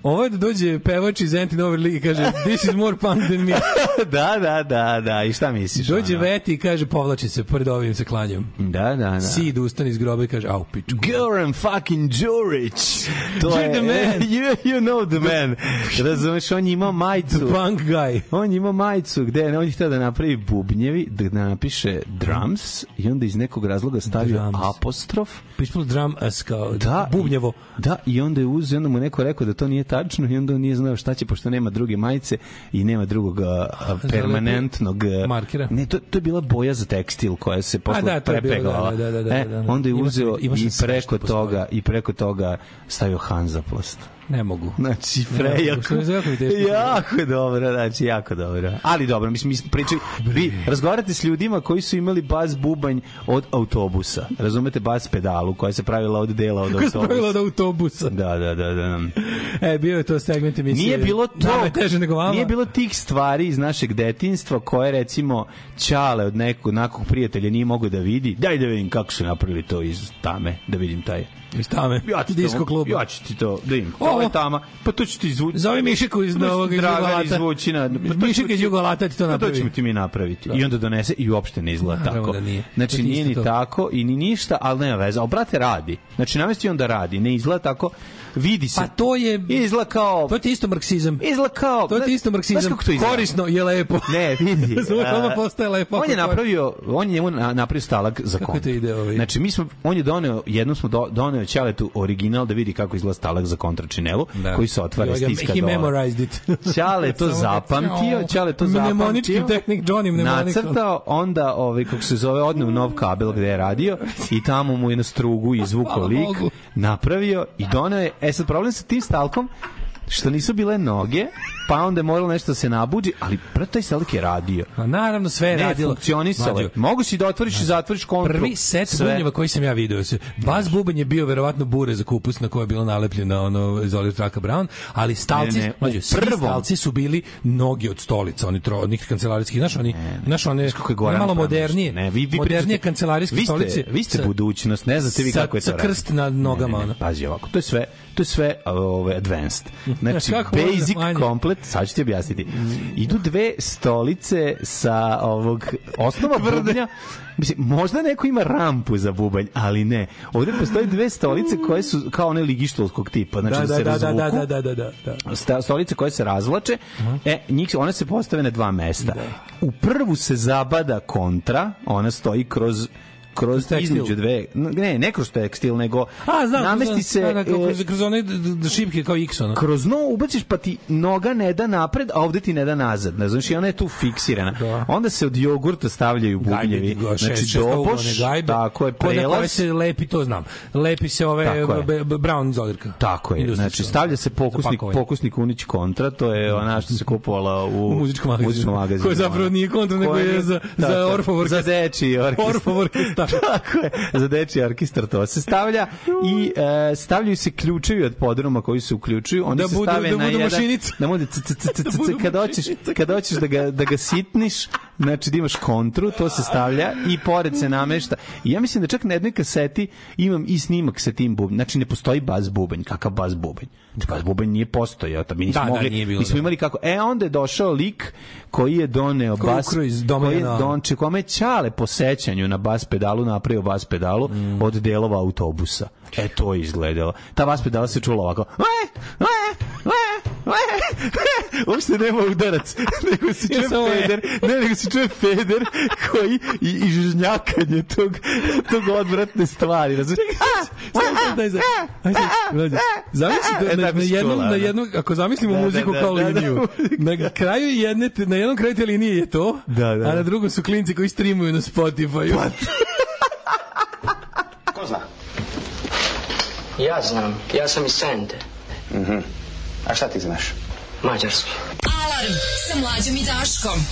Ovo je da dođe pevač iz Antin Over League i kaže this is more punk than me. da, da, da, da. I šta misliš? Dođe ono? Veti i kaže povlači se, pored ovim se klanjam. Da, da, da. Sid ustane iz groba i kaže au pičku. Goran fucking Đurić. To You're je, the man. you, you know the man. Razumeš, on ima majicu. The punk guy. On ima majicu gde on je htio da napravi bubnjevi, da napiše drums i onda iz nekog razloga stavio Drums. apostrof. Pa ispalo drum as kao Da, bubnjevo. Da, i onda je uzeo, onda mu neko rekao da to nije tačno i onda on nije znao šta će, pošto nema druge majice i nema drugog a, permanentnog markera. Ne, to, to je bila boja za tekstil koja se posle da, to je bilo, prepeglala. da, da, da, E, da, da. onda je uzeo i preko toga i preko toga stavio Hanzaplast. Ne mogu. Znači, mogu, je jako je dobro, znači, jako dobro. Ali dobro, mislim, mislim pričaj, vi razgovarate s ljudima koji su imali bas bubanj od autobusa. Razumete bas pedalu koja se pravila od dela od Kako se pravila od autobusa. Da, da, da, da. E, bio je to segment emisije. Nije bilo to, je teže nego vama. nije bilo tih stvari iz našeg detinjstva koje recimo Ćale od nekog nakog prijatelja nije mogo da vidi. Daj da vidim kako su napravili to iz tame, da vidim taj Iz tame. ja ću Disko to, kluba. Ja ću ti to, da vidim. Ovo. Je tama. Pa to ću ti izvući. Zove Mišiku iz Novog Jugolata. izvući na... Pa Mišik iz Jugolata ti to Pa to napravi. ćemo ti mi napraviti. I onda donese i uopšte ne izgleda Naravno tako. da nije. Znači To nije ni to. tako i ni ništa, ali nema veze. A brate radi. Znači namesti on da radi. Ne izgleda tako. Vidi se. Pa to je... Izgleda kao... To je isto marksizam. Izgleda kao... To je isto marksizam. Kako to? Korisno je lepo. Ne, vidi. Odmah postaje lepo. On je napravio, on je njemu na- napravio stalak za Kako kontru. to ide, ovaj? Znači, mi smo, on je doneo, jednom smo do, doneo Ćaletu original da vidi kako izgleda stalak za kontračinelu, Da. koji se otvara i He- stiska He dole. memorized it. Ćale to zapamtio, Ćale to Mnemonički zapamtio. tehnik, Johnny mnemonik. Nacrtao, onda, ovaj, kako se zove, odne u nov kabel gde je radio i tamo mu je na strugu izvukao lik, napravio i doneo je, e sad problem sa tim stalkom, što nisu bile noge, pa onda je moralo nešto da se nabuđi, ali brate, taj stalak je radio. Pa naravno sve je Ne, radilo. funkcionisalo Mogu si da otvoriš i zatvoriš kontru. Prvi set Sve. bubnjeva koji sam ja video. Bas bubanj je bio verovatno bure za kupus na koje je bilo nalepljeno ono iz Oliver Traka Brown, ali stalci, Ne, ne, mlađo, u svi prvom. stalci su bili noge od stolica, oni tro, onih kancelarijskih, znaš, oni, znaš, one, Znaš kako je Goran malo modernije, Ne, vi, vi modernije pričate- kancelarijske vi ste, stolice. Vi ste budućnost, ne znate vi sa- kako je to sa krst na nogama, Ne, ne, ne, pazi ovako, to je sve, to je sve ovaj advanced. Znači Kako basic komplet, sad ću ti objasniti. Idu dve stolice sa ovog osnova bubnja. Mislim, možda neko ima rampu za bubanj, ali ne. Ovde postoje dve stolice koje su kao one ligištolskog tipa, znači da, Da, se da, da, da, razvuku. da, da, da, da, da. Sta- stolice koje se razvlače, e, njih, one se postave na dva mesta. U prvu se zabada kontra, ona stoji kroz kroz tekstil. između dve, ne, ne kroz tekstil, nego A, znam, namesti znam, se da, da, e, kroz, kroz one šipke kao X, ono. kroz no ubaciš pa ti noga ne da napred, a ovde ti ne da nazad. Ne znaš, i ona je tu fiksirana. Da. Onda se od jogurta stavljaju bubnjevi. Znači, doboš, gajbe, tako je, koje prelaz. se lepi, to znam. Lepi se ove brown iz Olirka. Tako je. Znači stavlja se pokusnik pokusnik unić kontra, to je ona što se kupovala u, U muzičkom magazinu. magazinu. Koje zapravo nije kontra, nego je za- za Orfov orkestar. Za dečiji orkestar. Orkestar. Tako je, za dečiji orkestar to se stavlja i e, stavljaju se ključevi od podruma koji se uključuju, oni Da se budu- stave da na budu jedan mašinice. da bude c, c, c, c, Da c, budu kad hoćeš kad hoćeš da ga da ga sitniš, znači da imaš kontru, to se stavlja i pored se namešta. I ja mislim da čak na jednoj kaseti imam i snimak sa tim bubanj. Znači ne postoji bas bubanj, kakav bas bubanj. Znači, Bas bubanj nije postojao, mi nismo Da, da, mogli, nije bilo, nismo da. imali kako. E onda je došao lik koji je doneo bas koji je donče kome je Ćale po sećanju na bas pedalu napravio bas pedalu Mm. od delova autobusa. E to je izgledalo. Ta bas pedala se čula ovako. "Le, le, le, le." Uopšte nema udarac, nego se čuje feder, ne, nego se čuje feder koji i, i žnjakanje tog, tog odvratne stvari. Razumiješ? Zamisli to na, na si jednom, na jednom, ako zamislimo Da, da, muziku da, kao da, liniju, na kraju jedne, na jednom kraju te linije je to, Da, da. a na drugom su klinci koji streamuju na Spotify. Ko zna? Ja znam. Ja sam iz Sente. Mhm. A šta ti znaš? Mađarski. Alarm sa mlađom i Daškom.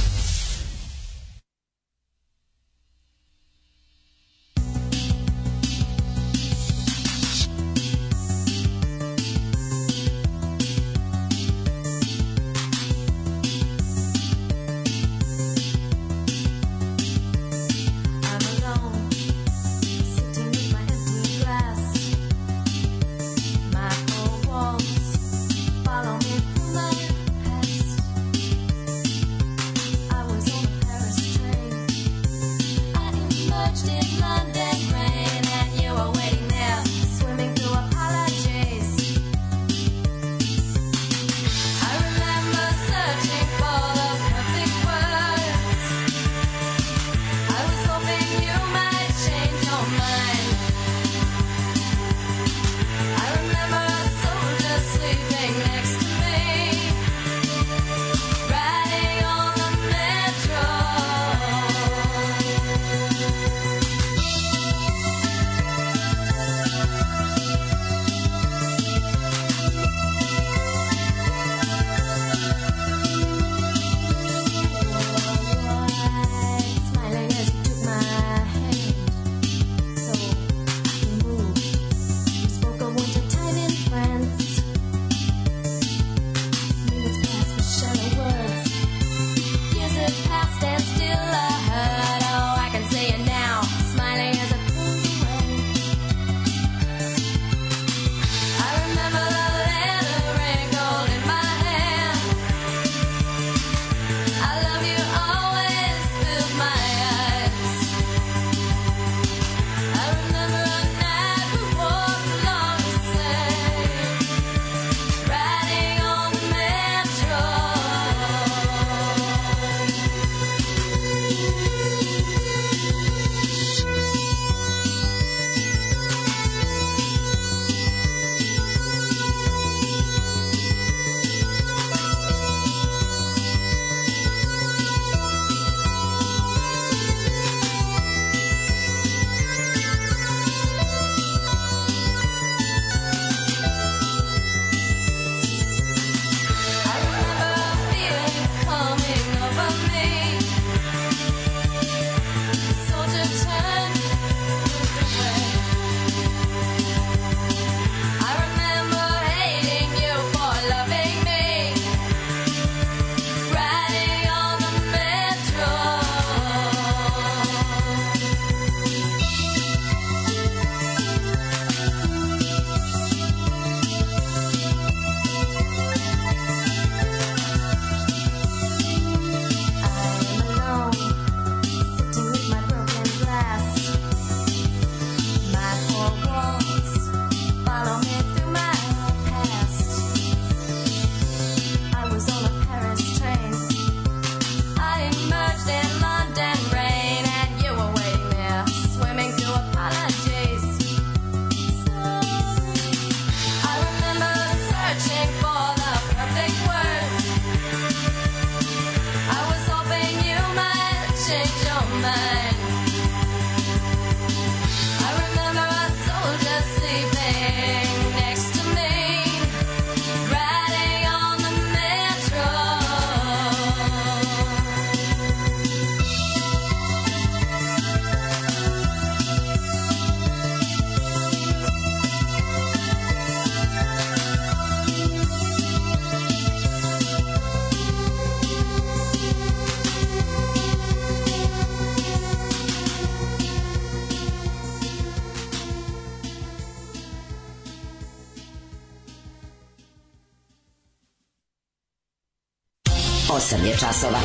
8 je časova.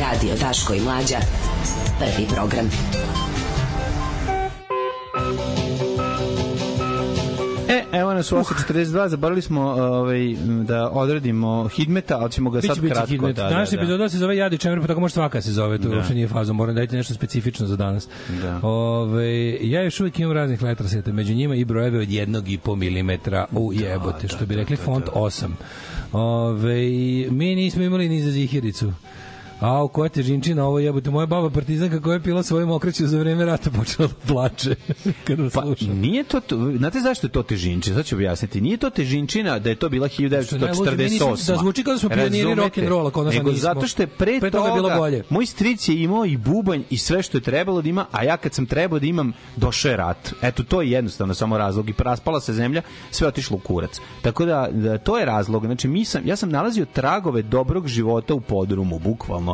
Radio Daško i Mlađa. Prvi program. E, evo nas u 8.42, zaboravili smo ovaj, da odredimo Hidmeta, ali ćemo ga sad Biće, biće kratko. Hidmet. Da, Današnja da, da. epizoda se zove Jadi Čemer, pa tako može svaka se zove, to Da. uopšte nije faza, moram dajte nešto specifično za danas. Da. Ove, ja još uvijek imam raznih letraseta, među njima i brojeve od jednog i po milimetra u jebote, što bi rekli font 8. Ove, mi nismo imali ni za zihiricu. A u koja težinčina ovo jebote, moja baba partizanka koja je pila svojim okreću za vreme rata počela da plače kada Pa, sluša. nije to, to, znate zašto je to težinčina? Sad ću objasniti. Nije to težinčina da je to bila Što je najluđe, mi 1948. nismo- da zvuči kao da smo pioniri Razumete? rock'n'rolla, kao da Nego nismo. zato što je pre, Pre toga toga, bilo bolje. moj stric je imao i bubanj i sve što je trebalo da ima, a ja kad sam trebao da imam, došao je rat. Eto, to je jednostavno samo razlog. I raspala se zemlja, sve otišlo u kurac. Tako da, da to je razlog. Znači, mi sam, ja sam nalazio tragove dobrog života u podrumu, bukvalno.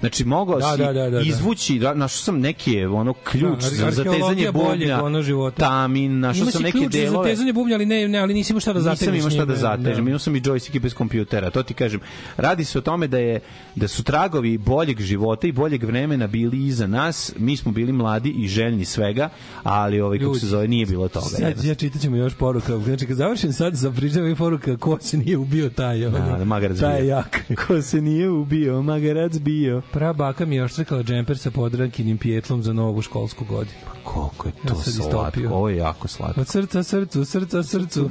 Znači, mogao Da, si da, da, da, da. izvući, da, našao sam neke, ono, ključ Da, za zatezanje arheologija boljeg, bubnja, ono, života. tamin, našao sam neke ključ za delove. zatezanje bubnja, ali ne, ne, ali nisi imao šta da zategneš. Nisam imao šta da zatežem, imao sam i joystick bez kompjutera, to ti kažem. Radi se o tome da je da su tragovi boljeg života i boljeg vremena bili iza nas. Mi smo bili mladi i željni svega, ali ovaj kako se zove nije bilo toga. Sad, ja čitat ćemo još poruka. Znači, kad završim sad sa pričama i poruka, ko se nije ubio taj. ono, Da, da, magarac taj bio. jak. Ko se nije ubio, magarac bio. Pra baka mi je oštrkala džemper sa podrankinim pijetlom za novu školsku godinu. Koliko je Ja to sam slatko, ovo je jako slatko. Od srca srcu, srca srcu.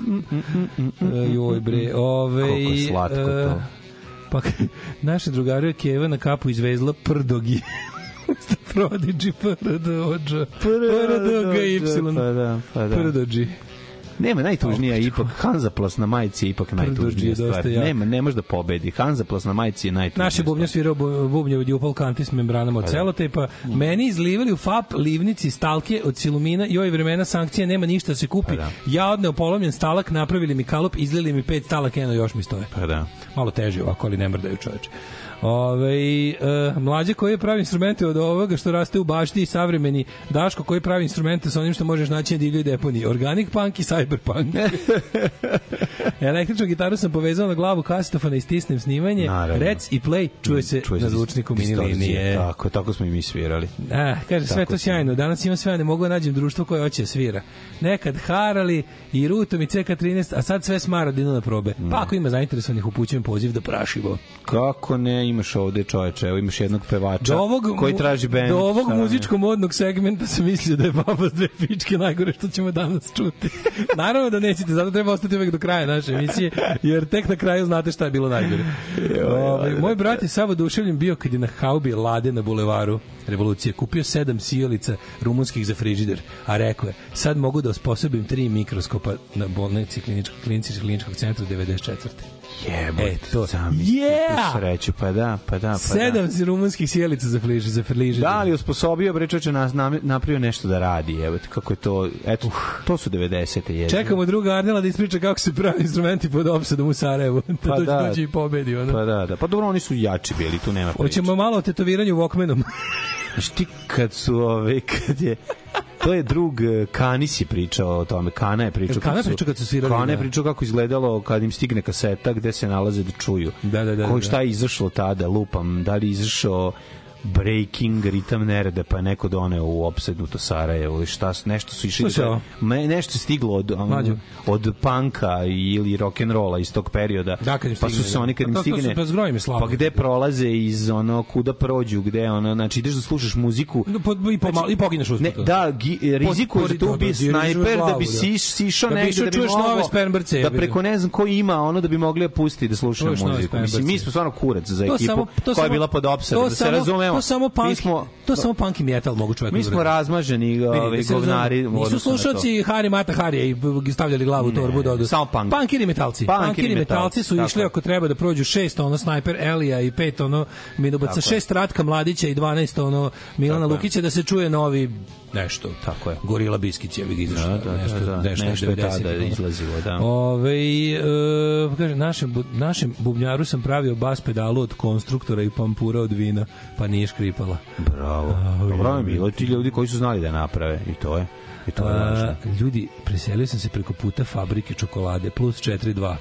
E, Joj bre, ove... Koliko je slatko to. Pa naša drugara je Keva na kapu izvezla prdogi. Prodigy, prdođa. Prdoga y. Pa da, pa da. Prdođi. Nema najtužnija je ipak Hanzaplas na majici je ipak najtužnija stvar. Nema, ne može da pobedi. Hanzaplas na majici je najtužnija. Naš je bubnjar svirao bu- bubnje od Jupol Kanti s membranama od Pa da. celotepa. Meni izlivali u FAP livnici stalke od silumina i ove vremena sankcije nema ništa da se kupi. Pa da. Ja odneo polomljen stalak, napravili mi kalup, izlili mi pet stalak, eno još mi stoje. Pa da. Malo teže ovako, ali ne mrdaju čoveče. Ove, e, mlađe koji pravi instrumente od ovoga što raste u bašti i savremeni Daško koji pravi instrumente sa onim što možeš naći na divljoj deponiji. Organic punk i cyberpunk. Električnu gitaru sam povezao na glavu kasetofona i stisnem snimanje. Naravno. Rec i play čuje se Čuje na zvučniku mini linije. Tako, tako smo i mi svirali. A, kaže, sve Tako to si. sjajno. Danas imam sve, ne mogu da nađem društvo koje hoće da svira. Nekad harali i rutom i CK13, a sad sve smara idu na probe. Mm. Pa ako ima zainteresovanih, upućujem poziv da prašimo. Kako ne, imaš ovde čoveče, evo imaš jednog pevača Do ovog, koji traži bend. Do ovog muzičko-modnog segmenta sam mislio da je baba s dve pičke najgore što ćemo danas čuti. Naravno da nećete, zato treba ostati uvek do kraja naše emisije, jer tek na kraju znate šta je bilo najgore. Ovaj, moj brat je sav oduševljen bio kad je na haubi Lade na bulevaru revolucije kupio sedam sijalica rumunskih za frižider, a rekao je, sad mogu da osposobim tri mikroskopa na bolnici kliničkog, klinici kliničkog centra 94. Jebote, E, to. zamisli Yeah! sreću, pa da, pa da, pa Sedam da. rumunskih sjelica za frižider. Za frižider. Da li osposobio bre čoveče nas napravio nešto da radi, evo kako je to, eto, to su 90-te je. Čekamo druga Arnela da ispriča kako se pravi instrumenti pod opsadom u Sarajevu. Da Pa da. dođe i pobedi. Ono. Pa da, da. Pa dobro, oni su jači bili, tu nema priče. Hoćemo malo o tetoviranju Walkmanom. Znaš ti kad su ove, kad je to je drug eh, Kanis je pričao o tome. Kana je pričao Kana su- pričao kad su svirali, Kana je da. pričao kako izgledalo kad im stigne kaseta gde se nalaze da čuju. Da, da, da, Ko da. šta je izašlo tada, lupam, da li je izašao breaking ritam nerede pa je neko doneo u opsednuto Sarajevo ili šta su- nešto su išli da- me, nešto stiglo od um, od panka ili rock and rolla iz tog perioda Da, kad im pa su stigne, se da. oni kad Pa im su- stigne pa je slabo. pa gde prolaze iz ono kuda prođu gde ono znači ideš da slušaš muziku No, po, i, po, i pogineš usput. ne, da, gi, rizikuješ da da, ubije da, dirižeš snajper, da bi da. siš, sišao Da bi negde, da bi čuješ nove mogao, spermbrce, da preko ne znam ko ima ono da bi mogli da pusti da nove muziku. Mislim, mi smo stvarno kurac za ekipu koja je bila pod opsadom, to da se samo- razumemo. To samo punk, mi smo, to samo punk i metal mogu čovjek mi da smo razmaženi ovi se govnari. Nisu slušalci Hari Mata Harija i stavljali glavu u torbu da odu. samo punk. Punkiri metalci. Punkiri metalci su išli ako treba da prođu šest ono snajper Elija i pet ono je. šest Ratka Mladića i 12 ono Milana. Lukića da se čuje novi nešto. Tako je. Gorila Biskić je izašao. Da, da, da, nešto, da. nešto, Nešto je 90-ih, tada izlazilo, da. Ove, e, kaže, našem, našem bubnjaru sam pravio bas pedalu od konstruktora i pampura od vina, pa nije škripala. Bravo. Bravo je bilo ti ljudi koji su znali da naprave i to je. I to je važno. A, ljudi, preselio sam se preko puta fabrike čokolade plus 4-2.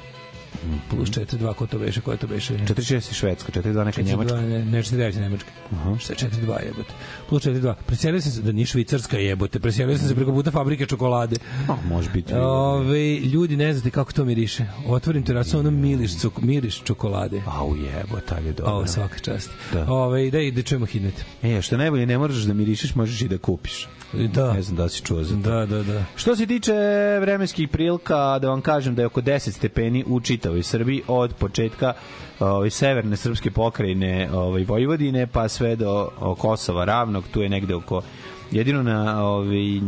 Plus 4-2, ko to beše, ko to beše? 4-6 je Švedska, 4-2 neka Njemačka. 4-2, ne, ne 4-9 je Nemačka. Šta je 4-2 jebote? Plus 4-2. Preselio sam se, da nije Švicarska jebote, preselio sam se preko puta fabrike čokolade. A, može biti. Ove, ljudi, ne znate kako to miriše. Otvorim terasu, ono miriš, cuk, miriš čokolade. Au jebote, ali je dobro. O, svaka čast. Da. Ove, da, da čujemo hitnet. E, što najbolje, ne moraš da mirišeš, možeš i da kupiš. Da. Ne znam da si čuo za to. Da, da, da. Što se tiče vremenskih prilika, da vam kažem da je oko 10 stepeni u čitavoj Srbiji od početka ovaj severne srpske pokrajine ovaj Vojvodine pa sve do Kosova ravnog tu je negde oko jedino na ovaj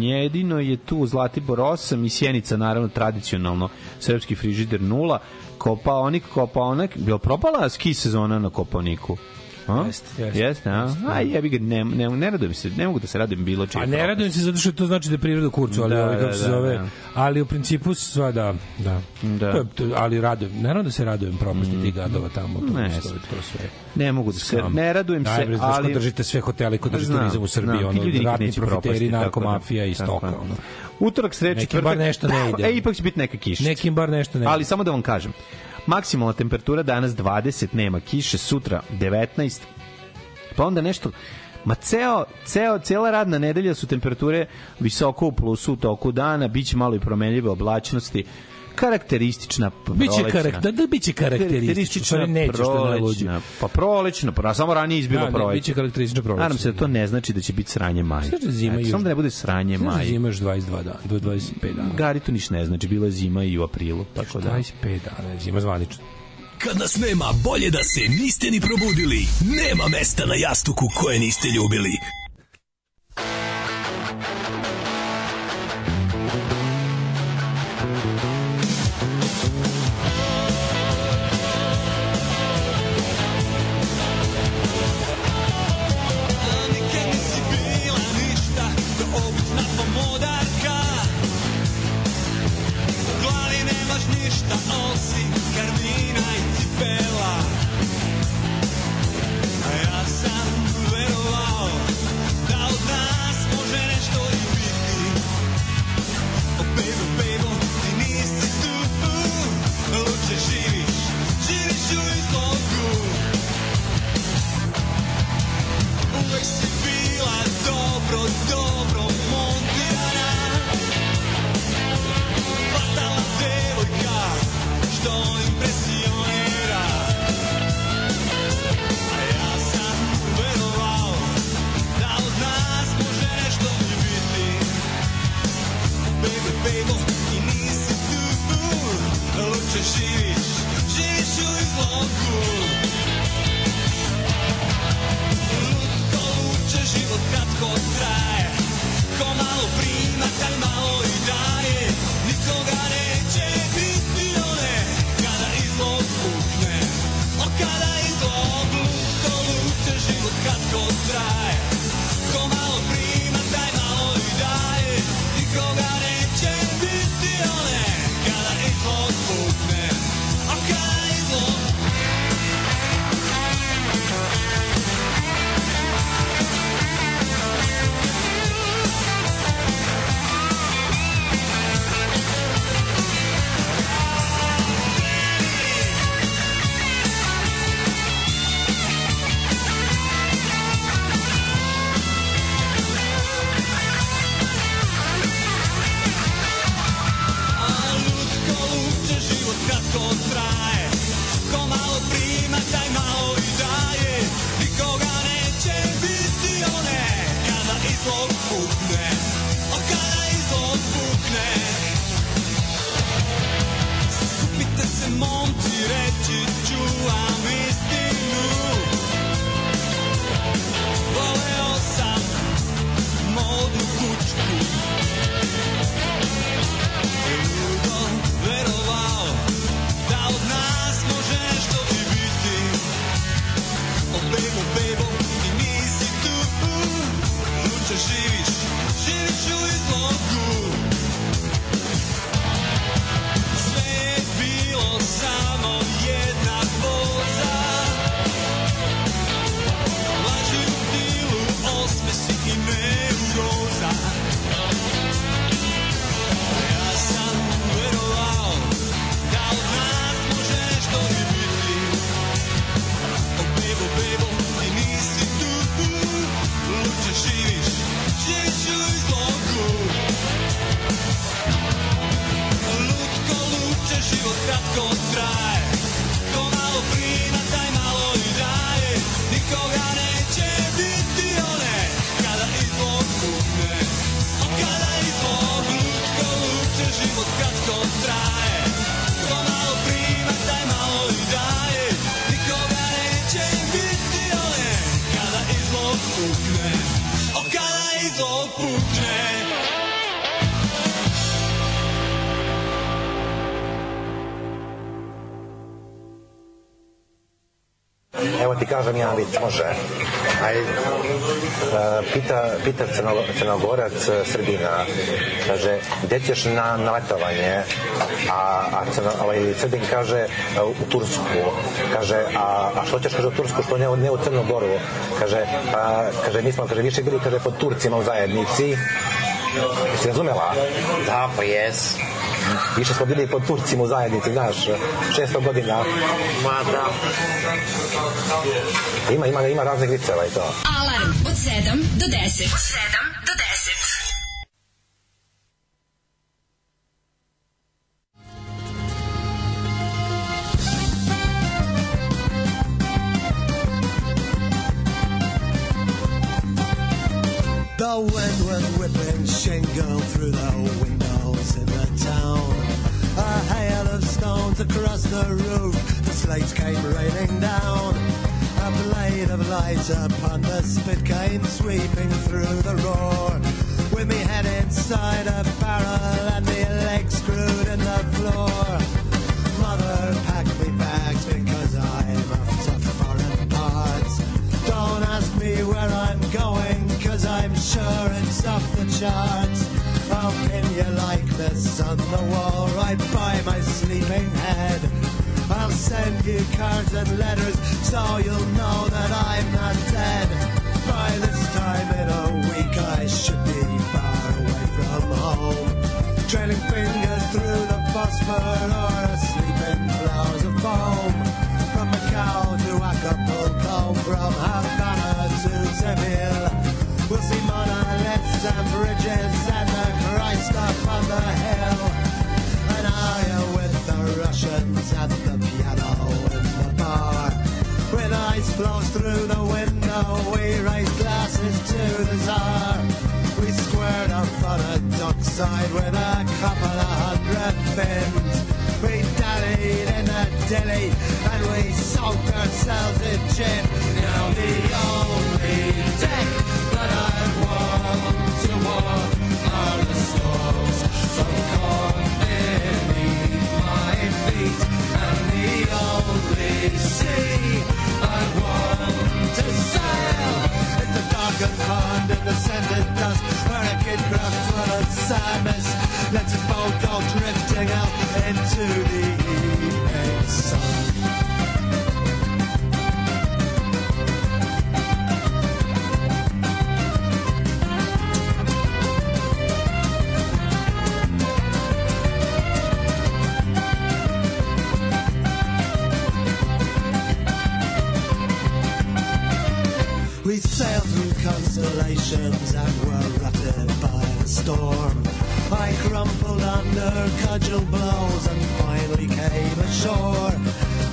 jedino je tu Zlatibor 8 i Sjenica naravno tradicionalno srpski frižider 0 Kopaonik Kopaonik je propala ski sezona na Koponiku A? Jeste, jeste. Jeste, a? A jebi ga, ne, ne, ne radujem se, ne mogu da se radujem bilo čega. A ne radujem se zato što to znači da je priroda kurcu, ali Da, ovaj, kako da, se da, zove, da. ali u principu sva da, da. Da. To je, to, ali radujem, naravno da se radujem propasti tih gadova tamo, to, Ne, to, to sve. Ne mogu da se, Sam. ne radujem se, Najbre, znaš ko ali... držite sve hotele, ko drži Znam, turizam u Srbiji, znam, ono, ratni profiteri, da. narkomafija i stoka, ono. Utorak, sreda, Nekim bar nešto ne ide. E, ipak će biti neka kišica. Nekim bar nešto ne ide. Ali samo da vam kažem. Maksimalna temperatura danas 20, nema kiše, sutra 19. Pa onda nešto Ma ceo, ceo, cela radna nedelja su temperature visoko u plusu u toku dana, biće malo i promenljive oblačnosti, karakteristična Biće prolećna. karak, da, da biće karakteristično, stvari neće što ne luđi. prolećna. Pa prolećna, pa samo ranije izbilo Da, ne, proleće. biće karakteristično proleće. Nadam se da to ne znači da će biti sranje maj. Da zima još- Samo da ne bude sranje da maj. zima još 22 dana, do 25 dana. Gari to ništa ne znači, bila je zima i u aprilu, tako da. 25 dana je zima zvanično. Kad nas nema, bolje da se niste ni probudili. Nema mesta na jastuku koje niste ljubili. Kažem jedan vic, može. Aj, e, pita, pita crno, crnogorac e, Srbina, kaže, gde ćeš na, na letovanje? A, a crno, ovaj, Srbin kaže, e, u Tursku. Kaže, a, a što ćeš, kaže, u Tursku, što ne, ne u Crnu Goru? Kaže, a, kaže, mi smo, kaže, više bili, kaže, pod Turcima u zajednici. Jesi razumela? Da, pa jes. Više smo bili pod Turcima u zajednici, znaš, 600 godina. Ma da. Ima, ima, ima raznih viceva i to. Alarm od 7 do 10. Od 7 constellations and were rutted by the storm. I crumpled under cudgel blows and finally came ashore.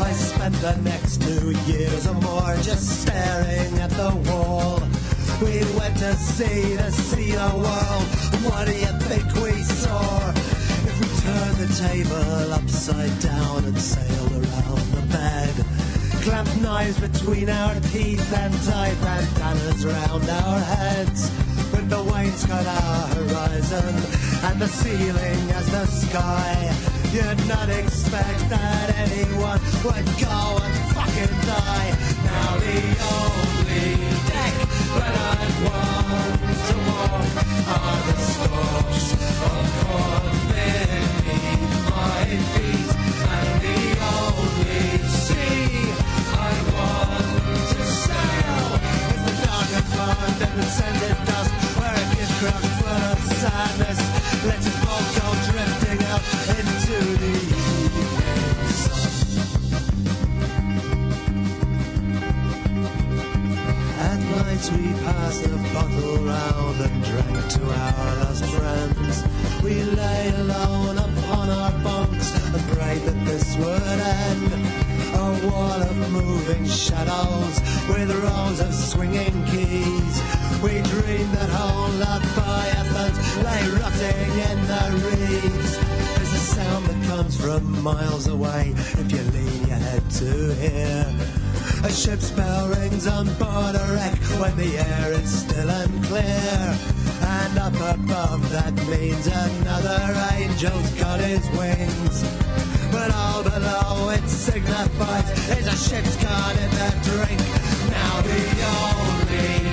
I spent the next two years or more just staring at the wall. We went to sea to see the world. What do you think we saw? If we turned the table upside down and bed. Clamped knives between our teeth and tied bandanas round our heads. With the wainscot our horizon and the ceiling as the sky. You'd not expect that anyone would go and fucking die. Now the only deck that I want to walk are the stalks of corn beneath my a sadness lets his boat go drifting out into the evening sun. At night we passed the bottle round and drank to our lost friends. We lay alone upon our bunks and prayed that this would end. A wall of moving shadows with rows of swinging keys. We dream that whole Leviathans lay rotting in the reeds. There's a sound that comes from miles away if you lean your head to hear. A ship's bell rings on board a wreck when the air is still and clear. And up above that means another angel's got his wings. But all below it signifies is a ship's card in the drink. Now the only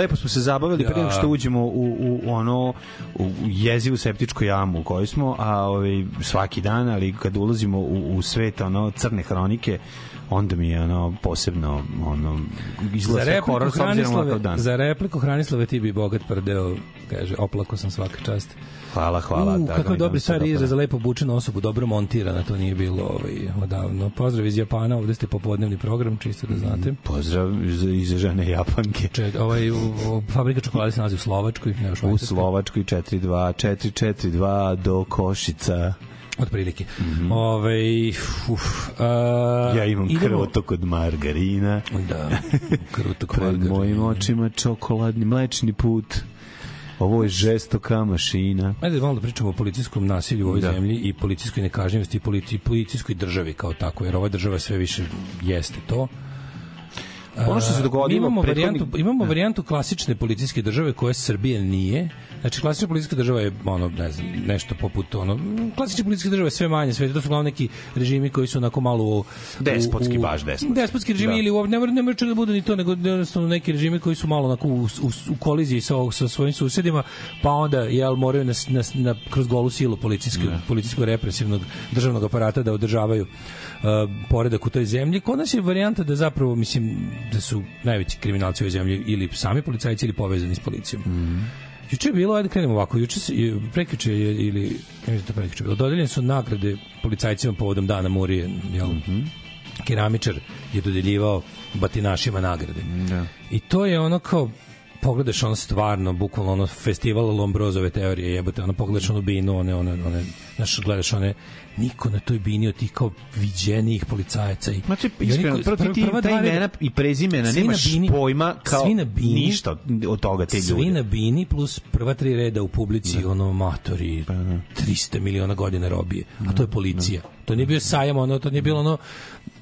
Lepo smo se zabavili pre nego Ja. što uđemo u, u, u ono u jezivu septičku jamu u kojoj smo, a ovaj svaki dan, ali kad ulazimo u, u svet ono crne hronike, onda mi je ono posebno ono Za izgleda sve repliku, horor Hranislave, dan. za repliku Hranislave ti bi bogat prdeo, kaže, oplako sam svaka čast. Hvala, hvala. U, da, kako je dobri da, stvari da, izraz za lepo obučenu osobu, dobro montirana, to nije bilo ovaj, odavno. Pozdrav iz Japana, ovde ste popodnevni program, čisto da znate. Pozdrav iz, iz žene Japanke. Če, ovaj, u, u, fabrika čokolade se nalazi u Slovačkoj, ne u U. Slovačkoj 4-2, 4-4-2 do Košica. Otprilike. Mm -hmm. Ove, uf, a, Ja imam idemo- krvotok od margarina. Da, krvotok Pred margarina. mojim očima čokoladni mlečni put. Ovo je žestoka mašina. Ajde malo da pričamo o policijskom nasilju u ovoj Da. zemlji i policijskoj nekažnjivosti i politi, policijskoj državi kao tako, jer ova država sve više jeste to. Ono što se dogodilo mi imamo prethodnih- varijantu imamo varijantu klasične policijske države koja Srbije nije. Znači klasična policijska država je ono ne znam nešto poput ono mm, klasične policijske države sve manje sve to su uglavnom neki režimi koji su onako malo u, Despotski, u, baš despotski. Despotski režimi Da. ili ne mora ne mora da bude ni to nego jednostavno neki režimi koji su malo onako u, u, u koliziji sa sa svojim susedima pa onda jel moraju na, na, na kroz golu silu policijskog policijskog represivnog državnog aparata da održavaju uh, poredak u toj zemlji. Kod nas je varijanta da zapravo, mislim, da su najveći kriminalci u ovoj zemlji ili sami policajci ili povezani s policijom. Mm. Juče je bilo, ajde krenemo ovako, juče se, prekjuče je, ili, ne mislim da prekjuče dodeljene su nagrade policajcima povodom dana Murije, jel? Keramičar je dodeljivao batinašima nagrade. Da. I to je ono kao, pogledaš ono stvarno, bukvalno ono festival Lombrozove teorije, jebote, ono pogledaš onu binu, one, one, one, znaš, gledaš one, niko na toj bini od tih kao viđenijih policajaca. I, Znači, iskreno, koji- prvo ti, prva- ti prva ta imena i prezimena svi na nemaš bini- pojma kao svi na bini- ništa od toga te Svi ljude. na bini plus prva tri reda u publici, ono matori, 300 miliona godina robije. A to je policija. To nije bio sajam, ono, to nije bilo ono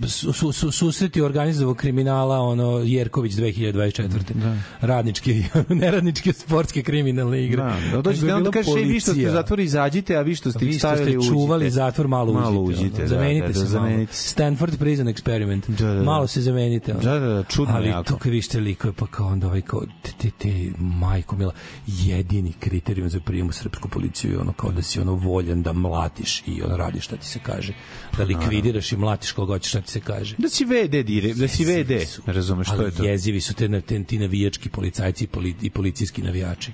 su, su, su, susreti organizovog kriminala, ono, Jerković 2024. Radničke, neradničke sportske kriminalne igre. Da, da onda bila kažeš, "Ej, vi što ste zatvoru izađite, a vi što ste Vi što ste čuvali uđite." Zatvor, malo. Malo uđite, da, zamenite da, da, se zamenite malo. Stanford Prison Experiment. Da, da, da. Malo se zamenite. ono. Da, da, da, čudno Ali jako. to kad vi ste likove, pa kao onda ovaj kao, te, te, te, majko mila, jedini kriterijum za prijem u srpsku policiju je ono kao da si ono voljan da mlatiš i ono radiš šta ti se kaže. Da likvidiraš i mlatiš koga hoćeš šta ti se kaže. Da si VD, dire, da si VD, razumeš što je to? jezivi su te, te, ti navijački policajci i, poli, i policijski navijači.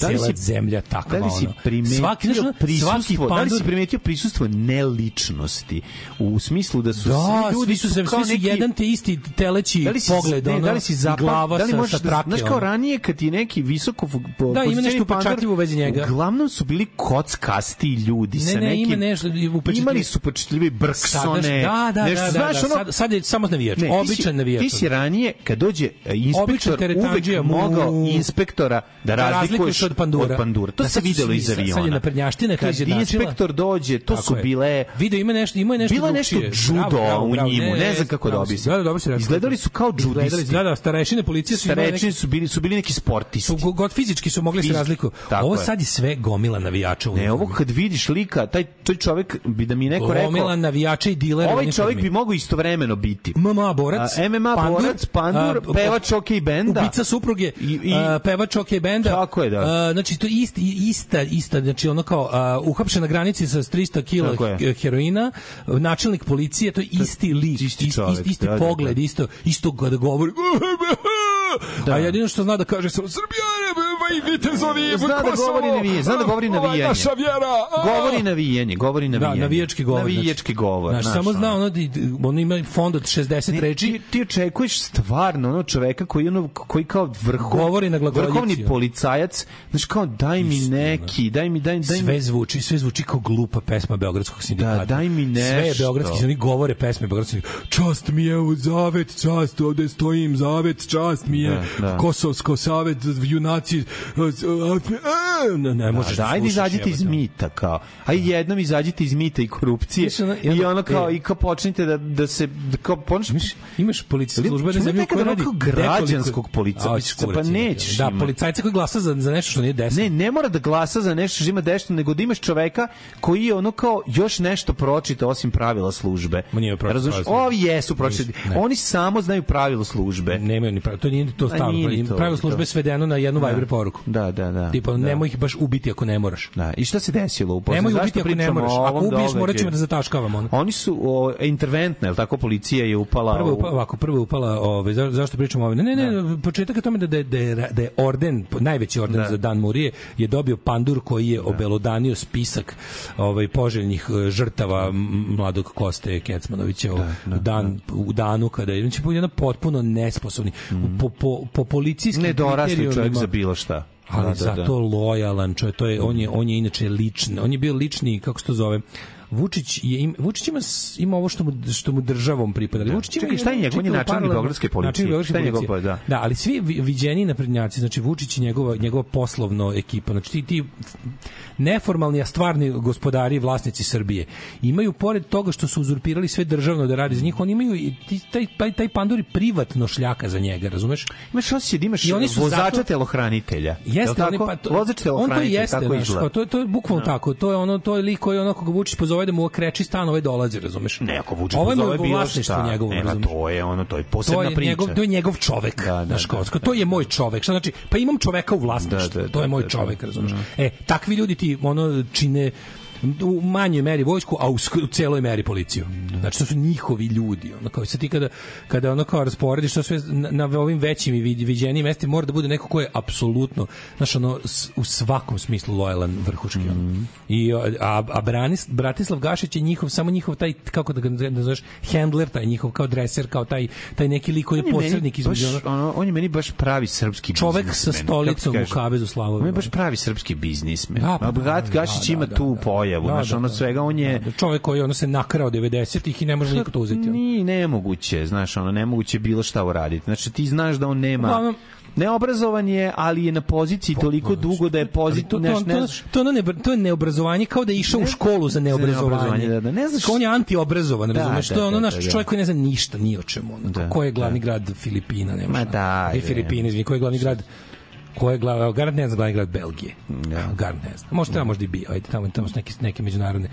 Da li si- zemlja takva Da li si primetio Svaki, znaš, prisustvo, da li si primetio prisustvo neličnosti u smislu da su Da, svi ljudi svi su, svi su neki jedan te isti teleći da li si, pogled, ne, ono, da li si zapam, glava da li sa, možeš sa da, trake. znaš kao ranije kad ti neki visoko po, Da, ima nešto upečatljivo u vezi njega. Uglavnom su bili kockasti ljudi Ne, sa ne, nekim ima nešto upečatljivo. Imali su upečatljivi brksone. Da, da, nešto, da, da, znaš, da, sad- sad je samo navijač, Ne, običan navijač. Ti si ranije, kad dođe e, inspektor, uvek mogao inspektora da Da razlikuješ od pandura. Od pandura. To Da, se videlo iz sad- sad je aviona. naprednjaština Kad izjednačila. inspektor dođe, to Tako su je. bile... Video ima nešto, ima je nešto Bilo je nešto judo Bravo, bravo, u bravo. njemu, ne, znam kako da objasnim. Da, da, dobro rekao. Izgledali su kao džudisti. Da, da, starešine policije su neki su bili, su bili neki sportisti. su go- god fizički su mogli se Fizički, razlikuju. tako Ovo je. sad je sve gomila navijača u Ne, ovo kad vidiš lika, taj, taj čovjek bi da mi je neko rekao... Gomila navijača i dilera Ovaj čovjek bi mogao istovremeno biti. MMA borac, MMA borac, pandur, pevač OK benda. Ubica supruge, pevač OK benda. Tako je, da. Znači to je isti ista ista znači ono kao a, uhapšen na granici sa 300 kg je. heroina, načelnik policije, to je isti lik, isti isti, isti, isti da, da, pogled, da. isto isto kada govori. Da. A jedino što zna da kaže samo Srbija, Oj, vitezovi, Zna da Kosovo, govori navijanje, zna da govori navijanje. naša vjera. a! Govori navijanje, govori navijanje. Da, navijački govor. Navijački govor. Znaš, znaš, samo zna ono, on ima fond od 60 Ne, reči. Ti, ti očekuješ stvarno ono čoveka koji ono koji kao vrhov, Govori na vrhovni policajac, znači kao daj mi neki, daj mi daj, daj mi sve zvuči, sve zvuči kao glupa pesma Beogradskog sindikata. Da, daj mi Sve je nešto. beogradski, oni govore pesme Beogradskog. Čast mi je u zavet, čast, ovde stojim, zavet, čast mi je, Da, da. Kosovsko savet, junaci, ne, ne možeš da, da ajde izađite iz mita kao. Ajde jednom izađite iz mita i korupcije. Ono, I ono kao e. i kao počnite da da se da kao počneš Imaš na Čemu zemlji nekad koja ono radi građanskog policajca, pa nećeš Da, policajca koji glasa za, za nešto što nije desno. Ne, ne mora da glasa za nešto što ima desno, nego da imaš čoveka koji je ono kao još nešto pročita osim pravila službe. Razumeš? službe. Ovi jesu pročitali. Ne. Oni samo znaju pravila službe. Nemaju ni pravilo, to nije to A stalno. Pravilo službe svedeno na jednu Da. Viber poruku. Da, da, da. Tipa, da. nemoj ih baš ubiti ako ne moraš. Da. I šta se desilo u Nemoj Zašto ubiti ako ne moraš. Ako ubiješ, morat ćemo da zataškavamo. Ono. Oni su o, interventne, je tako? Policija je upala Prvo upala, ovako, prvo je upala, ovaj, za, zašto pričamo ovaj? Ne, ne, ne, početak je tome da, da, da, da je orden, najveći orden Da. za Dan Murije, je dobio pandur koji je obelodanio spisak ovaj, poželjnih eh, žrtava mladog Koste Kecmanovića u, u dan, u danu kada je, znači, jedan potpuno nesposobni. Po, po, po policijskim Nedorasli čovjek kriterijumima- za bilo šta. Ali Da, da, zato da. lojalan čovjek to je on je on je inače lični on je bio lični kako se to zove Vučić je im, Vučić ima ima ovo što mu što mu državom pripada. ali Vučić ima Čekaj, šta je njegov- je načelnik beogradske policije. načelnik beogradske policije. po- da. Da, ali svi vi- viđeni naprednjaci, znači Vučić i njegova njegova poslovno ekipa, znači ti, ti neformalni a stvarni gospodari i vlasnici Srbije imaju pored toga što su uzurpirali sve državno da radi za njih, oni imaju i taj, taj, taj panduri privatno šljaka za njega, razumeš? Imaš osjećaj da imaš I oni su vozača zato- telohranitelja. Jeste, oni pa to, Vozač on to telohranitelj, jeste, tako izgleda. to, je- to je bukvalno tako, to je ono, to je lik koji ono koga Vučić pozove da mu kreči stan, ovaj dolazi, razumeš? Ne, ako Vučić pozove bilo vlasništvo šta. njegovo, Nema, razumeš? to je ono, to je To posebna je, priča. njegov, to je njegov čovek, Da, da, znaš, kao, da, to je moj čovek. Šta znači? Pa imam čoveka u vlasništvu. Da, da, to je da, moj da, da. čovek, razumeš? E, takvi ljudi ti ono čine u manjoj meri vojsku, a u, u celoj meri policiju. Znači, to su njihovi ljudi. Ono, kao, sad ti kada, kada ono kao rasporediš to sve na, na ovim većim i viđenijim mestima, mora da bude neko ko je apsolutno, znaš, ono, s- u svakom smislu lojalan vrhuški. ono. I, a, a Branis, Bratislav Gašić je njihov, samo njihov taj, kako da ga nazoveš, handler, taj njihov kao dreser, kao taj, taj neki lik koji je posrednik između baš, ono, on je meni baš pravi srpski Čovek sa stolicom u kavezu Slavovima. On je baš pravi srpski biznismen. Da, pa A Gat da, Gašić da, ima da, tu da. pojavu, Da, znaš, da, ono da. svega, on je... Da, čovek koji ono se nakrao 90-ih i ne može niko to uzeti. ono. Ni nemoguće, znaš, ono nemoguće bilo šta uraditi. Znači ti znaš da on nema Uglavnom- neobrazovan je, ali je na poziciji toliko dugo da je poziciju to, to, ne to, znaš. to, ono ne, to je neobrazovanje kao da je išao u školu za neobrazovanje. neobrazovanje, da, da. Ne znaš- Kao on je antiobrazovan, Da, razumeš? da, to je ono da, naš da, da. čovjek koji ne zna ništa, ni o čemu. Ono, Da, ko je glavni grad Filipina? Nema Ma da, Gde je. Filipine, izvini, ko je glavni grad ko je glav, garant ne zna glavni grad Belgije. Ja. Garant ne. Možda tamo možda i bi, ajde, tamo, tamo su neke, neke međunarodne.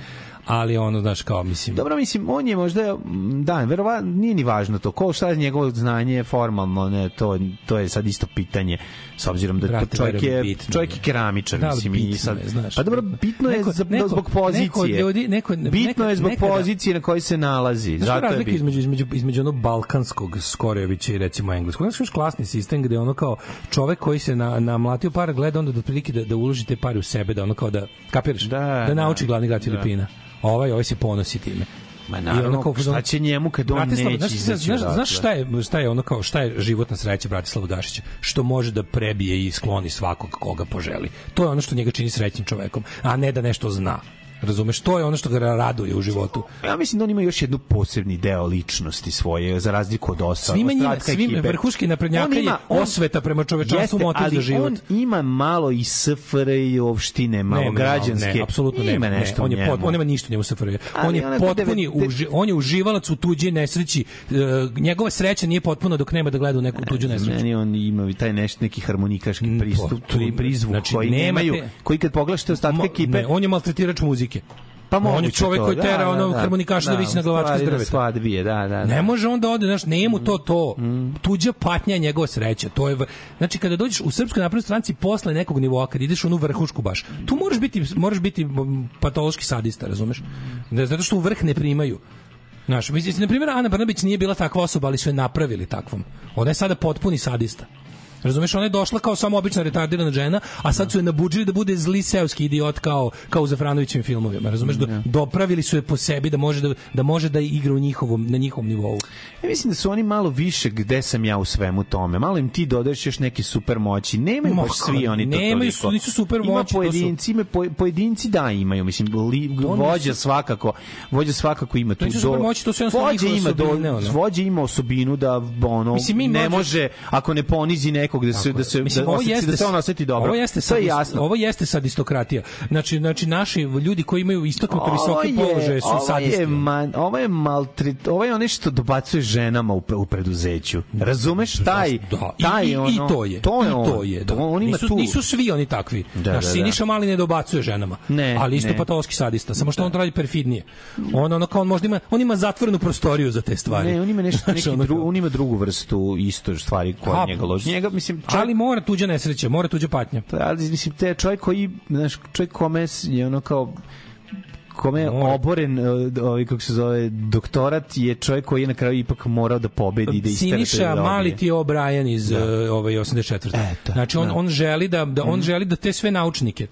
Ali ono, znaš, kao, mislim... Dobro, mislim, on je možda, da, verovatno, nije ni važno to. Ko šta je njegovo znanje formalno, ne, to, to je sad isto pitanje, s obzirom da Brate, čovjek je, bitno čovjek je. je keramičar, Da, mislim, i bitno sad, je, znaš. pa dobro, bitno je Neko- za, neko- zbog pozicije. neko ljudi- neko- bitno je zbog nekada- pozicije na kojoj se nalazi. Znaš Zato je bitno. između, između, između ono balkanskog Skorevića i recimo engleskog. Znaš još klasni sistem gde ono kao čovek koji se na, na mlatio para gleda onda da otprilike da, da uloži te pare u sebe, da ono kao da, kapiraš? Da, da da. nauči glavni grad Da. Filipina. Ovaj, ovaj se ponosi time. Ma I naravno, ono kao šta će njemu kad on Bratislav, neće znaš, izaći znaš, odatle? znaš šta je, šta je ono kao, šta je životna sreća Bratislava Gašića? Što može da prebije i skloni svakog koga poželi. To je ono što njega čini srećnim čovekom, a ne da nešto zna. Razumeš, to je ono što ga raduje u životu. Ja mislim da on ima još jednu posebni deo ličnosti svoje, za razliku od ostalih. Svima njima, svim vrhuški naprednjaka On je ima- on- osveta prema čovečanstvu motiv za život. on ima malo i SFRJ opštine, malo Ne, građanske. Ne, apsolutno ima nema. nešto ne, on je pot, on nema ništa njemu SFRJ. On je potpuni devet- uži, on je uživalac u tuđoj nesreći. E, njegova sreća nije potpuna dok nema da gleda u neku tuđu nesreću. Meni on ima taj nešto neki harmonikaški pristup, to- pri prizvuk znači, koji nema nemaju, te- koji kad pogledaš ostatke Mo- ekipe, Ne, on je maltretirač muzike. Pa on je to, koji da, tera da, ono da, harmonikaša da, da, vići na na drveta. svadbi je, da, da, da. Ne može onda ode, znaš, nije mu to to. Tuđa patnja je njegova sreća. To je v- znači kada dođeš u srpskoj naprednoj stranci posle nekog nivoa, kad ideš u onu vrhušku baš. Tu moraš biti moraš biti patološki sadista, razumeš? Da zato što u vrh ne primaju. Znaš, mislim, na primjer, Ana Brnabić nije bila takva osoba, ali su je napravili takvom. Ona je sada potpuni sadista. Razumeš, ona je došla kao samo obična retardirana žena, a sad su je nabuđili da bude zli seoski idiot kao kao u Zafranovićevim filmovima. Razumeš, do, dopravili su je po sebi da može da, da može da igra u njihovom na njihovom nivou. Ja mislim da su oni malo više gde sam ja u svemu tome. Malo im ti dodaješ još neke super moći. Nemaju Ma, baš svi oni to nemaju toliko. su- nisu super Ima moći, to su- pojedinci, ima po- pojedinci da imaju, mislim li, vođa svakako, vođa svakako ima tu nisu super moći, to su jednostavno vođa ima do, osobine, ono. vođa ima osobinu da ono Mislim, mi ne može ako ne ponizi nekog da se da se Mislim, da, ovo osjeti, jeste da se on oseti dobro. Ovo jeste sad je jasno. Ovo jeste sadistokratija. Znači znači naši ljudi koji imaju istaknuto visoke položaje su ovo sadisti. Je man, ovo je maltret, ovo je ono što dobacuje ženama u, u preduzeću. Razumeš taj Da, i, taj i, ono, i to je. To je on. to je. Da. On ima nisu, tu. nisu svi oni takvi. Da, Naš da, da. Siniša Mali ne dobacuje ženama. Ne, ali isto ne. patološki sadista. Samo što on to radi perfidnije. On ono kao on možda ima on ima zatvorenu prostoriju za te stvari. Ne, on ima nešto Znaš, neki dru, on ima drugu vrstu isto stvari koja njega loži. Njega mislim čovjek, Ali mora tuđa nesreća, mora tuđa patnja. ali mislim te čovjek koji znaš čovjek kome je ono kao kome je oboren e, ovaj kako se zove doktorat je čovjek koji je na kraju ipak morao da pobedi da istera Siniša Mali ti O'Brien iz da. ovaj 84. Eto, znači on da. Mm. on želi da da on želi da te sve naučnike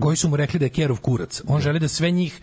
koji su mu rekli da je Kerov kurac. On želi da sve njih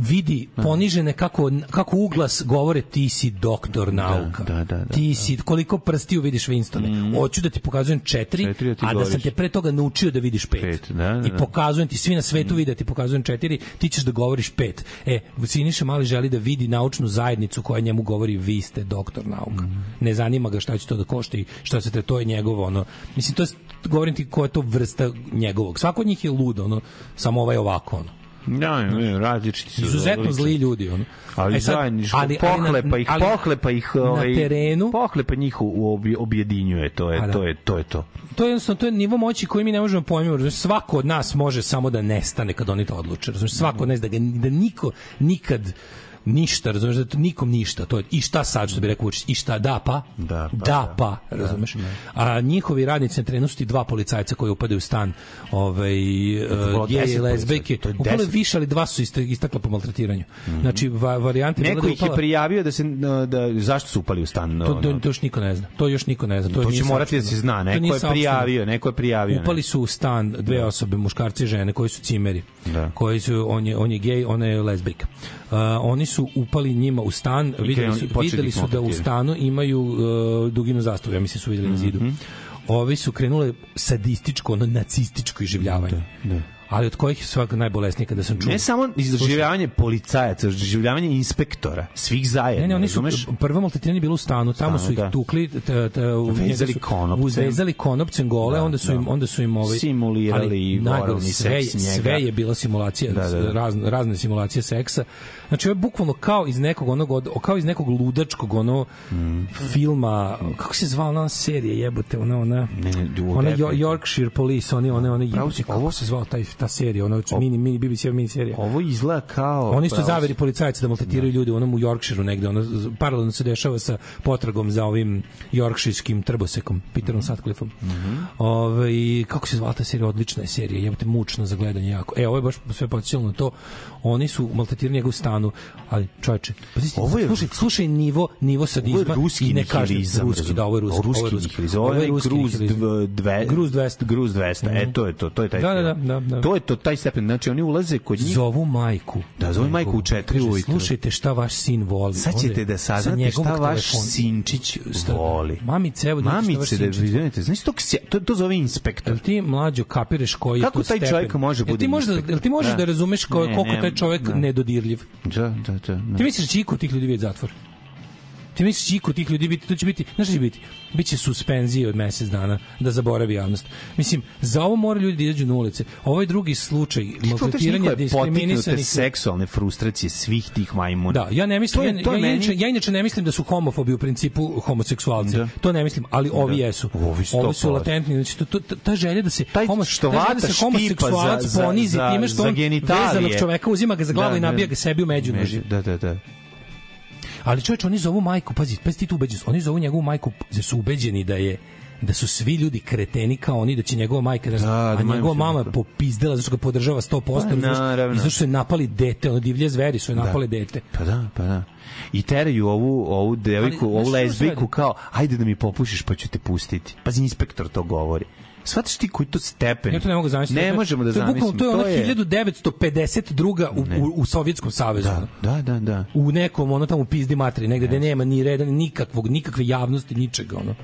vidi ponižene kako, kako uglas govore ti si doktor nauka. da, da, da, ti si, koliko prstiju vidiš Winstone. Hoću da ti pokazujem četiri, Četiri, a ti a da sam te pre toga naučio da vidiš pet. Pet, da, da, I da. pokazujem ti, svi na svetu vide da ti pokazujem četiri, ti ćeš da govoriš pet. E, Siniša Mali želi da vidi naučnu zajednicu koja njemu govori vi ste doktor nauka. Ne zanima ga šta će to da košta i šta se te, to je njegovo, ono. Mislim, to je, govorim ti koja je to vrsta njegovog. Svako od njih je lud, ono, samo ovaj ovako, ono. Da, ne, različiti su. Izuzetno zli ljudi, ono. Ali E sad, zajedničko, ali- ali na- pohlepa ih, ali pohlepa ih, na ovaj, terenu- pohlepa njih u, u obje- objedinjuje, to je, da. to je, to je to. to je jednostavno to je nivo moći koji mi ne možemo pojmiti. Razumeš, Svako od nas može samo da nestane kad oni to odluče. Razumeš, svako od nas da ga da niko nikad ništa, razumeš, da nikom ništa, to je i šta sad što bi rekao Vučić, i šta da pa, Da, pa, da pa, razumeš. A njihovi radnici na terenu su ti dva policajca koji upadaju u stan, ovaj uh, geje i policajaca, to je više, ali dva su istakla po maltretiranju. Znači, va, varijante Neko ih je prijavio da se da zašto su upali u stan. To, to, to još niko ne zna. To još niko ne zna. To, To će morati da se zna, neko je prijavio, neko je prijavio. Upali su u stan dve osobe, muškarci i žene, koji su cimeri. Da. Koji su, on je, on je gej, ona je lezbijka. Uh, oni su upali njima u stan, videli su, videli su da u stanu imaju uh, duginu zastavu, ja mislim su videli na zidu. Mhm. Ovi su krenule sadističko, ono nacističko iživljavanje. Da. Ali od kojih je svaka najbolesnija kada sam čuo. Ne samo izdržavanje policajaca, izdržavanje inspektora, svih zajedno. Ne, ne, oni su razumeš? prvo maltretiranje je bilo u stanu, tamo Stanu, su ih da. tukli, t, t, Vezali konopcem. Uvezali konopcem gole, Da, onda su da. im onda su im ovaj Simulirali ali i najgore, sve, sve je bila simulacija, Da, da, da. razne, razne simulacije seksa. Znači ovo je bukvalno kao iz nekog onog od- kao iz nekog ludačkog ono Mm. filma, kako se zvala ona serija, jebote, ona ona Ne, ne, ona definitivno. Yorkshire Police, oni one one jebote, kako se zvala taj ta serija, ona mini mini BBC mini serija. Ovo izgleda kao... Oni su zaveri policajci da maltretiraju ljude u onom u Yorkshireu negde, ono z- paralelno se dešava sa potragom za ovim yorkshirskim trbosekom, Peterom Sutcliffeom. Ove, i kako se zvala ta serija? Odlična je serija, jebote, mučno za gledanje jako. E, ovo je baš sve na to. Oni su maltretirali njega u stanu, ali čoveče, pa znači, Ovo je- slušaj, slušaj nivo, nivo sadizma i ne kaže ruski, da, ovo je ruski, Ovo je ruski ovo je ruski Gruz dve- Gruz 200. Gruz 200, e, to je to, to je taj Da, da, da, da, da. To je to, taj stepen, znači oni ulaze kod njih... Zovu majku. Da, zovu majku u četiri ujutru. Slušajte šta vaš sin voli. Sad ćete da sa saznate šta vaš sinčić Šta- voli. Mamice, evo da Mamice, da vidite, znaš to, to, to zove inspektor. Jel ti mlađo kapiraš koji je Kako taj čovjek može Jel bude ti možeš da, jel ti možeš da, Da. razumeš koliko ne, čovjek da. nedodirljiv? Da, da, da. da. Ti misliš da će iko tih ljudi vidjeti zatvor? Ti misliš iko tih ljudi biti, to će biti, znaš šta će biti? Biće suspenzije od mesec dana da zaboravi javnost. Mislim, za ovo mora ljudi da izađu na ulice. Ovo je drugi slučaj maltretiranja diskriminisanih seksualne frustracije svih tih majmuna. Da, ja ne mislim, To je- ja, to ja, meni- inače, ja inače ne mislim da su homofobi u principu homoseksualci. Da. To ne mislim, ali ovi Da. jesu. Ovi Ovi su posto. latentni, znači to, to, ta želja da se Taj homo, što ta da se homoseksualac za- ponizi za- time što za on vezanog čoveka uzima ga za glavu Da, i nabija ga sebi u međunoži. Da, da, da. Ali čovječ, oni zovu majku, pazi, pazi ti tu ubeđenost, oni zovu njegovu majku, jer su ubeđeni da je da su svi ljudi kreteni kao oni, da će njegova majka, da, da, a majka njegova mama napala. popizdela zato što ga podržava 100%, Pa, i zato što je napali dete, ono divlje zveri su je napale dete. Pa da, pa da. I teraju ovu, ovu devojku, ovu radi? kao, ajde da mi popušiš pa ću te pustiti. Pazi, inspektor to govori. Svataš ti koji to stepen? Ja to ne mogu zamisliti. Ne možemo da to je zamislimo. To je ona 1952. u, u, u Sovjetskom savezu. ono. Da, da, da. u nekom ono tamo u pizdi materi negde gde nema ni reda ni nikakvog nikakve javnosti ničega ono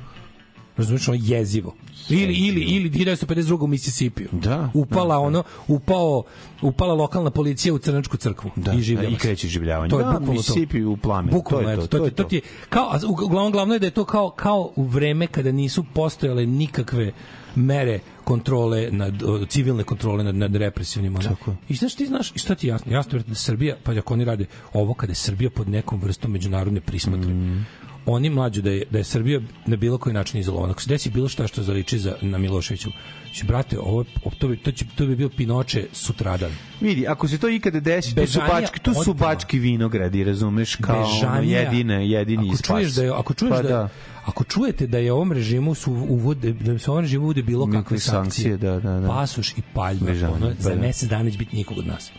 razumeš ono jezivo ili ili ili 1952 u Misisipiju Da, upala da, da. ono upao upala lokalna policija u crnačku crkvu Da, i življava i se. kreće življavanje. to je Da, to Mississippi u plamen, bukvalno to je to, eto, to je to, to. ti je kao uglavnom glavno je da je to kao kao u vreme kada nisu postojale nikakve mere kontrole nad civilne kontrole nad, nad represivnim. Tako. I znaš ti znaš i šta ti jasno? Jasno je da Srbija, pa ako oni rade ovo kada je Srbija pod nekom vrstom međunarodne prismatre. Mm. Oni mlađu da je, da je Srbija na bilo koji način izolovana. Ako se desi bilo šta što zaliči za, na Miloševiću, znači, brate, ovo, to, bi, to, će, to bi bio Pinoče sutradan. Vidi, ako se to ikada desi, to su bački, to su bački vinogradi, razumeš, kao ono, Bežanija. jedine, jedini ako čuješ da je, ako čuješ pa da, da. ako čujete da je ovom režimu su uvode da se ovom režimu uvode bilo kakve sankcije, sankcije, da, da, da. pasoš i paljba ono, za da, da. mesec dana će biti nikog od nas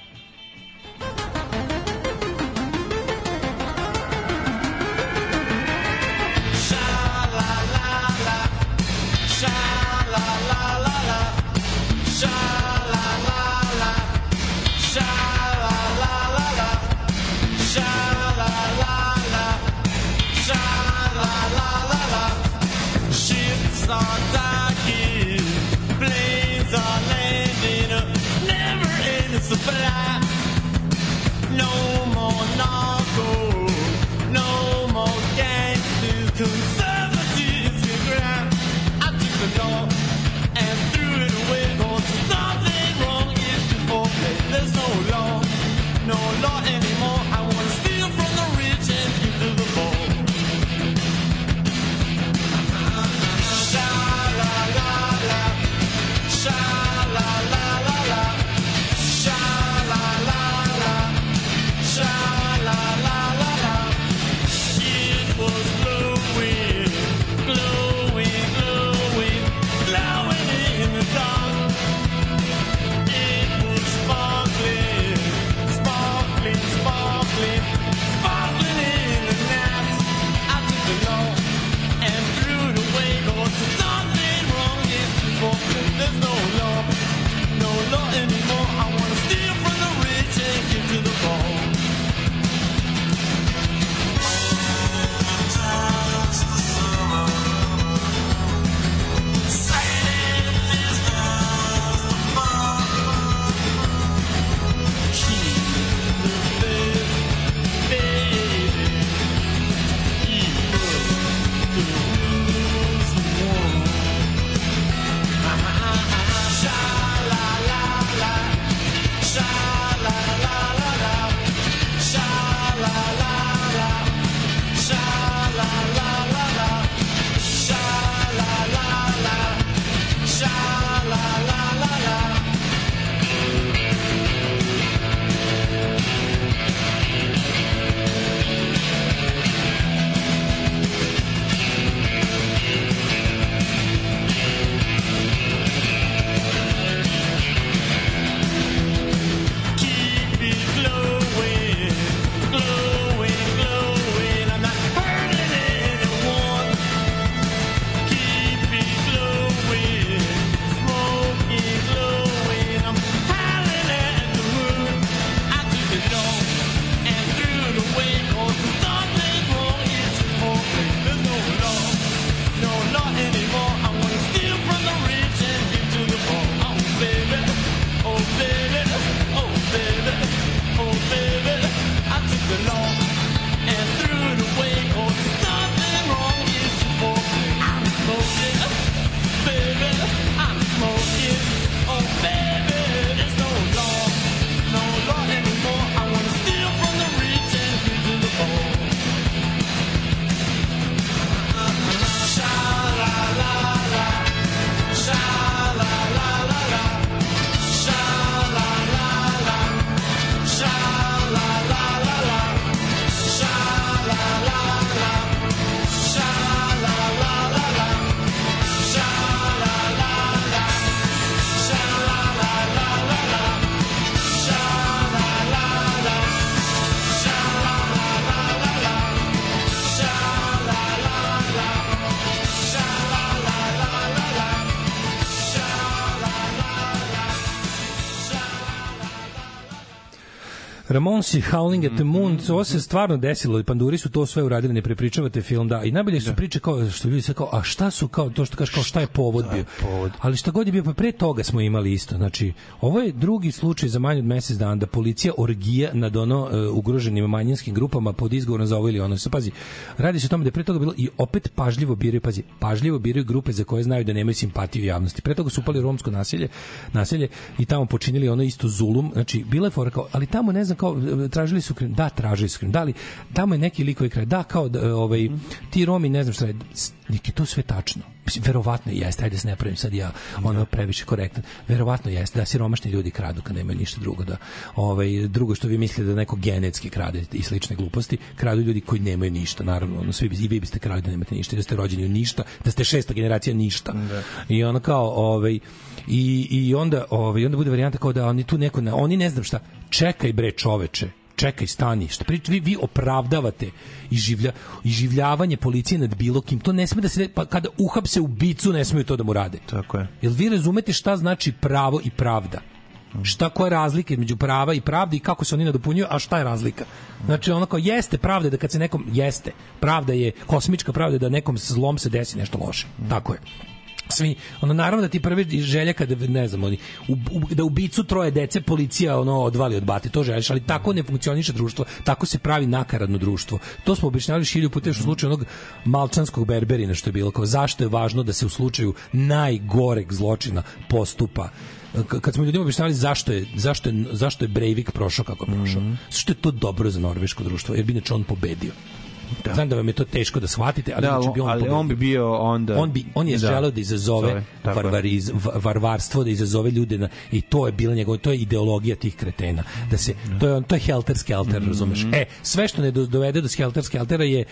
Ramonsi Howling at the Moon, ovo se stvarno desilo i panduri su to sve uradili, ne prepričavate film, da. I najbolje su priče kao što ljudi se kao, a šta su kao to što kažeš kao šta je povod bio. Ali šta god je bio, pa pre toga smo imali isto. Znači, ovo je drugi slučaj za manje od mesec dana da policija orgija nad ono e, ugroženim manjinskim grupama pod izgovorom za ovo ili ono. Sad, pazi, radi se o tome da je pre toga bilo i opet pažljivo biraju, pazi, pažljivo biraju grupe za koje znaju da nemaju simpatiju javnosti. Pre toga su upali romsko naselje, naselje i tamo počinili ono isto zulum. Znači, bila je fora kao, ali tamo ne znam kao e, tražili su krim, da tražili su krim, da li tamo je neki likovi kraj, da kao da, ovaj ti Romi ne znam šta je, s- nek je to sve tačno. Mislim, verovatno jeste, ajde da se ne pravim sad ja ono previše korektan. Verovatno jeste da siromašni ljudi kradu kad nemaju ništa drugo da ovaj drugo što vi mislite da neko genetski krade i slične gluposti, kradu ljudi koji nemaju ništa, naravno, ono svi i vi biste krali da nemate ništa, da ste rođeni u ništa, da ste šesta generacija ništa. I ono kao ovaj i i onda ovaj onda bude varijanta kao da oni tu neko na, oni ne znam šta, čekaj bre čoveče, čekaj stani šta prič, vi, vi opravdavate iživlja, iživljavanje policije nad bilo kim to ne sme da se pa kada uhapse ubicu ne smeju to da mu rade tako je jel vi razumete šta znači pravo i pravda šta koja je razlika između prava i pravde i kako se oni nadopunjuju, a šta je razlika? Znači ono kao jeste pravda da kad se nekom jeste, pravda je kosmička pravda je da nekom zlom se desi nešto loše. Tako je svi ono naravno da ti prvi želja kada ne znam oni u, u, da ubicu troje dece policija ono odvali od bati to želiš ali tako ne funkcioniše društvo tako se pravi nakaradno društvo. To smo objašnjavali šilju puta još u slučaju onog malčanskog berberina što je bilo kao zašto je važno da se u slučaju najgoreg zločina postupa? Kad smo ljudima objašnjavali zašto je zašto je zašto je Breivik prošao kako je prošao. Mm što je to dobro za norveško društvo? Jer bi inače on pobedio da. Znam da vam je to teško da shvatite, ali Da, inače bi on ali on bi bio onda... on bi on je Da. želeo da izazove Zove, varvariz, va- varvarstvo da izazove ljude na i to je bila njegova to je ideologija tih kretena da se to je on to je helter skelter Mhm. razumeš e sve što ne do- dovede do helter skeltera je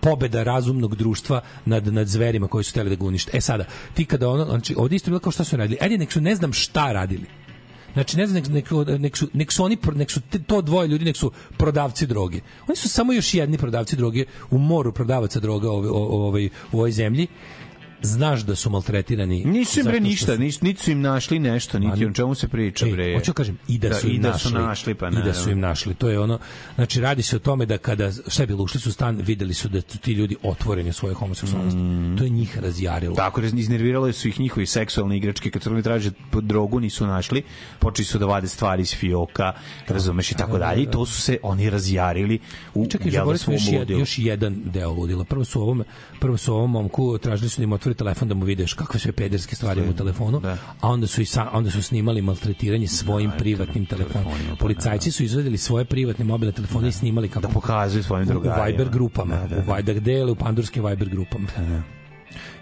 pobeda razumnog društva nad nad zverima koji su hteli da ga unište. E sada, ti kada ono, znači ovdje isto bilo kao šta su radili. Ajde, nek su ne znam šta radili. Znači ne znam nek, nek, nek, su, nek su oni nek su te- to dvoje ljudi nek su prodavci droge. Oni su samo još jedni prodavci droge u moru prodavaca droga ove, o- o- ovaj, u ovoj zemlji. Znaš da su maltretirani. Nisu im bre ništa, su- nisu, niti su im našli nešto, niti o čemu se priča, bre. E, hoću kažem, i da, su im i da našli, su našli, pa i da su im našli. To je ono, znači radi se o tome da kada šta je bilo, ušli su u stan, videli su da su ti ljudi otvoreni u svojoj homoseksualnosti. To je njih razjarilo. Mm. Tako, iznervirale su ih njihovi seksualne igračke, kad oni traže drogu, nisu našli, počeli su da vade stvari iz fioka, razumeš i tako dalje, i to su se oni razjarili u Čekaj, da, još, još jedan deo ludila. Prvo su ovom, prvo su ovom momku tražili su da im otvori telefon da mu vidiš kakve sve pederske stvari ima u telefonu, a onda su i sa, onda su snimali maltretiranje svojim privatnim telefonom. Policajci su izvedeli svoje privatne mobilne telefone i snimali kako Da pokazuju svojim u, u drugarima. Viber grupama, Da, da, u Viber dele u pandurskim Viber grupama.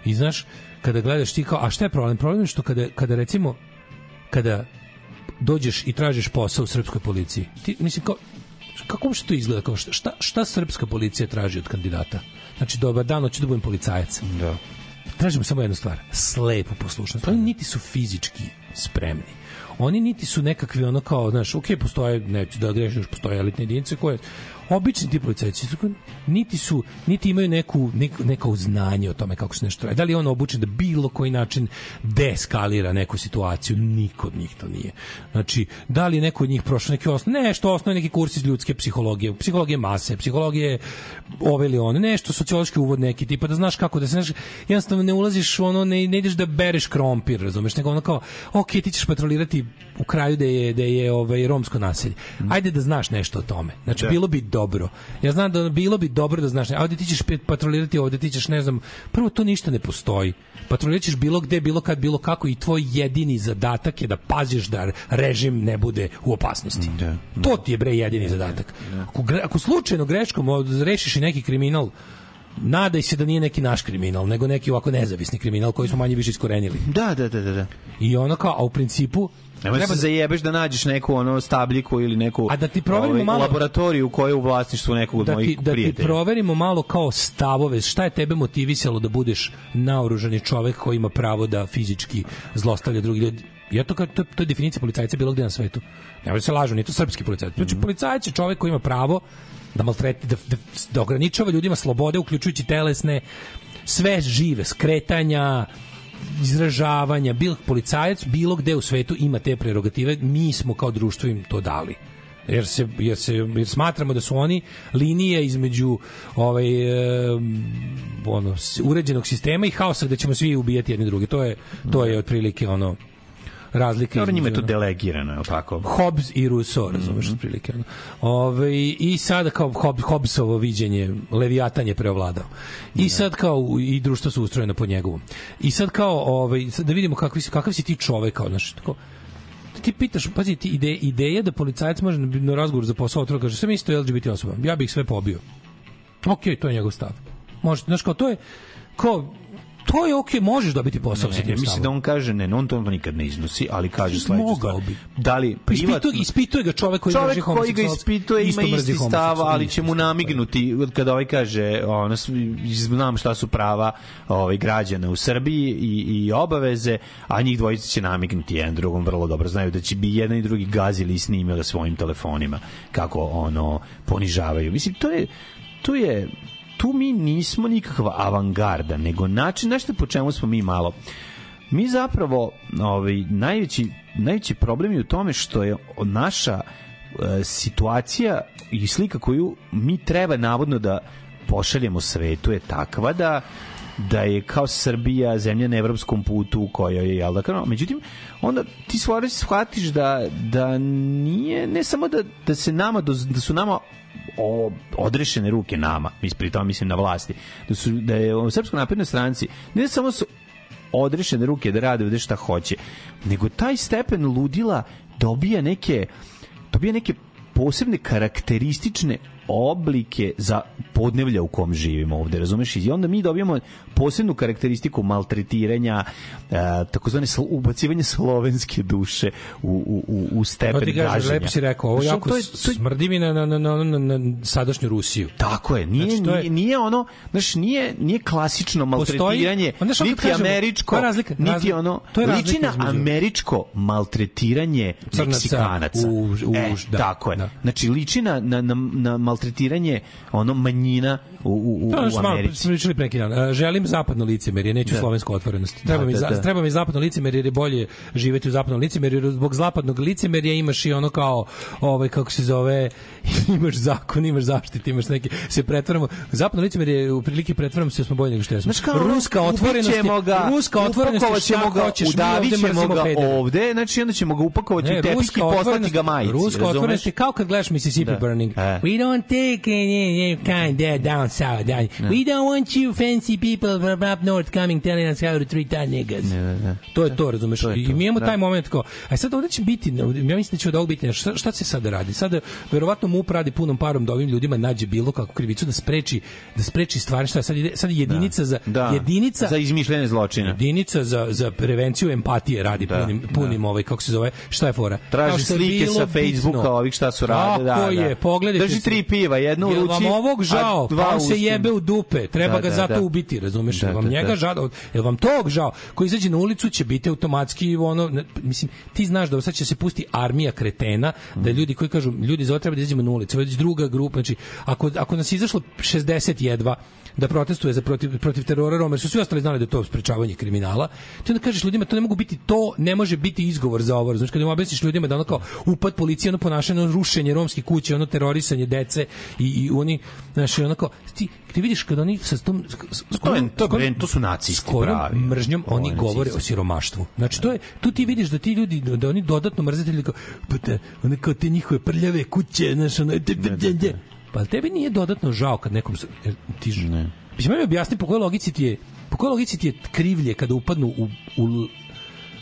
I znaš, kada gledaš ti kao, a šta je problem? Problem je što kada, kada recimo, kada dođeš i tražiš posao u srpskoj policiji, ti, mislim, kao, kako uopšte to izgleda? Kao šta, šta, šta srpska policija traži od kandidata? Znači, dobar dan, hoću da budem policajac. Da. Tražimo samo jednu stvar, slepu poslušnost. Oni niti su fizički spremni. Oni niti su nekakvi ono kao, znaš, ok, postoje, neću da grešim, još postoje elitne jedinice koje obični ti policajci niti su niti imaju neku neko, neko znanje o tome kako se nešto radi. Da li je on obučen da bilo koji način deskalira neku situaciju? Niko od njih to nije. Znači, da li neko od njih prošao neki osnov, nešto osnovni neki kurs iz ljudske psihologije, psihologije mase, psihologije ove ili one, nešto sociološki uvod neki tipa da znaš kako da se znaš, jednostavno ne ulaziš ono ne, ne ideš da bereš krompir, razumeš, nego ono kao ok, ti ćeš patrolirati u kraju da je da je ovaj romsko naselje. Ajde da znaš nešto o tome. Znači Da. bilo bi dobro. Ja znam da bilo bi dobro da znaš. Ovde ti ćeš patrolirati, ovde ti ćeš ne znam, prvo to ništa ne postoji. Patroliraćeš bilo gde, bilo kad, bilo kako i tvoj jedini zadatak je da paziš da režim ne bude u opasnosti. To ti je bre jedini zadatak. Ako, gre- ako slučajno greškom rešiš i neki kriminal, nadaj se da nije neki naš kriminal, nego neki ovako nezavisni kriminal koji smo manje više iskorenili. Da, da, da, da. da. I ono kao, a u principu Nemoj treba se da- zajebeš da nađeš neku ono stabljiku ili neku A da ti proverimo ovaj, malo- laboratoriju koja je u vlasništvu nekog od da ti, mojih da ti prijatelja. proverimo malo kao stavove, šta je tebe motivisalo da budeš naoružani čovek koji ima pravo da fizički zlostavlja drugi ljudi. Ja to, ka- to, to je definicija policajca bilo gde na svetu. Nemoj da se lažu, nije to srpski policajac. Znači, Mhm. policajac je čovek koji ima pravo da maltreti, da, da, da ograničava ljudima slobode, uključujući telesne, sve žive, skretanja, izražavanja, bil policajac bilo gde u svetu ima te prerogative, mi smo kao društvo im to dali. jer se jer se jer smatramo da su oni linije između ovaj e, ono uređenog sistema i haosa gde ćemo svi ubijati jedni druge. To je to je otprilike ono razlika Dobro, njima je to delegirano, je li tako? Hobbes i Rousseau, razumeš, Mhm. otprilike. ono. Ove, I sada kao Hob, Hobbesovo viđenje, Leviatan je preovladao. I sad kao i društvo su ustrojeno po njegovom. I sad kao, ovaj, sad da vidimo kakvi, kakav si ti čovek, kao, znaš, tako, ti pitaš, pazi, ti ide, ideja da policajac može na, na razgovor za posao otvora kaže, sam isto LGBT osoba, ja bih ih sve pobio. Ok, to je njegov stav. Može, znaš, kao, to je, kao, to je ok, možeš dobiti posao Ne, sa tim mislim da on kaže ne, on to nikad ne iznosi, ali kaže sledeću stvar. bi. Da li privatno... Ispituje, ispituje ga čovek koji Čovek koji ga ispituje ima isti stav, ali će mu pa namignuti kada ovaj kaže, ono, znam šta su prava ovaj, građana u Srbiji i, i obaveze, a njih dvojica će namignuti jedan drugom vrlo dobro. Znaju da će bi jedan i drugi gazili i snimili svojim telefonima kako ono ponižavaju. Mislim, to je, to je tu mi nismo nikakva avangarda, nego način, nešto po čemu smo mi malo? Mi zapravo ovaj najveći najveći problem je u tome što je naša e, situacija i slika koju mi treba navodno da pošaljemo svetu je takva da da je kao Srbija zemlja na evropskom putu u kojoj je jel da kao, međutim onda ti stvari shvatiš da da nije ne samo da da se nama da su nama o, odrešene ruke nama, pri tome mislim na vlasti, da su da je u Srpskoj naprednoj stranci ne samo su odrešene ruke da rade ovde šta hoće, nego taj stepen ludila dobija neke dobija neke posebne karakteristične oblike za podnevlja u kom živimo ovde, razumeš? I onda mi dobijamo posebnu karakteristiku maltretiranja, e, takozvane sl- ubacivanje slovenske duše u, u, u, u stepen To ti gaženja. lepo si rekao, ovo jako to je- to je- smrdi mi na, na, na, na, na, na sadašnju Rusiju. Tako je, nije, Znači, je- nije, nije ono, znaš, nije, nije klasično maltretiranje, kad niti kažemo, američko, je razlika? niti Razlika- ono, to je liči na američko maltretiranje Crnaca Meksikanaca. u- u- e, da, tako je. da. Znači, liči na, na, na, na maltretiranje ono manjina u, u, u, To u što malo Americi. smo pričali pre neki dan. E, Želim zapadno licemerje, neću Da. slovensku otvorenost. Treba, Da, mi, da, da. treba mi zapadno licemerje jer je bolje živeti u zapadnom licemerju. jer Zbog zapadnog licemerja imaš i ono kao, ovaj, kako se zove, imaš zakon, imaš zaštitu, imaš neki, se pretvaramo. Zapadno licemerje u prilike pretvaramo se da smo bolji nego što jesmo. Ono, ruska otvorenost je, ga, ruska otvorenost je ćemo ga, hoćeš, mi udavit ovde ćemo mrzimo ga ovde, znači onda ćemo ga upakovati u tepih i poslati ga majici. Ruska otvorenost je kao kad gledaš Mississippi Da. Burning. E. We don't take any kind there down south. Down. We don't want you fancy people from up north coming telling us how to treat our niggas. Ne, ne, ne. To je to, razumeš? To je I to, mi imamo da. taj moment kao, a sad ovde će biti, ja mislim da će od ovog biti nešto. Šta, šta se sada radi? Sada verovatno MUP radi punom parom da ovim ljudima nađe bilo kakvu krivicu da spreči da spreči stvari šta je sad ide sad je jedinica za Da. jedinica za izmišljene zločine. jedinica za za prevenciju empatije radi Da, punim punim ovaj kako se zove šta je fora Traži slike sa Facebooka bitno. ovih šta su rade, da, da. je, pogledajte. Drži tri piva, jedno u ruci, vam ovog žao, pa se jebe u dupe, treba Da, ga da, zato da. ubiti, razumeš? Da, vam da, njega da. žao, jel vam tog žao, koji izađe na ulicu će biti automatski ono, mislim, ti znaš da sad će se pusti armija kretena, da ljudi koji kažu, ljudi za treba da izađemo na ulicu, već druga grupa, znači, ako, ako nas izašlo 60 jedva, da protestuje za protiv, protiv terora Roma, jer su svi ostali znali da je to sprečavanje kriminala, ti onda kažeš ljudima, to ne mogu biti to, ne može biti izgovor za ovo, znači kad im objasniš ljudima da ono kao upad policije, ono ponašanje, ono rušenje romskih kuća, ono terorisanje dece i, i oni, znači ono kao, ti, ti vidiš kad oni sa tom, s- s- To je- to je to su nacisti s kojom pravi. mržnjom oni govore o siromaštvu. Znači to je tu ti vidiš da ti ljudi da oni dodatno mrzitelji kao pa te, one kao te njihove prljave kuće, znači ono, de, de, de, de. Pa tebi nije dodatno žao kad nekom jer ti Ne. Mislim, mi objasni po kojoj logici ti je po kojoj logici ti je krivlje kada upadnu u, u,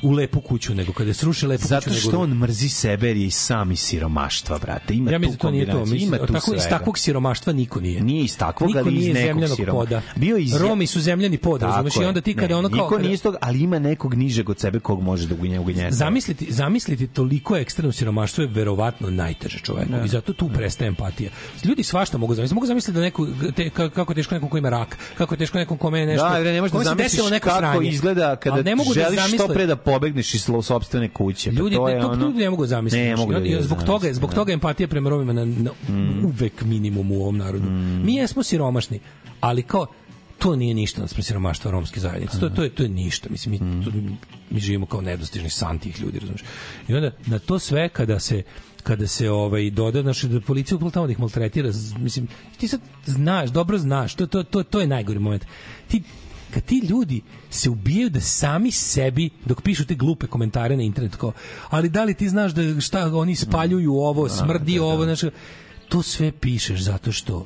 u lepu kuću nego kada sruše lepu Zato kuću što nego on mrzi sebe jer je i sam iz siromaštva, brate. Ima ja tu mislim da to nije to. Mislim, ima tu tako, iz svega. takvog siromaštva niko nije. Nije iz takvog, niko ali iz nekog zemljanog siroma. poda. Bio iz- Romi su zemljani pod, razumeš? I onda ti kada Ne, ono kao... Niko nije iz toga, ali ima nekog nižeg od sebe kog može da ugnje ugnjesa. Zamisliti, zamisliti toliko ekstremno siromaštvo je verovatno najteže čoveku i zato tu prestaje empatija. Ljudi svašta mogu zamisliti. Mogu zamisliti da neko, te, ka- kako teško nekom ko ima rak, kako teško nekom kome je nešto... Da, ne možeš da zamisliš kako izgleda kada da želiš što pre da pobegneš iz sopstvene kuće. Pa Ljudi, to ne, je to, ono... ljudi ne mogu zamisliti. Ne mogu da i ga zbog toga, zbog da. toga empatija prema Romima na, na uvek minimum u ovom narodu. Mi jesmo siromašni, ali kao to nije ništa naspram siromaštva romske zajednice. To, to, je, to je ništa. Mislim, mi, to, mi živimo kao nedostižni san tih ljudi, razumiješ. I onda na to sve kada se kada se ovaj doda naše da policija upala tamo da ih maltretira mislim ti sad znaš dobro znaš to to to to je najgori moment ti kad ti ljudi se ubijaju da sami sebi dok pišu te glupe komentare na internetu kao ali da li ti znaš da šta oni spaljuju ovo smrdi ovo znači to sve pišeš zato što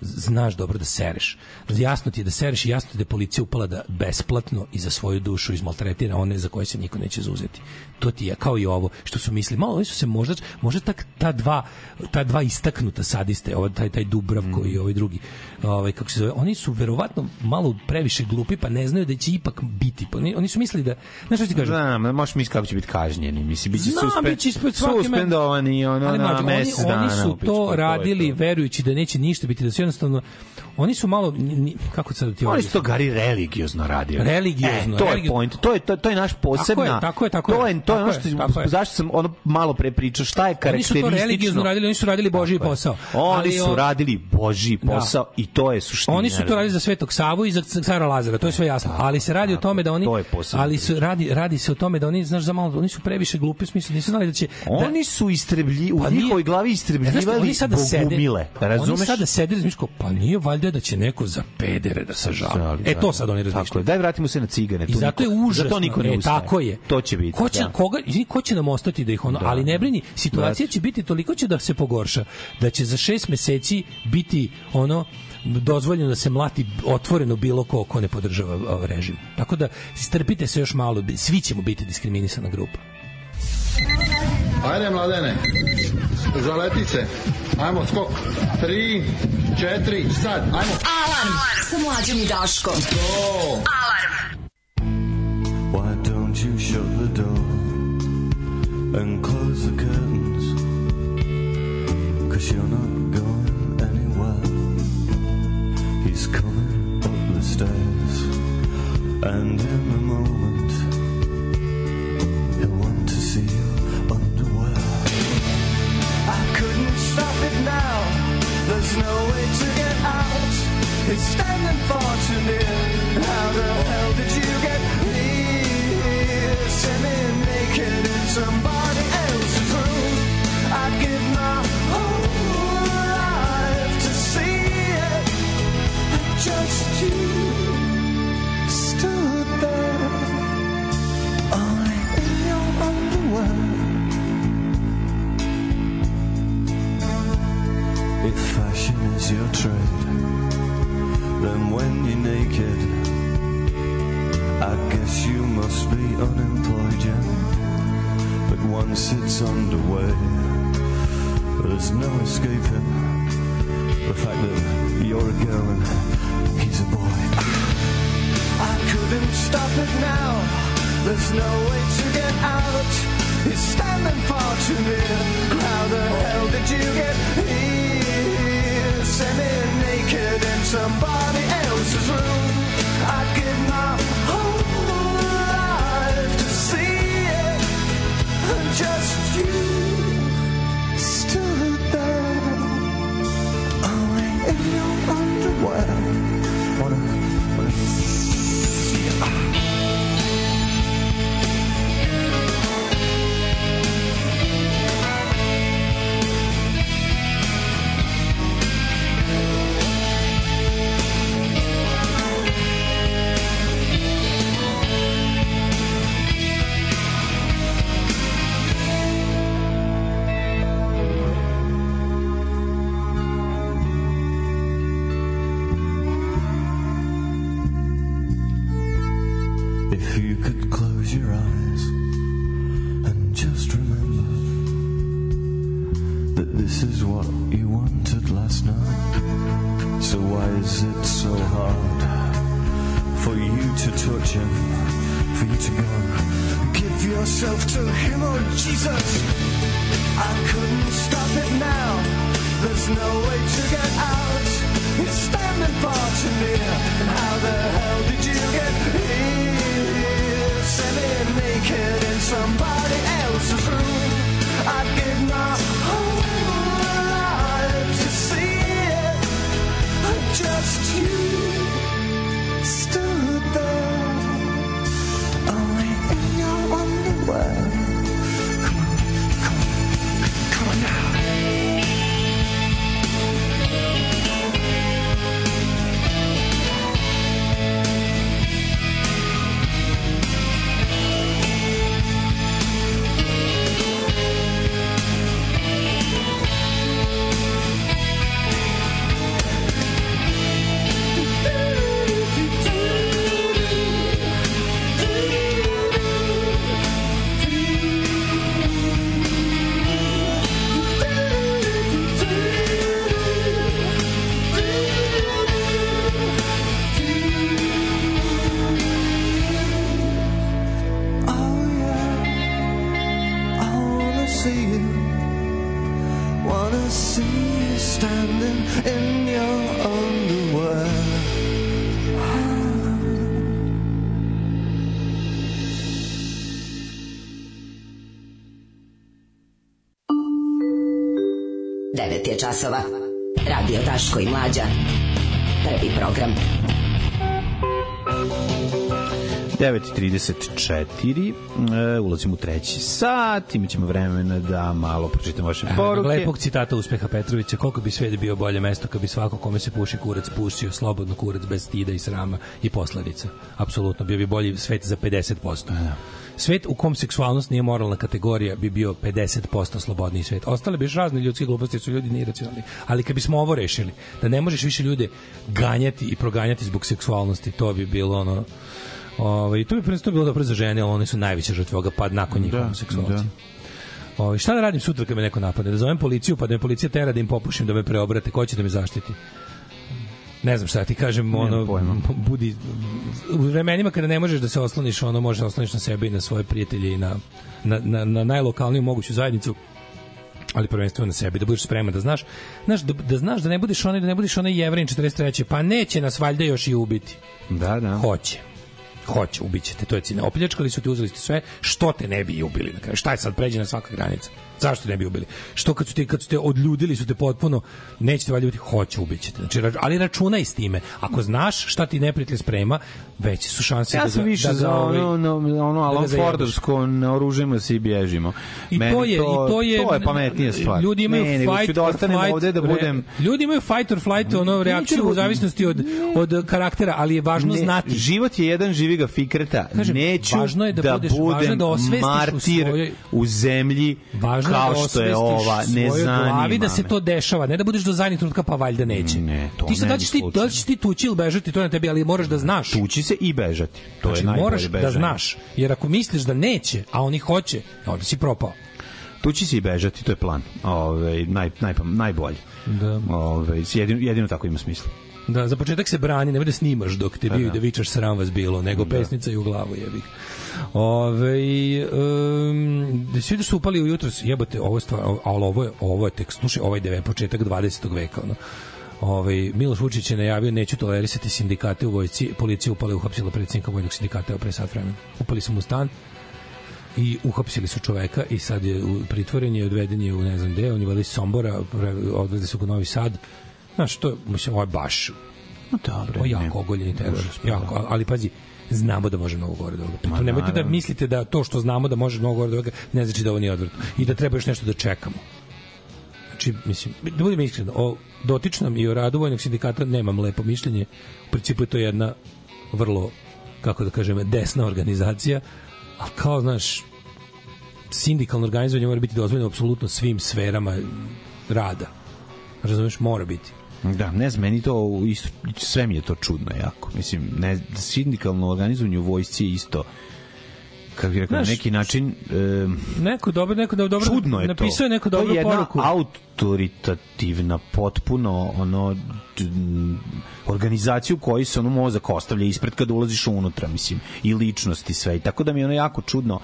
znaš dobro da sereš. Jasno ti je da sereš i jasno ti je da je policija upala da besplatno i za svoju dušu izmaltretira one za koje se niko neće zauzeti. To ti je kao i ovo što su mislili. Malo oni su se možda možda tak, ta dva ta dva istaknuta sadiste, ovaj taj taj Dubravko i ovaj drugi. Ovaj kako se zove, oni su verovatno malo previše glupi pa ne znaju da će ipak biti. Pa oni, oni su mislili da znaš šta ti kažem? Znam, možeš misliti kako će biti kažnjeni. Mislim, biće Znam, suspe, biće me- suspendovani ono, Ali na mesec oni, dana. oni su to je radili to. verujući da neće ništa biti, da su jednostavno oni su malo kako da ti Oni su to Gari religiozno radili. Religiozno, E, to je religio- point. To je to, to je naš posebna. Tako je, tako je, To je to je ono tako što je, tako je. zašto sam ono malo pre pričao šta je Oni su karakteristično. to religiozno radili, oni su radili Božji Tako je. posao. Oni Ali su on- radili Božji Da. posao i to je suština. Oni su to radili za Svetog Savu i za cara Lazara, to je sve jasno. Ali se radi o tome da oni je ali su radi radi se o tome da oni znaš za malo oni su previše glupi u smislu nisu znali da će da, Oni su istrebli u Pa njihovoj glavi E, istrebljivali oni sada sede, bogumile. Razumeš? Oni sada sede i razmišljaju, pa nije valjda da će neko za pedere da se žali. E da. to sad oni Tako je. razmišljaju. Daj vratimo se na cigane. I zato je užasno. Zato niko ne e, ustaje. tako je. To će biti. Ko će, da. koga, izvini, ko će nam ostati da ih ono, Da. ali ne brini, situacija će biti toliko će da se pogorša, da će za šest meseci biti ono dozvoljeno da se mlati otvoreno bilo ko ko ne podržava režim. Tako da strpite se još malo, svi ćemo biti diskriminisana grupa. Ajde, mladene, zaleti se. Ajmo, skok. Tri, četiri, sad, ajmo. Alarm sa mlađom i Daškom. Alarm. Why don't you shut the door and close the curtains? Cause you're not going anywhere. He's coming up the stairs, and in a moment, It's too near. How the hell did you get here? Semi-naked in somebody else's room. I'd give my whole life to see it. Just you stood there, only in your underwear. If fashion is your trade, then when you're naked, I guess you must be unemployed, yeah. But once it's underway, there's no escaping the fact that you're a girl and he's a boy. I couldn't stop it now. There's no way to get out. He's standing far too near. How the hell did you get here? Semi-naked in somebody else's room. I'd give my whole life to see it. And just you stood there, only in your underwear. Wanna 9 je časova. Radio Daško i Mlađa. Prvi program. 9.34, e, ulazimo u treći sat, imat ćemo vremena da malo pročitamo vaše poruke. lepog citata uspeha Petrovića, koliko bi svet bio bolje mesto kad bi svako kome se puši kurac pušio slobodno kurac bez stida i srama i posledica. Apsolutno, bio bi bolji svet za 50%. Svet u kom seksualnost nije moralna kategorija bi bio 50% slobodniji svet. Ostale bi još razne ljudske gluposti, su ljudi niracionalni. Ali kad bismo ovo rešili, da ne možeš više ljude ganjati i proganjati zbog seksualnosti, to bi bilo ono... Ovaj to bi prvenstveno bilo dobro za žene, ali one su najveće žrtve ovoga pad nakon njih Da, homoseksualci. da. Ovaj šta da radim sutra kad me neko napadne? Da zovem policiju, pa da me policija tera da im popušim da me preobrate, ko će da me zaštiti? Ne znam šta ti kažem, ono budi u vremenima kada ne možeš da se osloniš, ono možeš da osloniš na sebe i na svoje prijatelje i na na na, na najlokalniju moguću zajednicu ali prvenstveno na sebi, da budeš spreman, da znaš, znaš da, da znaš da ne budeš onaj, da ne budeš onaj jevrin 43. Pa neće nas valjda još i ubiti. Da, da. Hoće. Hoće, ubićete, to je cine. Opljačkali su te, uzeli ste sve, što te ne bi ubili na kraju? Šta je sad pređe na svaka granica? Zašto ne bi ubili? Što kad su te kad su te odljudili su te potpuno nećete valjda ubiti, hoće ubićete. Znači, ali računaj s time. Ako znaš šta ti neprijatelj sprema, veće su šanse Ja da ga, više da ga, za ovaj, ono, ono, ono Alan zajebaš. Fordovsko, naoružimo se i bježimo. I Meni to je i to je to je pametnija stvar. Ljudi imaju ne, fight da or ostanem flight, ovde da re- budem Ljudi imaju fight or flight, ono reakciju da u zavisnosti od od karaktera, ali je važno Ne, znati. Život je jedan živi ga fikreta. Kažem, Neću važno je da da, budeš- budem da osvestiš u martir svojoj- u zemlji Važno kao da što je ova. Ne zanima glavi da se me. to dešava, ne da budeš do zadnjeg trenutka pa valjda neće. Ne, to ti sad da ćeš ti, da ćeš ti tući ili bežati, to na tebi, ali moraš da znaš. Tući se i bežati. To znači, je najbolje moraš bežanje. da znaš, jer ako misliš da neće, a oni hoće, onda si propao. Tući se i bežati, to je plan. Ove, naj, naj, najbolji. Da. Ove, jedino, jedino tako ima smisla. Da, za početak se brani, nemoj da snimaš dok te Pa bio i da. da vičaš sram vas bilo, nego pesnica i u glavu jebi. Ove, um, da svi da su upali ujutro, jebote, ovo je stvar, ali ovo je, ovo je tek, slušaj, ovaj deve, početak 20. veka, ono. Ovaj Miloš Vučić je najavio neću tolerisati sindikate u vojsci, policija upala i uhapsila predsjednika vojnog sindikata pre sat vremena. Upali su mu stan i uhapsili su čoveka i sad je u pritvoren je odveden je u ne znam gde, on je veli iz Sombora, odvede su ga u Novi Sad. Znaš, to mislim, ovo je baš No dobro. o jako ogoljeni teror. Jako, ali pazi, znamo da može mnogo gore od ovoga. Pritom nemojte da mislite da to što znamo da može mnogo gore ovoga ne znači da ovo nije odvratno. I da treba još nešto da čekamo. Znači, mislim, da budem iskren, o dotičnom i o radu vojnog sindikata nemam lepo mišljenje. U principu je to jedna vrlo, kako da kažem, desna organizacija, ali kao, znaš, sindikalno organizovanje mora biti dozvoljeno apsolutno svim sferama rada. Razumeš, mora biti. Da, ne znam, meni to isto, sve mi je to čudno jako. Mislim, ne, sindikalno organizovanje u vojsci je isto kako bih rekao, Znaš, neki način e, Neko dobro, neko dobro, dobro čudno je to. napisao je neko to dobru je jedna poruku. autoritativna, potpuno ono organizaciju koji se ono mozak ostavlja ispred kada ulaziš unutra, mislim, i ličnosti sve. I tako da mi je ono jako čudno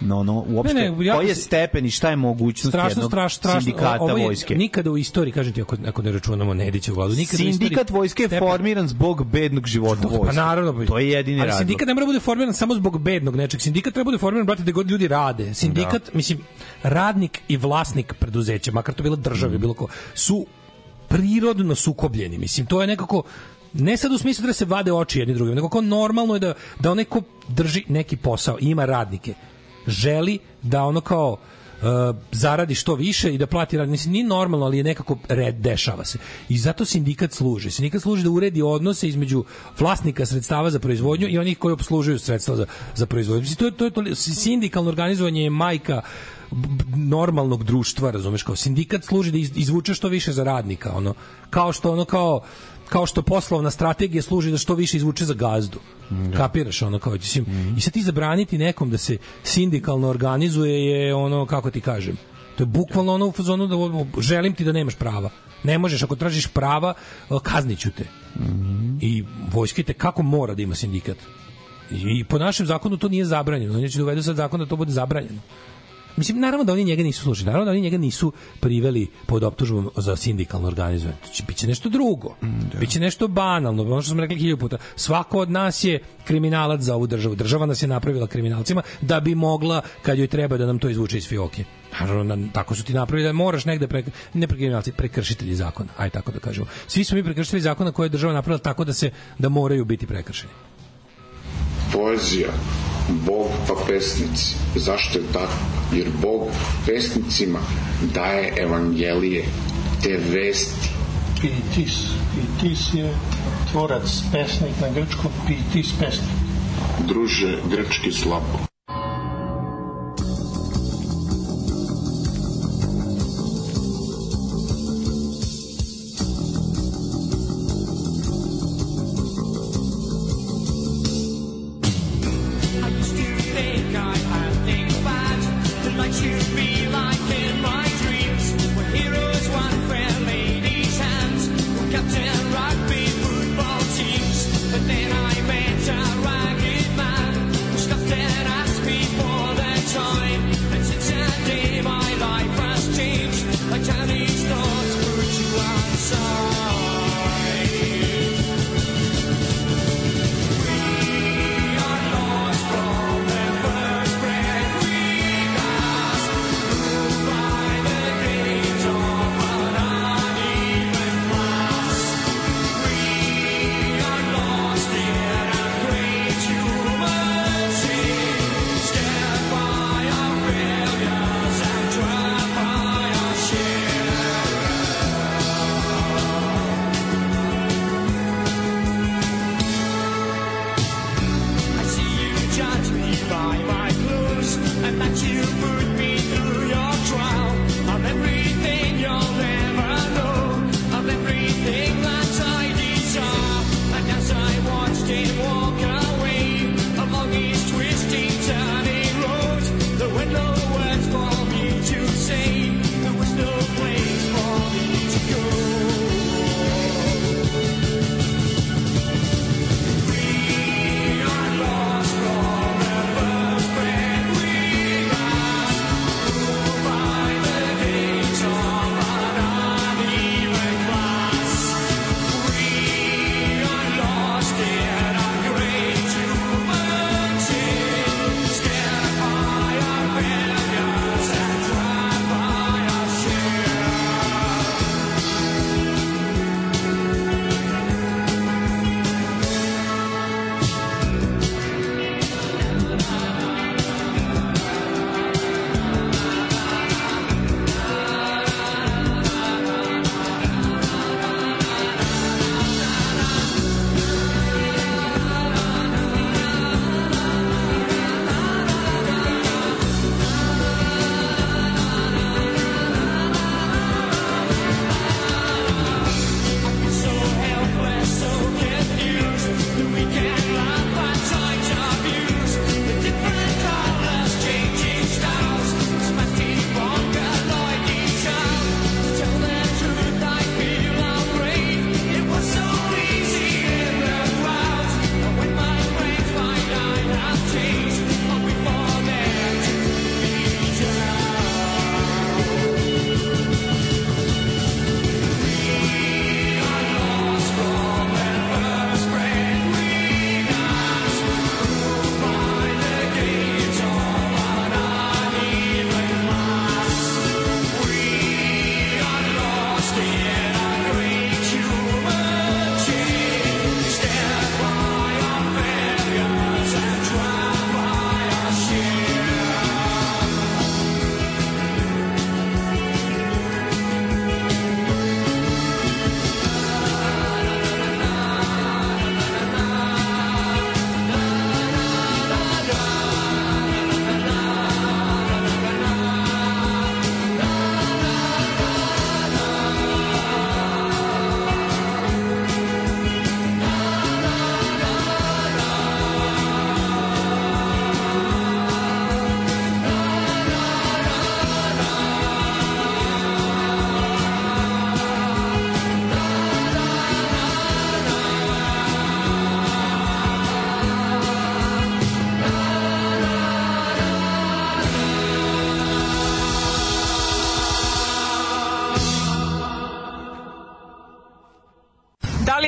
no, ono, uopšte, Ne, ne, jako koji je stepen i šta je mogućnost strašno, jednog strašno, strašno. sindikata Ovo je vojske. Nikada u istoriji, kažem ti, ako, ako ne računamo Nedića vladu, nikada u istoriji... Sindikat vojske je stepen- formiran zbog bednog života vojske. Pa naravno. To je jedini Ali razlog. sindikat ne mora da bude formiran samo zbog bednog nečeg. Sindikat treba da bude formiran, brate, da god ljudi rade. Sindikat, Da. mislim, radnik i vlasnik preduzeća, makar to bila država, Mhm. bilo ko, su prirodno sukobljeni. Mislim, to je nekako ne sad u smislu da se vade oči jedni drugim, nego kao normalno je da, da onaj ko drži neki posao, ima radnike, želi da ono kao uh, zaradi što više i da plati rad. Mislim, nije normalno, ali je nekako red, dešava se. I zato sindikat služi. Sindikat služi da uredi odnose između vlasnika sredstava za proizvodnju i onih koji obslužuju sredstva za, za proizvodnju. Mislim, to je, to je, to je sindikalno organizovanje je majka normalnog društva, razumeš, kao sindikat služi da iz- izvuče što više za radnika, ono, kao što ono kao kao što poslovna strategija služi da što više izvuče za gazdu. Kapiraš ono kao mislim i sad ti zabraniti nekom da se sindikalno organizuje je ono kako ti kažem. To je bukvalno ono u fazonu da želim ti da nemaš prava. Ne možeš ako tražiš prava, kazniću te. I vojska te kako mora da ima sindikat. I, po našem zakonu to nije zabranjeno. Oni će da uvedu sad zakon da to bude zabranjeno. Mislim, naravno da oni njega nisu slušali, naravno da oni njega nisu priveli pod optužbom za sindikalno organizovanje. Znači, to će biti nešto drugo. Mm, da. Biće nešto banalno, ono što smo rekli hiljadu puta. Svako od nas je kriminalac za ovu državu. Država nas je napravila kriminalcima da bi mogla, kad joj treba, da nam to izvuče iz fioke. Naravno, tako su ti napravili da moraš negde pre, ne prekršitelji, prekršitelji zakona, aj tako da kažemo. Svi smo mi prekršitelji zakona koje je država napravila tako da se da moraju biti prekršeni poezija, Bog pa pesnici. Zašto je tako? Jer Bog pesnicima daje evangelije, te vesti. Pitis. Pitis je tvorac, pesnik na grčkom, pitis pesnik. Druže, grčki slabo.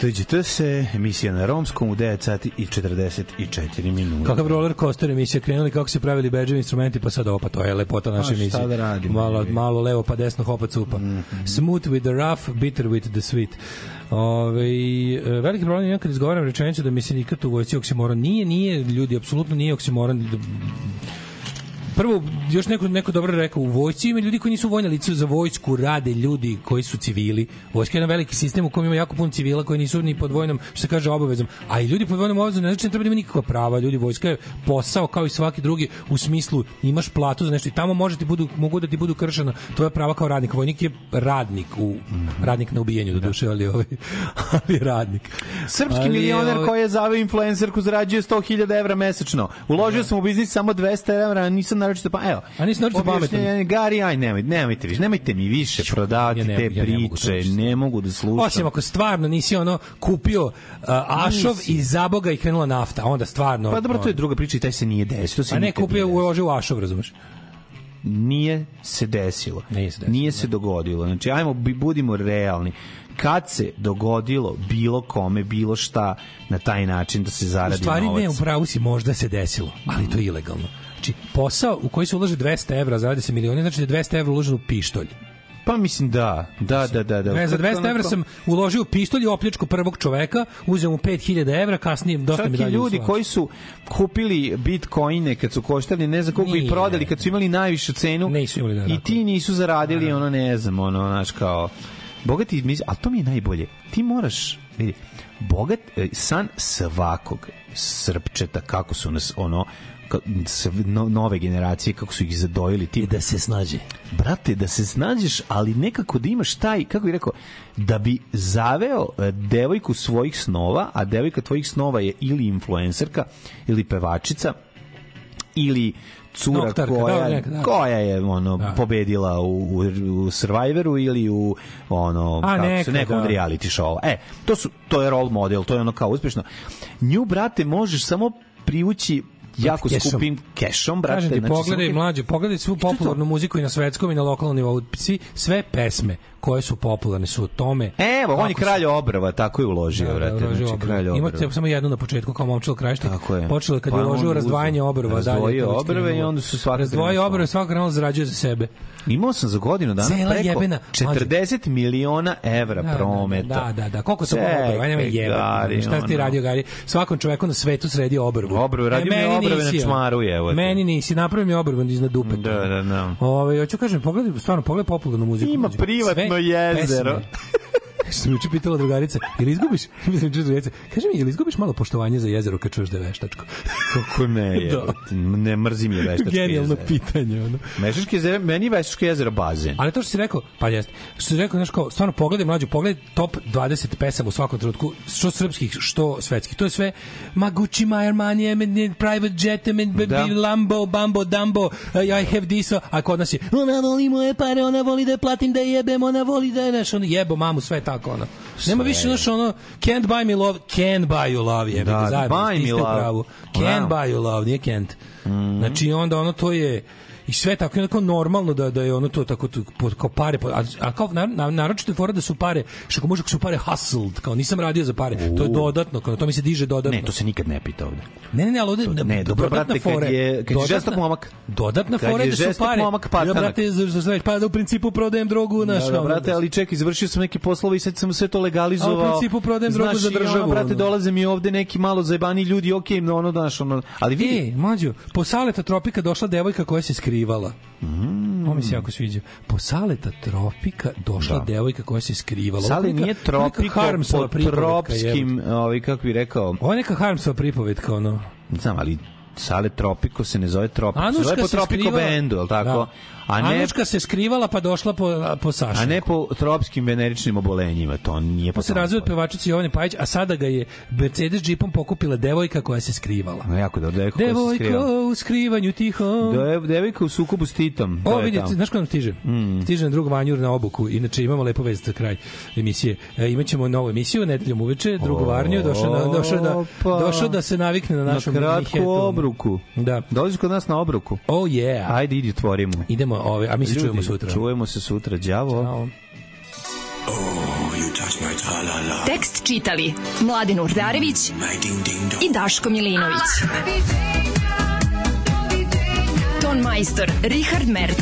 TGT se, emisija na Romskom u 9 sati i 44 minuta. Kakav roller coaster emisija krenuli, kako se pravili bedževi instrumenti, pa sad opa, to je lepota naše A šta emisije. da radimo? Malo, malo levo pa desno hopa cupa. Smooth with the rough, bitter with the sweet. Ove, e, veliki problem je kad izgovaram rečenicu da mi se nikad u vojci oksimoron. Nije, nije, ljudi, apsolutno nije oksimoron prvo još neko neko dobro rekao u vojsci ima ljudi koji nisu vojna lica za vojsku rade ljudi koji su civili. Vojska je jedan veliki sistem u kojem ima jako puno civila koji nisu ni pod vojnom što se kaže obavezom. A i ljudi pod vojnom obavezom ne znači da ne treba da ima nikakva prava. Ljudi vojska je posao kao i svaki drugi u smislu imaš platu za nešto i tamo može ti budu mogu da ti budu kršena tvoja prava kao radnik. Vojnik je radnik u radnik na ubijenju do duše ali ovaj ali radnik. Srpski Ali, milioner ovaj, koji je zaveo influencerku zarađuje 100.000 evra mesečno. Uložio sam u biznis samo 200 evra, nisam naročito pa evo. A nisi naročito pametan. Gari, aj nemoj, nemojte više, nemojte mi više prodavati ja ne- te ja ne mogu priče, ne mogu da slušam. Osim ako stvarno nisi ono kupio uh, ašov Nisi. i za boga i krenula nafta, onda stvarno... Pa dobro, to je druga priča i taj se nije desio. A ne kupio uložio u ašov, razumeš? nije se desilo. Nije se desilo, Nije se dogodilo. Znači, ajmo, budimo realni. Kad se dogodilo bilo kome, bilo šta na taj način da se U zaradi stvari novac? ne, u pravu si možda se desilo, ali to je ilegalno. Znači, posao u koji se ulaže 200 evra, zaradi se milioni, znači da je 200 evra uloženo u pištolj. Pa mislim da, da, da, da. da. Ne, za 200 evra sam uložio pištolj i opljačku prvog čoveka, uzeo mu 5000 evra, kasnije dosta Čak mi i dalje ljudi koji su kupili bitcoine kad su koštali, ne znam koliko Nije. prodali, kad su imali najvišu cenu Nisu imali da i ti nisu zaradili, ono ne znam, ono, znaš, kao bogati, ali to mi je najbolje. Ti moraš, vidi, bogat, e, san svakog srpčeta, kako su nas, ono, no, nove generacije kako su ih zadojili ti da se snađe brate da se snađeš ali nekako da imaš taj kako bih rekao da bi zaveo e, devojku svojih snova a devojka tvojih snova je ili influencerka ili pevačica ili cura Noktarka, koja, da, neka, da. koja je ono Da. pobedila u, u, u Survivoru ili u ono A, kako neka, se nekom da. reality show. E, to su to je role model, to je ono kao uspešno. Nju brate možeš samo privući jako Kešom. skupim kešom, brate. Kažem ti, znači, pogledaj samo- mlađe, pogledaj svu popularnu muziku i na svetskom i na lokalnom nivou. Svi, sve pesme koje su popularne su o tome. Evo, on je kralj obrva, tako je uložio, Da, da, brate. uložio Znači, kralj obrva. Imate samo jednu na početku kao momčilo krajišnik. Tako je. Počelo je kad Pa je uložio razdvajanje obrva. Razdvojio dalje, obrve i onda su svaka Razdvojio obrve, svaka da zarađuje za sebe. Imao sam za godinu dana Cela preko jebena, mlađe. 40 miliona evra Da, da, prometa. Da, da, da. Koliko Čekaj, obrva? Ajde me jebati. Gari, Šta ti radio, Gari? Svakom čoveku na svetu sredi obrvu. Obrvu, radio mi meni obrve na čmaru, evo. Meni nisi, napravi mi obrvu iznad dupeta. Da, da, da. Ove, hoću kažem, pogledaj, stvarno, pogledaj popularnu muziku. Ima Mlađe. Jezero. pesme. Što sam juče pitala drugarica, ili izgubiš, mislim čuš drugarica, kaže mi, ili izgubiš malo poštovanje za jezero kad čuješ da je veštačko? Kako ne, jebote. ne mrzim je veštačko Genijalno jezero. pitanje, ono. Veštačko jezero, meni je veštačko jezero bazen. Ali to što si rekao, pa jeste. Što si rekao, znaš kao, stvarno pogledaj mlađu, pogledaj top 20 pesama u svakom trenutku, što srpskih, što svetskih. To je sve ma Gucci, my Armani, I'm in private jet, Da. da. Lambo, Bambo, Dumbo, uh, I have this, a kod nas je, ona voli moje pare, ona voli da je platim, da je jebem, ona voli da je, znaš, ono, jebo mamu, sve tako, ono. Nema više, znaš, ono, can't buy me love, can buy you love, jebe, Da, zajedno, buy me love. pravu. Can Wow. buy you love, nije can't. Znači, onda ono, to je, i sve tako onako normalno da da je ono to tako tu, po- kao pare a, a kao na, na, naročito je fora da su pare što može su pare hustled kao nisam radio za pare to je dodatno kao to mi se diže dodatno Ne, to se nikad ne pita ovde. ne ne ne ali ovde To- ne, dobro, brate, kad fora je- kad je dodatna- žestok momak. dodatna Kad fora da su pare momak ja patanak. brate za za sve pa da u principu prodajem drogu naš Da, da, brate, ali čekaj, izvršio sam neke poslove i sad sam sve to legalizovao. A u principu prodajem drogu za ono, državu, brate, dolaze mi ovde neki malo zajebani ljudi, okej, no ono, znaš, ono, ali vidi, E, mlađo, po saleta tropika došla devojka koja se skrivala. Mm, Ovo mi se jako sviđa. Po saleta tropika došla Da. devojka koja se skrivala. Neka- nije Harmsova po tropskim, ovaj, kako bi rekao, Ovo je neka Harmsova pripovetka, ono. znam, ali Sale Tropiko se ne zove Tropiko, se Anuška zove po se Tropiko skrivala- bendu, li tako? Da. A ne, Anuška se skrivala pa došla po, po Sašu. a ne po tropskim veneričnim obolenjima, to nije po Pa se tome. razvio od pevačice Jovane Pajić, a sada ga je Mercedes džipom pokupila devojka koja se skrivala. No, jako da devojka koja se Devojko skriva. u skrivanju tiho. Dev, devojka u sukobu s Titom. to O, vidite, znaš ko nam stiže? Mm. Stiže na drugu vanjur na obuku. Inače, imamo lepo vest za kraj emisije. E, imaćemo novu emisiju, nedeljom uveče, drugu varnju. Došao, na, došao, da, došao da se navikne na Na našu kratku obruku. Da. Dolaziš kod nas na obruku. Oh yeah. Ajde, idi, otvorimo. Idemo, ove, a mi se Ljudi, čujemo sutra. Čujemo se sutra, đavo. Ćao. Tekst čitali Mladin Urdarević i Daško Milinović. Ton majstor Richard Merc.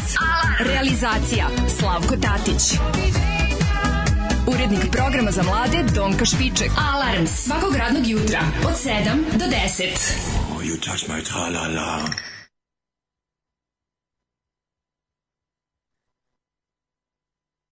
Realizacija Slavko Tatić. Urednik programa za mlade Donka Špiček. Alarms svakog radnog jutra od 7 do 10. Oh, you touch my tra-la-la.